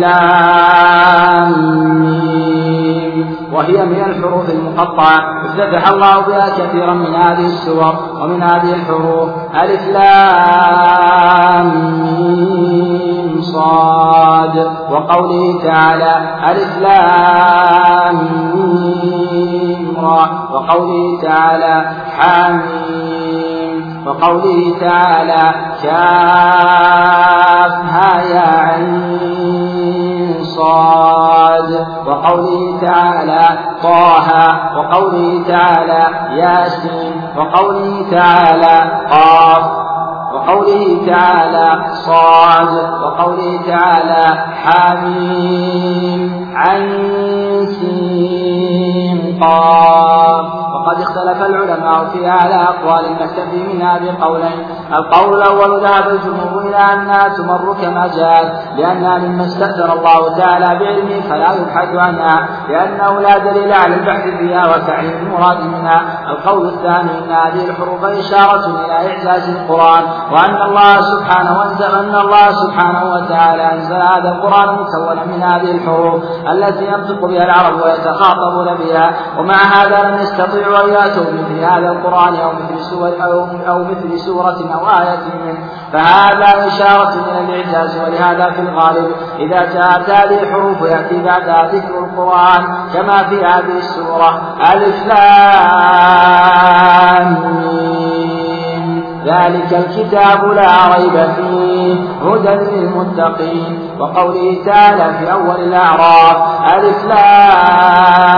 وهي من الحروف المقطعة. افتتح الله بها كثيرا من هذه السور ومن هذه الحروف. ألف صاد. وقوله تعالى ألف وقوله تعالى حاميم وقوله تعالى كافها يا عين صاد. وقوله تعالى طه. وقوله تعالى ياسين. وقوله تعالى قاف. وقوله تعالى صاد. وقوله تعالى حميم. عن سين قاف. وقد اختلف العلماء في على أقوال نكتفي منها بقولين. القول الأول ذهب الجمهور إلى أنها تمر كما جاءت لأنها مما استأثر الله تعالى بعلمه فلا يبحث عنها لأنه لا دليل على البحث فيها وتعيين المراد منها. القول الثاني أن هذه الحروف إشارة إلى إعجاز القرآن وأن الله سبحانه أن الله سبحانه وتعالى أنزل هذا القرآن مكونا من هذه الحروف التي ينطق بها العرب ويتخاطبون بها ومع هذا لم يستطيعوا يأتوا بمثل هذا القرآن أو مثل سورة أو, أو مثل سورة أو آية منه. فهذا إشارة من الإعجاز ولهذا في الغالب إذا جاءت هذه الحروف يأتي بعدها ذكر القرآن كما في هذه السورة. ألف ذلك الكتاب لا ريب فيه هدى للمتقين. وقوله تعالى في أول الأعراف ألف لام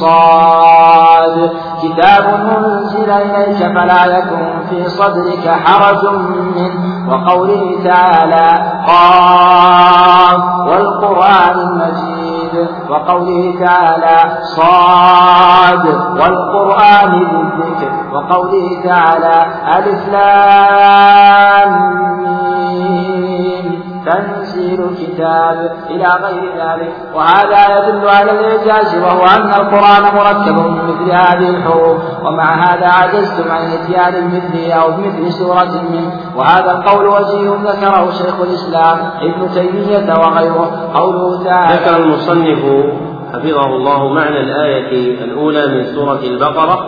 صاد كتاب أنزل إليك فلا يكن في صدرك حرج منه. وقوله تعالى قاف والقرآن المجيد. وقوله تعالى صاد والقرآن الذكر. وقوله تعالى ألف لام تنزيل الكتاب إلى غير ذلك. وهذا يدل على الإعجاز وهو أن القرآن مركب من مثل هذه الحروف. ومع هذا عجزتم عن إتيان بمثله أو بمثل سورة منه. وهذا القول وجيه ذكره شيخ الإسلام ابن تيمية وغيره. قوله تعالى ذكر المصنف حفظه الله معنى الآية الأولى من سورة البقرة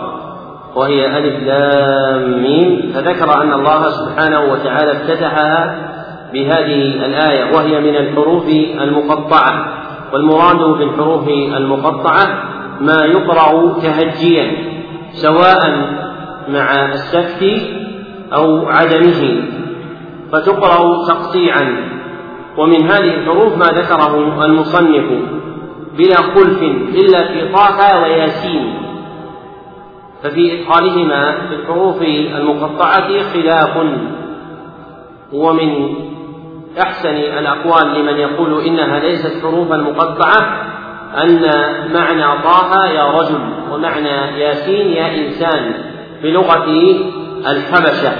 وهي ألف لام ميم. فذكر أن الله سبحانه وتعالى افتتحها بهذه الآية وهي من الحروف المقطعة. والمراد بالحروف المقطعة ما يقرأ تهجيا سواء مع السكت أو عدمه. فتقرأ تقطيعا. ومن هذه الحروف ما ذكره المصنف بلا خلف إلا في طه وياسين. ففي إدخالهما في الحروف المقطعة خلاف. ومن أحسن الأقوال لمن يقول إنها ليست حروفا مقطعة أن معنى طه يا رجل ومعنى ياسين يا إنسان بلغة الحبشة.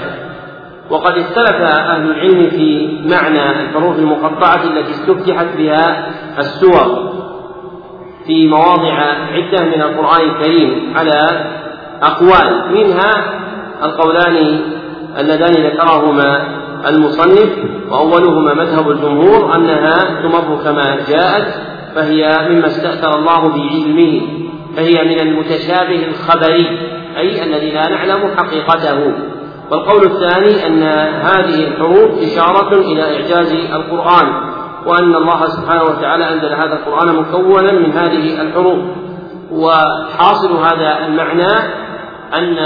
وقد اختلف أهل العلم في معنى الحروف المقطعة التي استفتحت بها السور في مواضع عدة من القرآن الكريم على أقوال. منها القولان اللذان ذكرهما المصنف وأولهما مذهب الجمهور أنها تمر كما جاءت فهي مما استأثر الله بعلمه فهي من المتشابه الخبري أي الذي لا نعلم حقيقته. والقول الثاني أن هذه الحروف إشارة إلى إعجاز القرآن وأن الله سبحانه وتعالى أنزل هذا القرآن مكونا من هذه الحروف. وحاصل هذا المعنى أن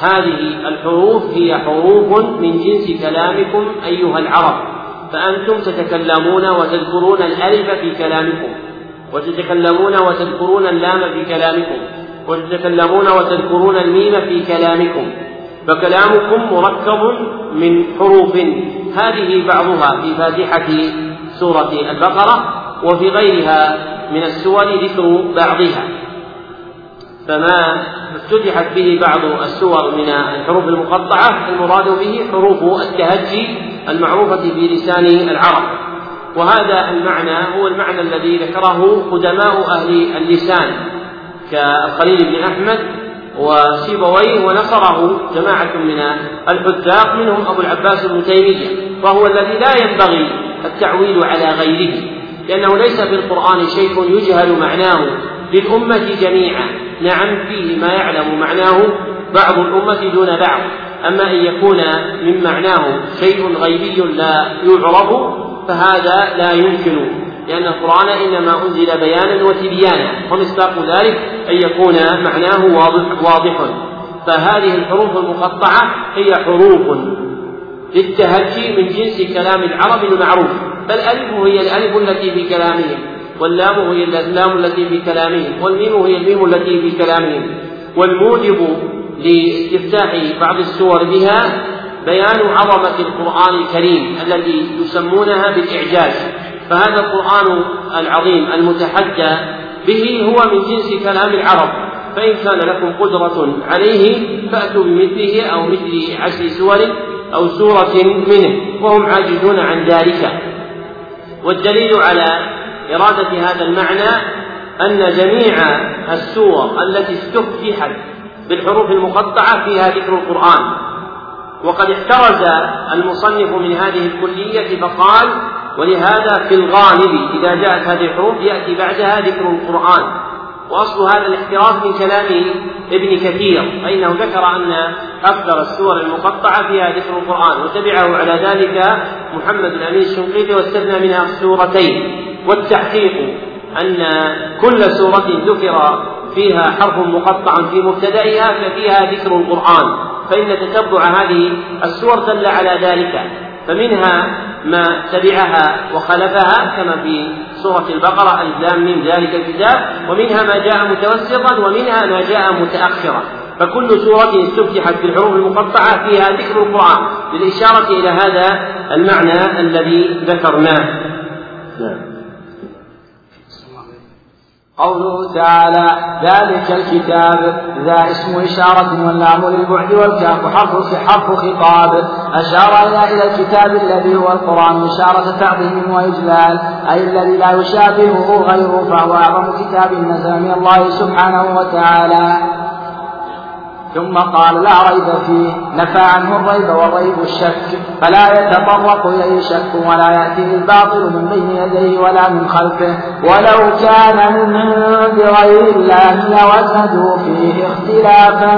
هذه الحروف هي حروف من جنس كلامكم أيها العرب فأنتم تتكلمون وتذكرون الألف في كلامكم وتتكلمون وتذكرون اللام في كلامكم وتتكلمون وتذكرون الميم في كلامكم فكلامكم مركب من حروف. هذه بعضها في فاتحة سورة البقرة وفي غيرها من السور ذكر بعضها. فما افتتحت به بعض السور من الحروف المقطعة المراد به حروف التهجي المعروفة في لسان العرب. وهذا المعنى هو المعنى الذي ذكره قدماء أهل اللسان كالخليل بن أحمد وسيبويه ونصره جماعة من الحذاق منهم أبو العباس ابن تيمية وهو الذي لا ينبغي التعويل على غيره لأنه ليس في القرآن شيء يجهل معناه للأمة جميعا. نعم فيه ما يعلم معناه بعض الأمة دون بعض. أما أن يكون من معناه شيء غيبي لا يعرف فهذا لا يمكن. لأن القرآن إنما أنزل بيانا وتبيانا ومصداق ذلك أن يكون معناه واضح واضح. فهذه الحروف المقطعة هي حروف للتهجي من جنس كلام العرب المعروف. فالألف هي الألف التي في كلامهم. واللام هي اللام التي في كلامهم والميم هي الميم التي في كلامهم والموجب لاستفتاح بعض السور بها بيان عظمة القرآن الكريم الذي يسمونها بالإعجاز. فهذا القرآن العظيم المتحدى به هو من جنس كلام العرب. فإن كان لكم قدرة عليه فأتوا بمثله أو مثل عشر سور أو سورة منه وهم عاجزون عن ذلك. والدليل على إرادة هذا المعنى أن جميع السور التي استفتحت بالحروف المقطعة فيها ذكر القرآن. وقد احترز المصنف من هذه الكلية فقال ولهذا في الغالب إذا جاءت هذه الحروف يأتي بعدها ذكر القرآن. وأصل هذا الاحتراز من كلام ابن كثير فإنه ذكر أن أكثر السور المقطعة فيها ذكر القرآن وتبعه على ذلك محمد الأمين الشنقيطي واستثنى منها سورتين. والتحقيق أن كل سورة ذكر فيها حرف مقطع في مبتدئها ففيها ذكر القرآن فإن تتبع هذه السور دل على ذلك فمنها ما تبعها وخلفها كما في سورة البقرة ألف لام من ذلك الكتاب ومنها ما جاء متوسطا ومنها ما جاء متأخرا فكل سورة استفتحت بالحروف المقطعة فيها ذكر القرآن للإشارة إلى هذا المعنى الذي ذكرناه. نعم. قوله تعالى ذلك الكتاب ذا اسم إشارة واللام للبعد والكاف حرف حرف خطاب. أشار إلى الكتاب الذي هو القرآن. إشارة تعظيم وإجلال. أي الذي لا يشابهه غيره فهو أعظم كتاب نزل من الله سبحانه وتعالى. ثم قال لا ريب فيه نفى عنه الريب والريب الشك فلا يتطرق إليه شك ولا يأتيه الباطل من بين يديه ولا من خلفه. ولو كان من عند غير الله لوجدوا فيه اختلافا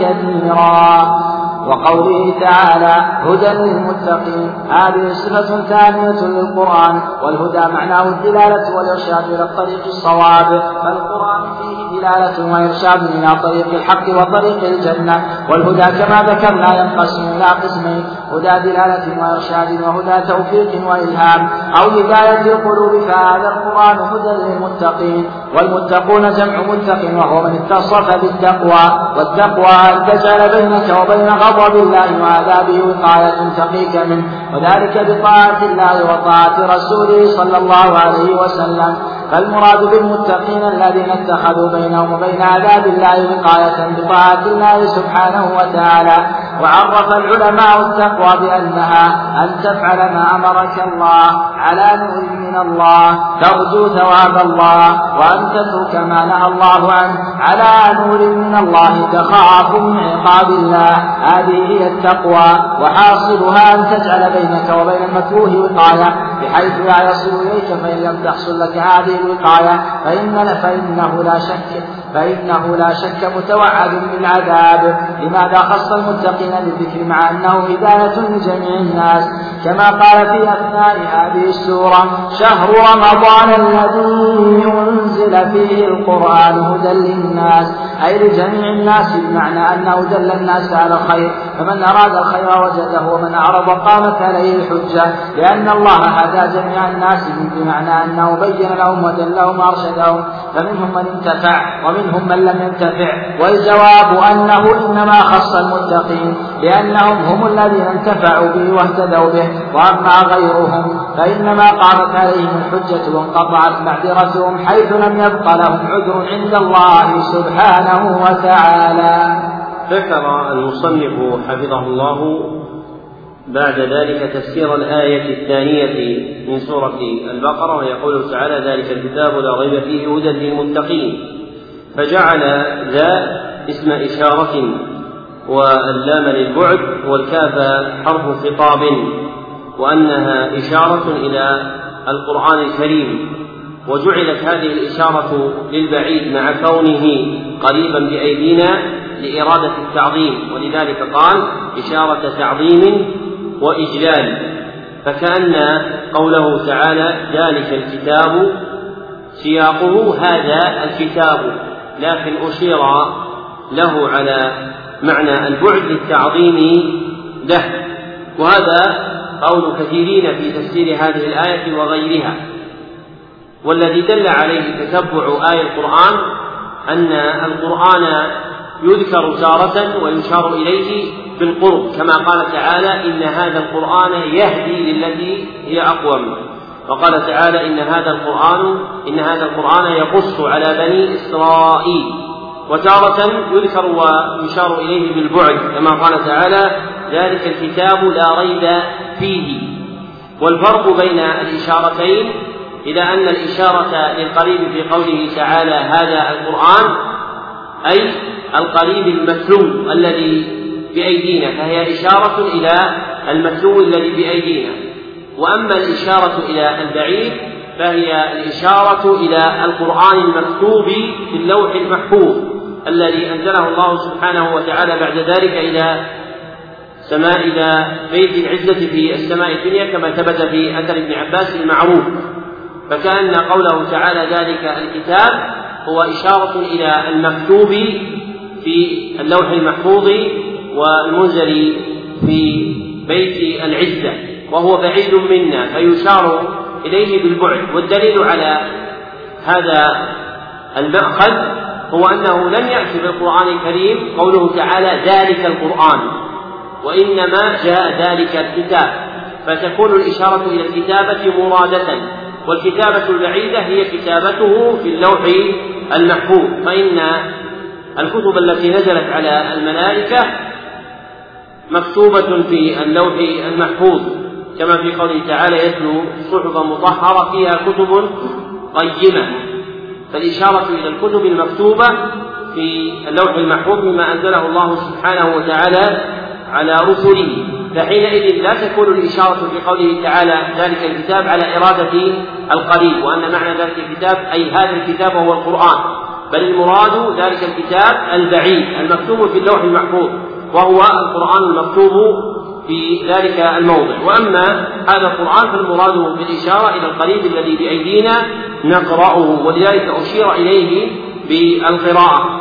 كثيرا. وقوله تعالى هدى للمتقين. هذه صفة ثانية للقرآن والهدى معناه الدلالة والإرشاد إلى الطريق الصواب. فالقرآن فيه دلالة وإرشاد إلى طريق الحق وطريق الجنة. والهدى كما ذكرنا ينقسم إلى قسمين هدى دلالة وإرشاد وهدى توفيق وإلهام. أو هداية القلوب فهذا القرآن هدى للمتقين. والمتقون جمع متق وهو من اتصف بالتقوى. والتقوى أن تجعل بينك وبين غضب الله وعذابه وقاية تقيك منه. وذلك بطاعة الله وطاعة رسوله صلى الله عليه وسلم. فالمراد بالمتقين الذين اتخذوا بينهم وبين عذاب الله وقاية بطاعة الله سبحانه وتعالى وعرف العلماء التقوى بأنها أن تفعل ما أمرك الله على نور من الله ترجو ثواب الله وأن تترك ما نهى الله عنه على نور من الله تخاف من عقاب الله. هذه هي التقوى وحاصلها أن تجعل بينك وبين المكروه وقاية بحيث لا يصل إليك فإن لم تحصل لك هذه الوقاية فإن فإنه لا شك فإنه لا شك متوعد بالعذاب لماذا خص المتقين بالذكر مع أنه هداية لجميع الناس؟ كما قال في أثناء هذه السورة شهر رمضان الذي أنزل فيه القرآن هدى للناس أي لجميع الناس بمعنى أنه دل الناس على الخير. فمن أراد الخير وجده ومن أعرض قامت عليه الحجة. لأن الله هدى جميع الناس بمعنى أنه بين لهم ودلهم وأرشدهم فمنهم من انتفع ومنهم من لم ينتفع. والجواب أنه إنما خص المتقين لأنهم هم الذين انتفعوا به واهتدوا به. وأما غيرهم فإنما قامت عليهم الحجة وانقطعت معذرتهم حيث لم يبق لهم عذر عند الله سبحانه وتعالى. ذكر المصنف حفظه الله بعد ذلك تفسير الآية الثانية من سورة البقرة ويقول تعالى ذلك الكتاب لا ريب فيه هدى للمتقين فجعل ذا اسم إشارة واللام للبعد والكاف حرف خطاب وأنها إشارة إلى القرآن الكريم. وجعلت هذه الإشارة للبعيد مع كونه قريبا بأيدينا لإرادة التعظيم. ولذلك قال إشارة تعظيم وإجلال. فكأن قوله تعالى ذلك الكتاب سياقه هذا الكتاب. لكن أشير له على معنى البعد للتعظيم له. وهذا قول كثيرين في تفسير هذه الآية وغيرها. والذي دل عليه تتبع آية القرآن أن القرآن يذكر تارة ويشار إليه بالقرب كما قال تعالى إن هذا القرآن يهدي للتي هي أقوم. وقال تعالى إن هذا القرآن إن هذا القرآن يقص على بني إسرائيل. وتارة يذكر ويشار إليه بالبعد كما قال تعالى ذلك الكتاب لا ريب فيه. والفرق بين الإشارتين إلى أن الإشارة للقريب في قوله تعالى هذا القرآن أي القريب المتلو الذي بأيدينا فهي إشارة إلى المتلو الذي بأيدينا. وأما الإشارة إلى البعيد فهي الإشارة إلى القرآن المكتوب في اللوح المحفوظ الذي أنزله الله سبحانه وتعالى بعد ذلك إلى سماء إلى بيت العزة في السماء الدنيا كما ثبت في أثر ابن عباس المعروف. فكأن قوله تعالى ذلك الكتاب هو إشارة إلى المكتوب في اللوح المحفوظ والمنزل في بيت العزة وهو بعيد منا فيشار إليه بالبعد. والدليل على هذا المأخذ هو أنه لم يأتي بالقرآن الكريم قوله تعالى ذلك القرآن وإنما جاء ذلك الكتاب. فتكون الإشارة إلى الكتابة مرادة. والكتابة البعيدة هي كتابته في اللوح المحفوظ فإن الكتب التي نزلت على الملائكة مكتوبة في اللوح المحفوظ كما في قوله تعالى يتلو صحفا مطهرة فيها كتب قيمة. فالإشارة إلى الكتب المكتوبة في اللوح المحفوظ مما أنزله الله سبحانه وتعالى على رسله. فحينئذ لا تكون الإشارة في قوله تعالى ذلك الكتاب على إرادة القريب وأن معنى ذلك الكتاب أي هذا الكتاب هو القرآن. بل المراد ذلك الكتاب البعيد المكتوب في اللوح المحفوظ وهو القرآن المكتوب في ذلك الموضع. وأما هذا القرآن فالمراد بالإشارة إلى القريب الذي بأيدينا نقرأه ولذلك أشير إليه بالقراءة.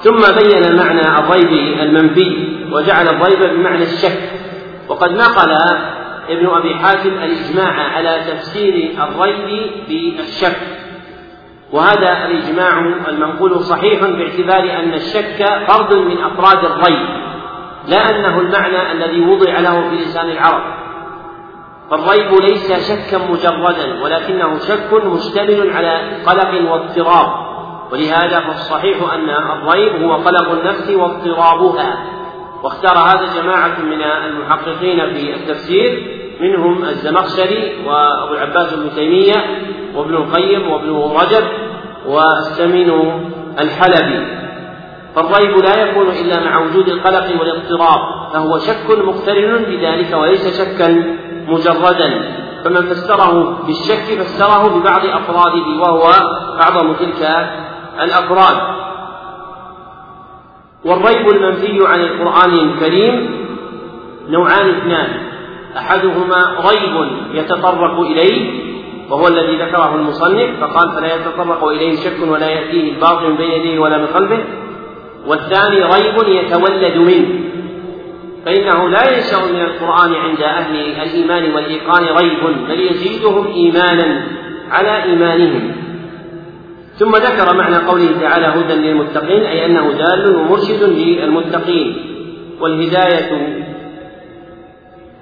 ثم بين معنى الريب المنفي وجعل الريب بمعنى الشك. وقد نقل ابن أبي حاتم الإجماع على تفسير الريب بالشك. وهذا الإجماع المنقول صحيح باعتبار أن الشك فرد من أفراد الريب لا أنه المعنى الذي وضع له في لسان العرب. فالريب ليس شكا مجردا ولكنه شك مشتمل على قلق واضطراب. ولهذا فالصحيح أن الريب هو قلق النفس واضطرابها. واختار هذا جماعة من المحققين في التفسير منهم الزمخشري وأبو العباس ابن تيمية وابن القيم وابن رجب والسمين الحلبي. فالريب لا يكون إلا مع وجود القلق والاضطراب فهو شك مقترن بذلك وليس شكا مجردا. فمن فسره بالشك فسره ببعض أفراده وهو أعظم تلك الأفراد. والريب المنفي عن القرآن الكريم نوعان اثنان. أحدهما ريب يتطرق إليه وهو الذي ذكره المصنف فقال فلا يتطرق إليه شك ولا يأتيه الباطل من بين يديه ولا من خلفه. والثاني ريب يتولد منه. فإنه لا ينشأ من القرآن عند أهل الإيمان والإيقان ريب بل يزيدهم إيمانا على إيمانهم. ثم ذكر معنى قوله تعالى هدى للمتقين أي أنه دال ومرشد للمتقين والهداية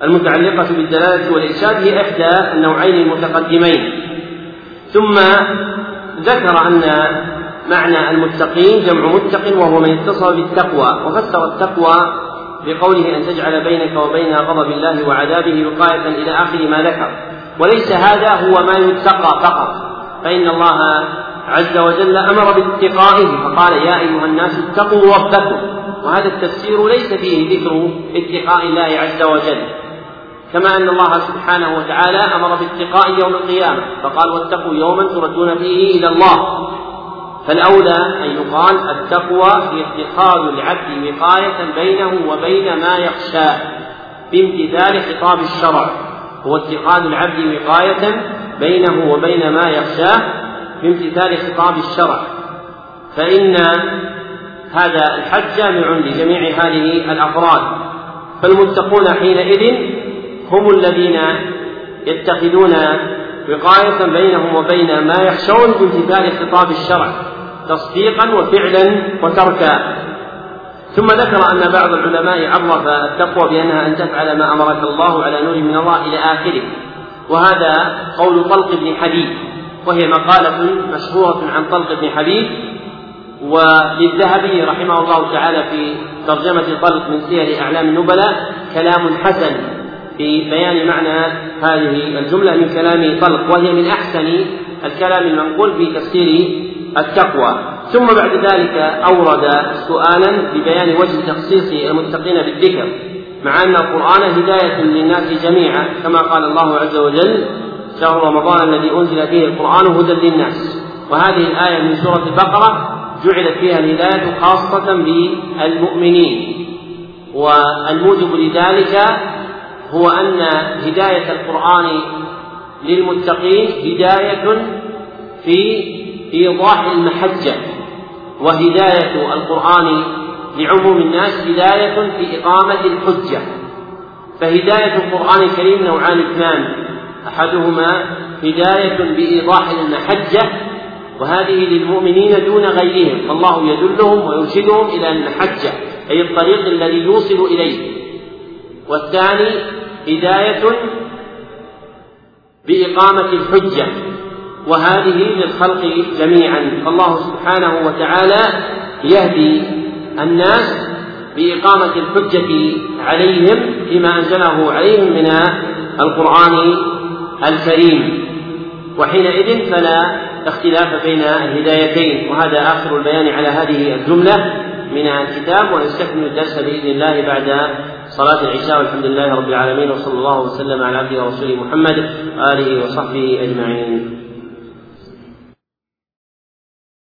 المتعلقة بالدلالة والإرشاد هي إحدى النوعين المتقدمين. ثم ذكر أن معنى المتقين جمع متق وهو من اتصل بالتقوى وفسر التقوى بقوله أن تجعل بينك وبين غضب الله وعذابه وقاية إلى آخر ما ذكر. وليس هذا هو ما يتقى فقط فإن الله عز وجل أمر باتقائه فقال يا أيها الناس اتقوا ربكم. وهذا التفسير ليس فيه ذكر اتقاء الله عز وجل. كما أن الله سبحانه وتعالى أمر باتقاء يوم القيامة فقال واتقوا يوما تردون فيه إلى الله. فالأولى أن يقال التقوى هي اتخاذ العبد وقاية بينه وبين ما يخشاه بامتثال خطاب الشرع. هو اتخاذ العبد وقاية بينه وبين ما يخشاه بامتثال خطاب الشرع. فإن هذا الحج جامع لجميع هذه الأفراد. فالمتقون حينئذ هم الذين يتخذون وقاية بينهم وبين ما يخشون بامتثال خطاب الشرع تصديقا وفعلا وتركا. ثم ذكر أن بعض العلماء عرف التقوى بأنها أن تفعل ما أمرك الله على نور من الله إلى آخره. وهذا قول طلق بن حبيب وهي مقالة مشهورة عن طلق بن حبيب وللذهبي رحمه الله تعالى في ترجمة طلق من سير أعلام النبلاء كلام حسن في بيان معنى هذه الجملة من كلام طلق وهي من أحسن الكلام المنقول في تفسير التقوى. ثم بعد ذلك أورد سؤالا ببيان وجه تخصيص المتقين بالذكر مع أن القرآن هداية للناس جميعا كما قال الله عز وجل شهر رمضان الذي أنزل فيه القرآن هدى للناس. وهذه الآية من سورة البقرة جعلت فيها الهداية خاصة بالمؤمنين. والموجب لذلك هو أن هداية القرآن للمتقين هداية في إيضاح المحجة وهداية القرآن لعموم الناس هداية في إقامة الحجة. فهداية القرآن الكريم نوعان اثنان. أحدهما هداية بإيضاح المحجة وهذه للمؤمنين دون غيرهم فالله يدلهم ويرشدهم إلى المحجة أي الطريق الذي يوصل إليه. والثاني هداية بإقامة الحجة وهذه للخلق جميعا. فالله سبحانه وتعالى يهدي الناس بإقامة الحجة عليهم فيما أنزله عليهم من القرآن الكريم وحينئذ فلا اختلاف بين الهدايتين وهذا آخر البيان على هذه الجملة. من الكتاب ونستكمل الدرس بإذن الله بعد صلاة العشاء والحمد لله رب العالمين وصلى الله وسلم على عبده ورسوله محمد وآله وصحبه أجمعين.